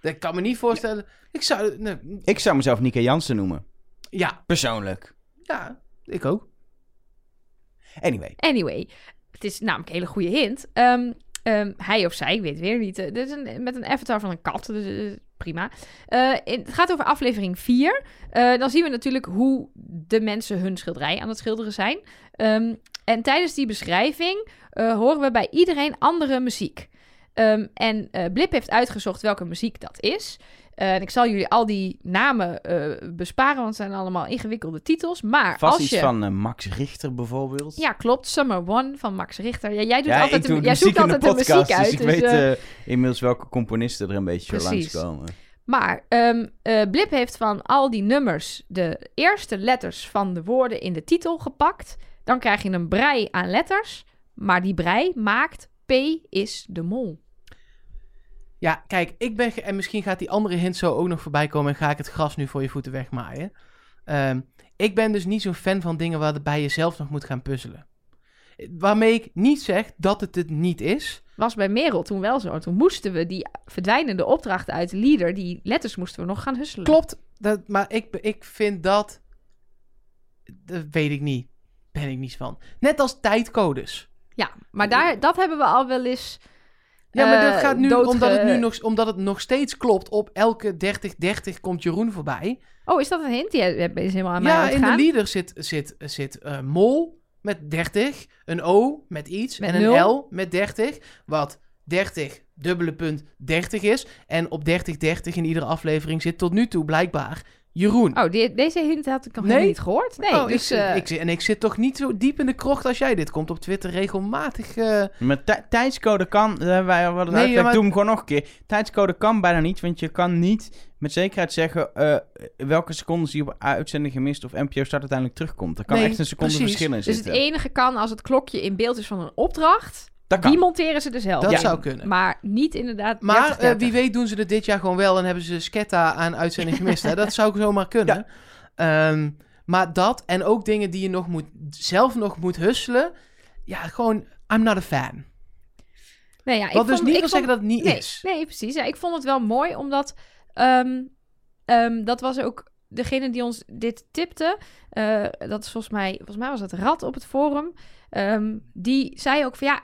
Ik kan me niet voorstellen. Ik zou. Nee, Ik zou mezelf Nika Jansen noemen. ja, Persoonlijk. ja, ik ook. Anyway. Anyway, het is namelijk een hele goede hint. Ehm, ehm, hij of zij, ik weet het weer niet. eh, dit is een, met een avatar van een kat, dus eh, prima. Eh, het gaat over aflevering 4. Eh, dan zien we natuurlijk hoe de mensen hun schilderij aan het schilderen zijn. Ehm, en tijdens die beschrijving eh, horen we bij iedereen andere muziek. Ehm, en Blip heeft uitgezocht welke muziek dat is. Eh, en ik zal jullie al die namen eh, besparen, want het zijn allemaal ingewikkelde titels. Maar Vast als iets je... van eh, Max Richter bijvoorbeeld. Ja, klopt. Summer One van Max Richter. Ja, jij doet Ja, altijd de, jij zoekt de altijd de podcast, muziek uit. dus ik dus, weet inmiddels welke componisten er een beetje Precies. langskomen. Maar ehm, eh, Blip heeft van al die nummers de eerste letters van de woorden in de titel gepakt. Dan krijg je een brei aan letters. Maar die brei maakt P is de mol. Ja, kijk, ik ben. En misschien gaat die andere hint zo ook nog voorbij komen. En ga ik het gras nu voor je voeten wegmaaien. Ehm, ik ben dus niet zo'n fan van dingen waarbij je zelf nog moet gaan puzzelen. Waarmee ik niet zeg dat het het niet is. Was bij Merel toen wel zo. Toen moesten we die verdwijnende opdrachten uit de leader, die letters moesten we nog gaan husselen. Klopt, dat, maar ik, ik vind dat. Dat weet ik niet. Ben ik niet van. Net als tijdcodes. Ja, maar daar, dat hebben we al wel eens. Ja, maar dat eh, gaat nu, doodge- omdat, het nu nog, omdat het nog steeds klopt. Op elke 30-30 komt Jeroen voorbij. Oh, is dat een hint? Die is helemaal aan mij Ja, in de leader zit, zit, zit eh, mol met 30, een O met iets Met en een. L met 30. Wat 30 dubbele punt 30 is. En op 30-30 in iedere aflevering zit tot nu toe blijkbaar Jeroen. Oh, die- deze hint had ik nog Nee? helemaal niet gehoord. Nee, Oh, dus... ik, eh, ik, en ik zit toch niet zo diep in de krocht als jij. Dit komt op Twitter regelmatig. eh, Maar tij- tijdscode kan, hebben wij wat Nee, ja, maar- doe hem gewoon nog een keer. Tijdscode kan bijna niet, want je kan niet met zekerheid zeggen eh, welke secondes die op uitzending gemist of NPO start uiteindelijk terugkomt. Er kan Nee, echt een seconde precies. verschil in dus het zitten. enige kan als het klokje in beeld is van een opdracht. Dat kan. Die monteren ze er zelf Dat in. zou kunnen. Maar niet inderdaad Maar 30, eh, 30. wie weet doen ze het dit jaar gewoon wel en hebben ze Sketta aan uitzending gemist. hè? Dat zou zomaar kunnen. Ehm, maar dat en ook dingen die je nog moet, zelf nog moet husselen. Ja, gewoon, I'm not a fan. Nee, ja, ik Wat dus vond- niet ik wil vond- zeggen dat het niet nee, is. Nee, precies. Ja, ik vond het wel mooi, omdat... ehm, ehm, dat was ook degene die ons dit tipte. eh, dat is volgens mij... Volgens mij was het Rad op het forum. Ehm, die zei ook van ja...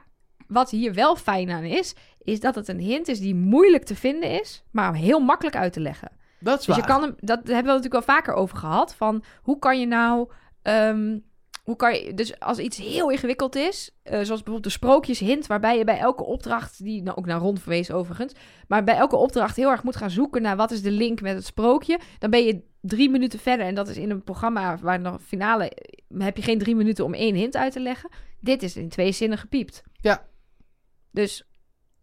Wat hier wel fijn aan is... Is dat het een hint is die moeilijk te vinden is... Maar heel makkelijk uit te leggen. Dat is Dus je kan hem, dat hebben we natuurlijk wel vaker over gehad. Van hoe kan je nou. ehm, hoe kan je, dus als iets heel ingewikkeld is, eh, zoals bijvoorbeeld de sprookjeshint, waarbij je bij elke opdracht, die nou ook naar rond verwees overigens, maar bij elke opdracht heel erg moet gaan zoeken naar wat is de link met het sprookje, dan ben je drie minuten verder en dat is in een programma waar nog finale, eh, heb je geen drie minuten om één hint uit te leggen. Dit is in twee zinnen gepiept. Dus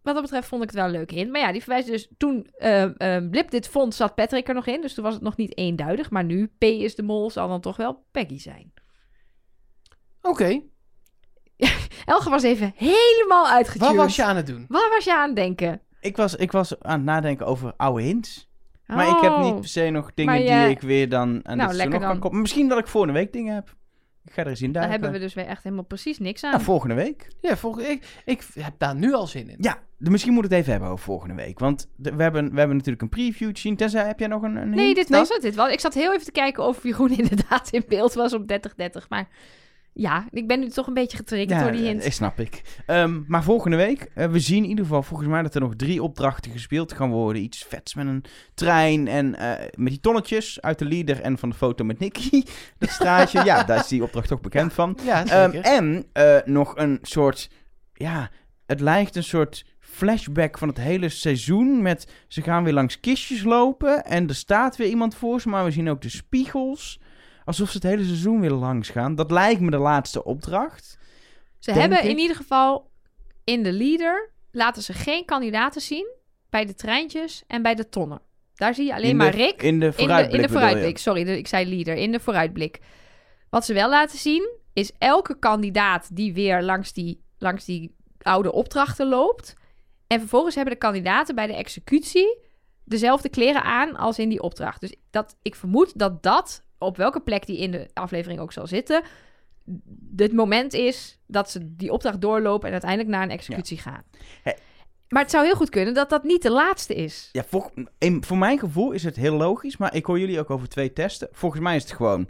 wat dat betreft vond ik het wel een leuke hint. Maar ja, die verwijst dus toen eh, Blip dit vond, zat Patrick er nog in. Dus toen was het nog niet eenduidig. Maar nu, P is de mol, zal dan toch wel Peggy zijn. Oké, Elge was even helemaal uitgetuned. wat was je aan het doen? Waar was je aan het denken? Ik was, ik was aan het nadenken over oude hints. Maar ik heb niet Oh. per se nog dingen die ik weer dan aan Nou, dit nog kan koppelen. Misschien dat ik volgende week dingen heb. Ik ga er eens in duiken. hebben we dus weer echt helemaal precies niks aan. Nou, volgende week. Ja, volg, ik, ik heb daar nu al zin in. Ja, de- misschien moet ik het even hebben over volgende week. Want de- we, hebben, we hebben natuurlijk een preview gezien. Tenzij, heb jij nog een, een nee, hint? dit was het. Dit was, ik zat heel even te kijken of Jeroen inderdaad in beeld was op 30-30. Maar ja, ik ben nu toch een beetje getriggerd door die hint. eh, snap ik. Ehm, maar volgende week, eh, we zien in ieder geval volgens mij dat er nog drie opdrachten gespeeld gaan worden. Iets vets met een trein en eh, met die tonnetjes uit de leader en van de foto met Nicky. Dat straatje, ja, daar is die opdracht toch bekend van. Ja, zeker. en eh, nog een soort, ja, het lijkt een soort flashback van het hele seizoen. Met ze gaan weer langs kistjes lopen en er staat weer iemand voor ze, maar we zien ook de spiegels. Alsof ze het hele seizoen weer langs gaan. Dat lijkt me de laatste opdracht. Ze hebben ik. in ieder geval in de leader laten ze geen kandidaten zien bij de treintjes en bij de tonnen. Daar zie je alleen maar Rick. In de In de, vooruitblik. in de bedoel je? vooruitblik, sorry, de- ik zei leader. In de vooruitblik. Wat ze wel laten zien, is elke kandidaat die weer langs die, langs die oude opdrachten loopt. En vervolgens hebben de kandidaten bij de executie dezelfde kleren aan als in die opdracht. Dus dat, ik vermoed dat dat, op welke plek die in de aflevering ook zal zitten, het moment is dat ze die opdracht doorlopen en uiteindelijk naar een executie gaan. Maar het zou heel goed kunnen dat dat niet de laatste is. Ja, voor, in- voor mijn gevoel is het heel logisch, maar ik hoor jullie ook over twee testen. Volgens mij is het gewoon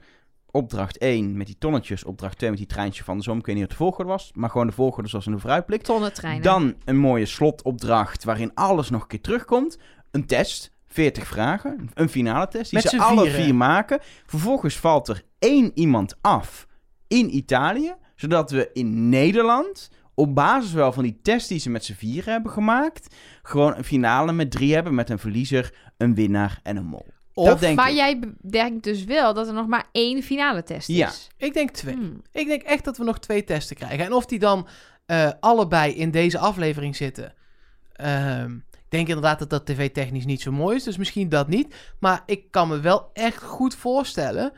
opdracht 1 met die tonnetjes, opdracht 2 met die treintje van de zon. Ik weet niet wat de volgorde was, maar gewoon de volgorde zoals in de vooruitblik. Dan een mooie slotopdracht waarin alles nog een keer terugkomt. Een test, 40 vragen, een finale test, die Met ze alle vieren. vier maken. Vervolgens valt er één iemand af in Italië, zodat we in Nederland op basis wel van die test die ze met z'n vieren hebben gemaakt, gewoon een finale met drie hebben met een verliezer, een winnaar en een mol. Of, dat denk maar ik. jij denkt dus wel dat er nog maar één finale test is. Ja. ik denk twee. Hmm. Ik denk echt dat we nog twee testen krijgen. En of die dan eh, allebei in deze aflevering zitten. ehm, denk inderdaad dat dat tv-technisch niet zo mooi is. Dus misschien dat niet. Maar ik kan me wel echt goed voorstellen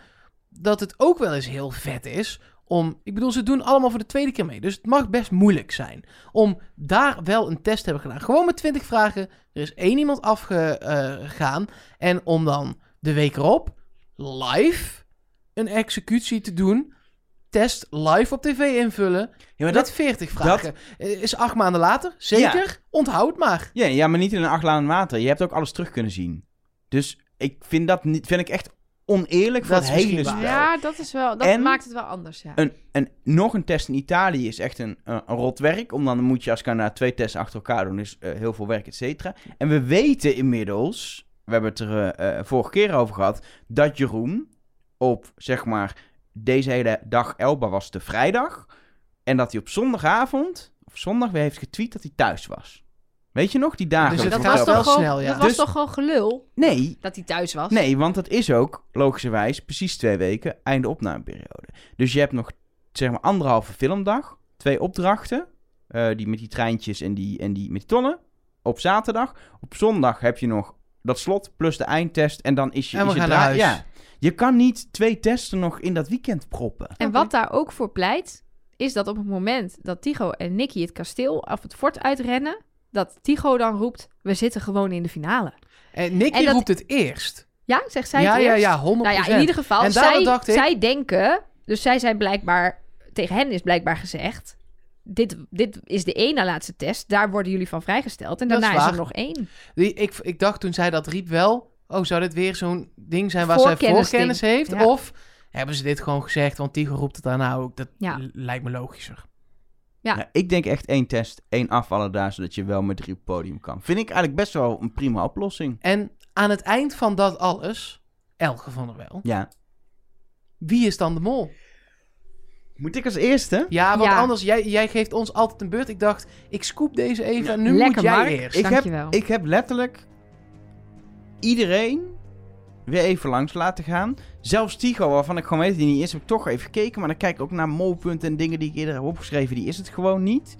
dat het ook wel eens heel vet is. Om, ik bedoel, ze doen allemaal voor de tweede keer mee. Dus het mag best moeilijk zijn. Om daar wel een test te hebben gedaan. Gewoon met 20 vragen. Er is één iemand afgegaan. en om dan de week erop live een executie te doen. Test live op tv invullen. Ja, maar met dat, 40 vragen. Eh, Is acht maanden later. Zeker. Onthoud maar. ja, ja, maar niet in een acht laan water. Je hebt ook alles terug kunnen zien. Dus ik vind dat niet, vind ik echt oneerlijk voor Dat het is hele spel. Ja, dat is wel. Dat En- maakt het wel anders. Ja. Een, een, nog een test in Italië is echt een, een, een rot werk. Om dan moet je als kandidaat twee tests achter elkaar doen. Dus eh, heel veel werk, et cetera. En we weten inmiddels, we hebben het er eh, vorige keer over gehad, dat Jeroen op zeg maar deze hele dag Elba was de vrijdag. En dat hij op zondagavond, of zondag weer heeft getweet dat hij thuis was. Weet je nog, die dagen? Dus dat was, toch gewoon, snel, ja. dat was Dus- toch gewoon gelul Nee, dat hij thuis was? Nee, want dat is ook, logischerwijs, precies twee weken, einde opnameperiode. Dus je hebt nog, zeg maar, anderhalve filmdag, twee opdrachten, eh, die met die treintjes en die, en die met die tonnen, op zaterdag. Op zondag heb je nog dat slot, plus de eindtest, en dan is je... En we is je gaan dra- naar huis. Ja, je kan niet twee testen nog in dat weekend proppen. En wat daar ook voor pleit, is dat op het moment dat Tigo en Nicky het kasteel of het fort uitrennen, dat Tigo dan roept: We zitten gewoon in de finale. En Nicky En dat- roept het eerst. Ja, zegt zij ja, het ja, eerst? ja, 100%. Nou ja, in ieder geval, En zij, dacht ik- zij denken, dus zij zijn blijkbaar, tegen hen is blijkbaar gezegd, dit, dit is de één na laatste test, daar worden jullie van vrijgesteld. En Dat is daarna is, er nog één. Ik, ik dacht toen zij dat riep wel... Oh, zou dit weer zo'n ding zijn waar zij Voorkennis heeft? Ja. Of hebben ze dit gewoon gezegd, want Tigo roept het daarna ook. Dat Ja. lijkt me logischer. Ja. Ja, ik denk echt één test, één afvallen daar, zodat je wel met drie podium kan. Vind ik eigenlijk best wel een prima oplossing. En aan het eind van dat alles, Elge van der Wel, Ja. wie is dan de mol? Moet ik als eerste? Ja, want Ja. anders, jij, jij geeft ons altijd een beurt. Ik dacht, ik scoop deze even en nu Lekker, moet jij Mark. eerst. Ik heb, ik heb letterlijk iedereen weer even langs laten gaan. Zelfs Tigo, waarvan ik gewoon weet dat die niet is, heb ik toch even gekeken. Maar dan kijk ik ook naar molpunten en dingen die ik eerder heb opgeschreven. Die is het gewoon niet.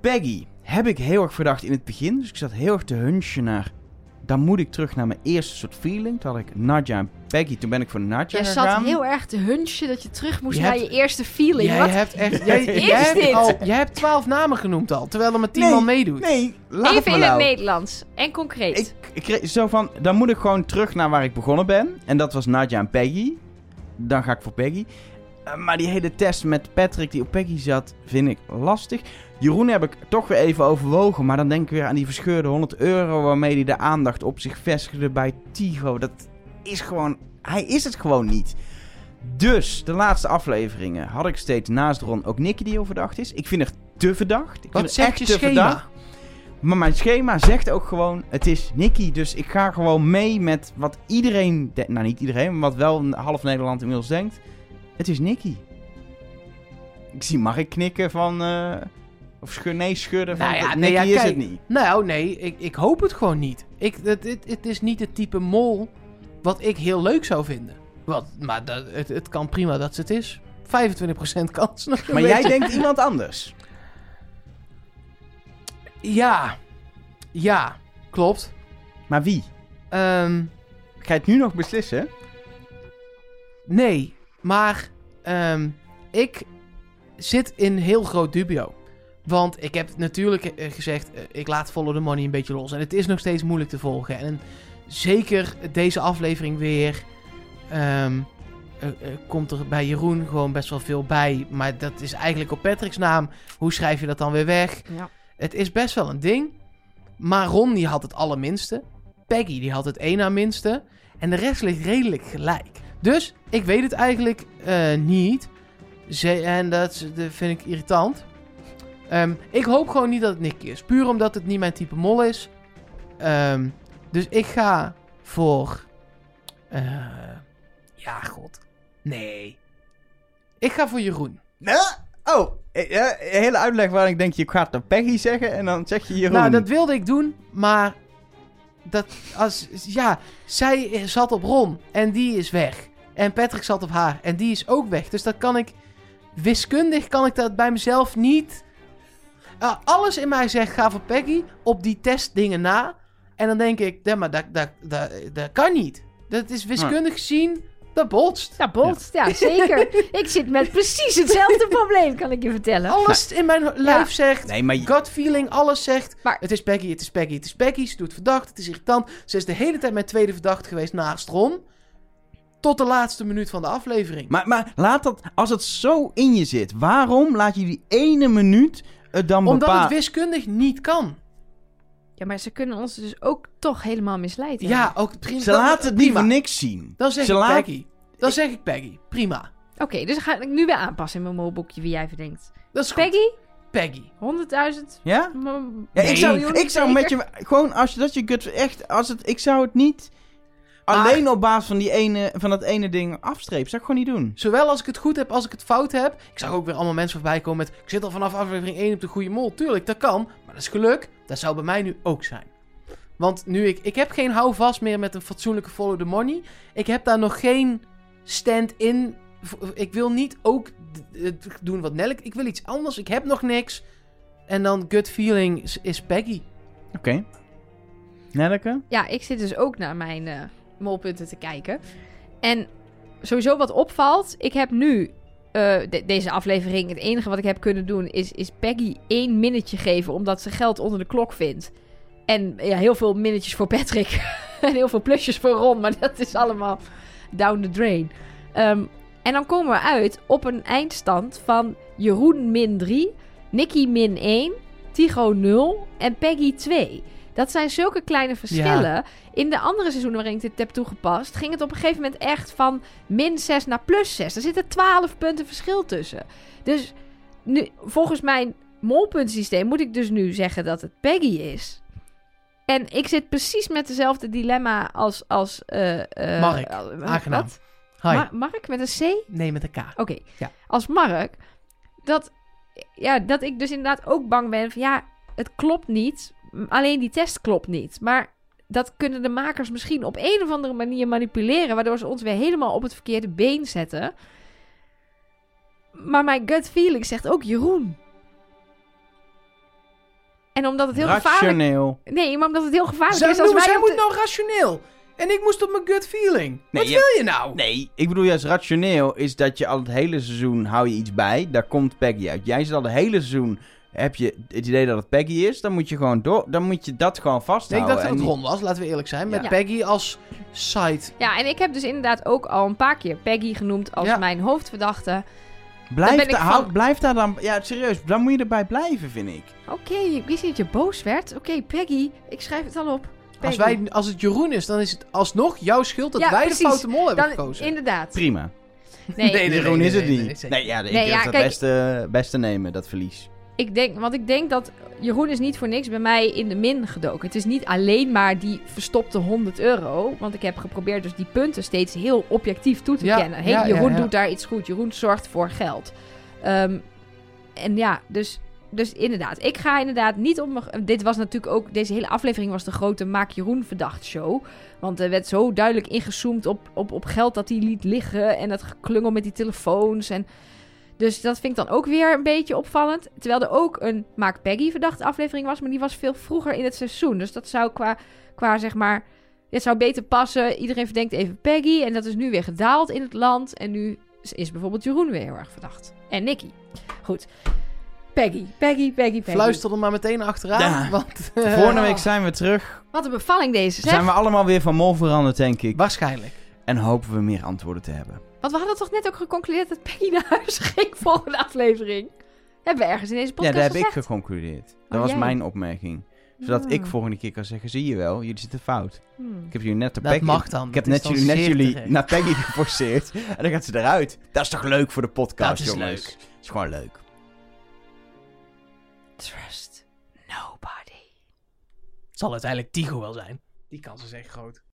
Peggy heb ik heel erg verdacht in het begin. Dus ik zat heel erg te hunchen naar... Dan moet ik terug naar mijn eerste soort feeling. Toen had ik Nadja en Peggy. Toen ben ik voor Nadja Jij gegaan. zat heel erg te hunchen dat je terug moest Je naar hebt- je eerste feeling. Jij Wat? hebt echt... Jij, is jij hebt dit? al, jij hebt twaalf namen genoemd al, terwijl er maar tien Nee, man meedoet. Nee, laat Even me in nou. het Nederlands. En concreet. Ik, ik kreeg zo van, dan moet ik gewoon terug naar waar ik begonnen ben. En dat was Nadja en Peggy. Dan ga ik voor Peggy. Eh, maar die hele test met Patrick die op Peggy zat, vind ik lastig. Jeroen heb ik toch weer even overwogen. Maar dan denk ik weer aan die verscheurde 100 euro waarmee hij de aandacht op zich vestigde bij Tigo. Dat is gewoon, hij is het gewoon niet. Dus, de laatste afleveringen had ik steeds naast Ron ook Nicky die heel verdacht is. Ik vind haar te verdacht. Ik vind Wat zegt echt je te schema? verdacht. Maar mijn schema zegt ook gewoon, het is Nicky. Dus ik ga gewoon mee met wat iedereen, de- nou niet iedereen, maar wat wel half Nederland inmiddels denkt. Het is Nicky. Ik zie Mark knikken van, eh, of schud, nee schudden van, Nou ja, Nicky nee, ja, is kijk. het niet. Nou, nee, ik, ik hoop het gewoon niet. Ik, het, het, het is niet het type mol wat ik heel leuk zou vinden. Wat, maar dat, het, het kan prima dat ze het is. 25% kans nog. Maar jij denkt iemand anders. Ja. Ja, klopt. Maar wie? Ehm, Ga je het nu nog beslissen? nee, maar ehm, ik zit in heel groot dubio. Want ik heb natuurlijk eh, gezegd, eh, ik laat Follow the Money een beetje los. En het is nog steeds moeilijk te volgen. En zeker deze aflevering weer... ehm, eh, komt er bij Jeroen gewoon best wel veel bij. Maar dat is eigenlijk op Patrick's naam. Hoe schrijf je dat dan weer weg? Ja. Het is best wel een ding. Maar Ron die had het allerminste. Peggy die had het één na minste. En de rest ligt redelijk gelijk. Dus ik weet het eigenlijk eh, niet. Ze, en dat, vind ik irritant. Ehm, ik hoop gewoon niet dat het Nicky is. Puur omdat het niet mijn type mol is. Ehm, dus ik ga voor... eh, ja, god. Nee. Ik ga voor Jeroen. Oh, eh, een hele uitleg waar ik denk, je gaat naar Peggy zeggen en dan zeg je Jeroen. Nou, dat wilde ik doen, maar dat als ja, zij zat op Ron en die is weg. En Patrick zat op haar en die is ook weg. Dus dat kan ik wiskundig kan ik dat bij mezelf niet. Ah, alles in mij zegt ga voor Peggy op die testdingen na. En dan denk ik, ja, maar dat, dat, dat, dat kan niet. Dat is wiskundig gezien, dat botst. Ja, botst. Ja, zeker. ik zit met precies hetzelfde probleem, kan ik je vertellen. Alles in mijn lijf zegt, Nee, maar gut feeling, alles zegt. Maar- Het is Peggy, het is Peggy, het is Peggy. Ze doet verdacht, het is irritant. Ze is de hele tijd mijn tweede verdachte geweest naast Ron. Tot de laatste minuut van de aflevering. Maar, maar laat dat, als het zo in je zit, waarom laat je die ene minuut het dan Omdat bepalen? het wiskundig niet kan. Ja, maar ze kunnen ons dus ook toch helemaal misleiden. Ja, ook prima. Ze laten het niet voor niks zien. Dan zeg Ze ik laat- Peggy. Dan zeg ik Peggy. Prima. Oké, dus dan ga ik nu weer aanpassen in mijn molboekje wie jij verdenkt. Dat is goed. Peggy? Peggy. 100.000? Ja? m- Ja, Nee. ik zou, ik zou met je, gewoon als je dat je gut, echt, als het, ik zou het niet alleen op basis van die ene, van dat ene ding afstrepen. Zou ik gewoon niet doen. Zowel als ik het goed heb als ik het fout heb. Ik zag ook weer allemaal mensen voorbij komen met... Ik zit al vanaf aflevering 1 op de goede mol. Tuurlijk, dat kan. Maar dat is geluk. Dat zou bij mij nu ook zijn. Want nu ik... Ik heb geen houvast meer met een fatsoenlijke follow the money. Ik heb daar nog geen stand-in. Ik wil niet ook doen wat Nelk... Ik wil iets anders. Ik heb nog niks. En dan gut feeling is, is Peggy. Oké. Nelleke? Ja, ik zit dus ook naar mijn eh, molpunten te kijken. En sowieso wat opvalt, ik heb nu eh, de- deze aflevering, het enige wat ik heb kunnen doen is, is Peggy één minnetje geven, omdat ze geld onder de klok vindt. En ja, heel veel minnetjes voor Patrick. en heel veel plusjes voor Ron, maar dat is allemaal down the drain. Ehm, en dan komen we uit op een eindstand van Jeroen min 3, Nicky min 1, Tigo 0 en Peggy 2. Dat zijn zulke kleine verschillen. In de andere seizoenen waarin ik dit heb toegepast, ging het op een gegeven moment echt van min 6 naar plus 6. Er zitten 12 punten verschil tussen. Dus nu, volgens mijn molpuntensysteem moet ik dus nu zeggen dat het Peggy is. En ik zit precies met dezelfde dilemma als... als eh, eh, Mark, aangenaam. wat? Hi. Ma- Mark met een C? nee, met een K. Oké, Ja. als Mark, dat, ja, dat ik dus inderdaad ook bang ben van ja, het klopt niet. Alleen die test klopt niet. Maar dat kunnen de makers misschien op een of andere manier manipuleren, waardoor ze ons weer helemaal op het verkeerde been zetten. Maar mijn gut feeling zegt ook Jeroen. En omdat het heel gevaarlijk... Rationeel. Nee, maar omdat het heel gevaarlijk Zij, is als wij zij moet de- nou rationeel. En ik moest op mijn gut feeling. Nee, Wat je- wil je nou? Nee, ik bedoel juist rationeel is dat je al het hele seizoen hou je iets bij. Daar komt Peggy uit. Jij zit al het hele seizoen, heb je het idee dat het Peggy is. Dan moet je gewoon door, dan moet je dat gewoon Nee, vasthouden. ik dacht dat het Ron was, laten we eerlijk zijn. Met Ja. Peggy als side. Ja, en ik heb dus inderdaad ook al een paar keer Peggy genoemd als Ja. mijn hoofdverdachte. Blijf, van- blijf daar dan... Ja, serieus, dan moet je erbij blijven, vind ik. Oké, ik wist niet dat je boos werd. Oké, Peggy, ik schrijf het al op. Als, wij, als het Jeroen is, dan is het alsnog jouw schuld dat Ja, wij precies. de foute mol hebben Dan, gekozen. inderdaad. Prima. Nee, Nee, nee, Jeroen is het nee, niet. nee, ja, ik Nee, durf ja, dat kijk- beste, beste nemen, dat verlies. Ik denk, want ik denk dat Jeroen is niet voor niks bij mij in de min gedoken. Het is niet alleen maar die verstopte 100 euro. Want ik heb geprobeerd dus die punten steeds heel objectief toe te Ja, kennen. Hey, ja, Jeroen ja. doet daar iets goed. Jeroen zorgt voor geld. Ehm, en ja, dus, dus inderdaad. Ik ga inderdaad niet op mijn... Dit was natuurlijk ook... Deze hele aflevering was de grote Maak Jeroen verdacht show. Want er werd zo duidelijk ingezoomd op, op, op geld dat hij liet liggen. En dat geklungel met die telefoons. En dus dat vind ik dan ook weer een beetje opvallend. Terwijl er ook een Maak Peggy verdachte aflevering was. Maar die was veel vroeger in het seizoen. Dus dat zou qua, qua zeg maar... Het zou beter passen. Iedereen verdenkt even Peggy. En dat is nu weer gedaald in het land. En nu is- is bijvoorbeeld Jeroen weer heel erg verdacht. En Nicky. Goed. Peggy, Peggy, Peggy, Peggy. Fluister er maar meteen achteraan. Ja. Want, eh, Volgende week zijn we terug. Wat een bevalling deze, zeg. Zijn we allemaal weer van mol veranderd, denk ik. Waarschijnlijk. En hopen we meer antwoorden te hebben. Want we hadden toch net ook geconcludeerd dat Peggy naar huis ging volgende aflevering. Hebben we ergens in deze Ja, podcast dat heb ik geconcludeerd. Dat Oh, was jij. mijn opmerking. Zodat ik volgende keer kan zeggen, zie je wel, jullie zitten fout. Hmm. Ik heb jullie net, de Dat Peggy, mag dan. ik heb net jullie, net jullie naar Peggy geforceerd. en dan gaat ze eruit. Dat is toch leuk voor de podcast, Dat is jongens? leuk. Dat is gewoon leuk. Trust nobody. Het zal uiteindelijk Tigo wel zijn. Die kans is echt groot.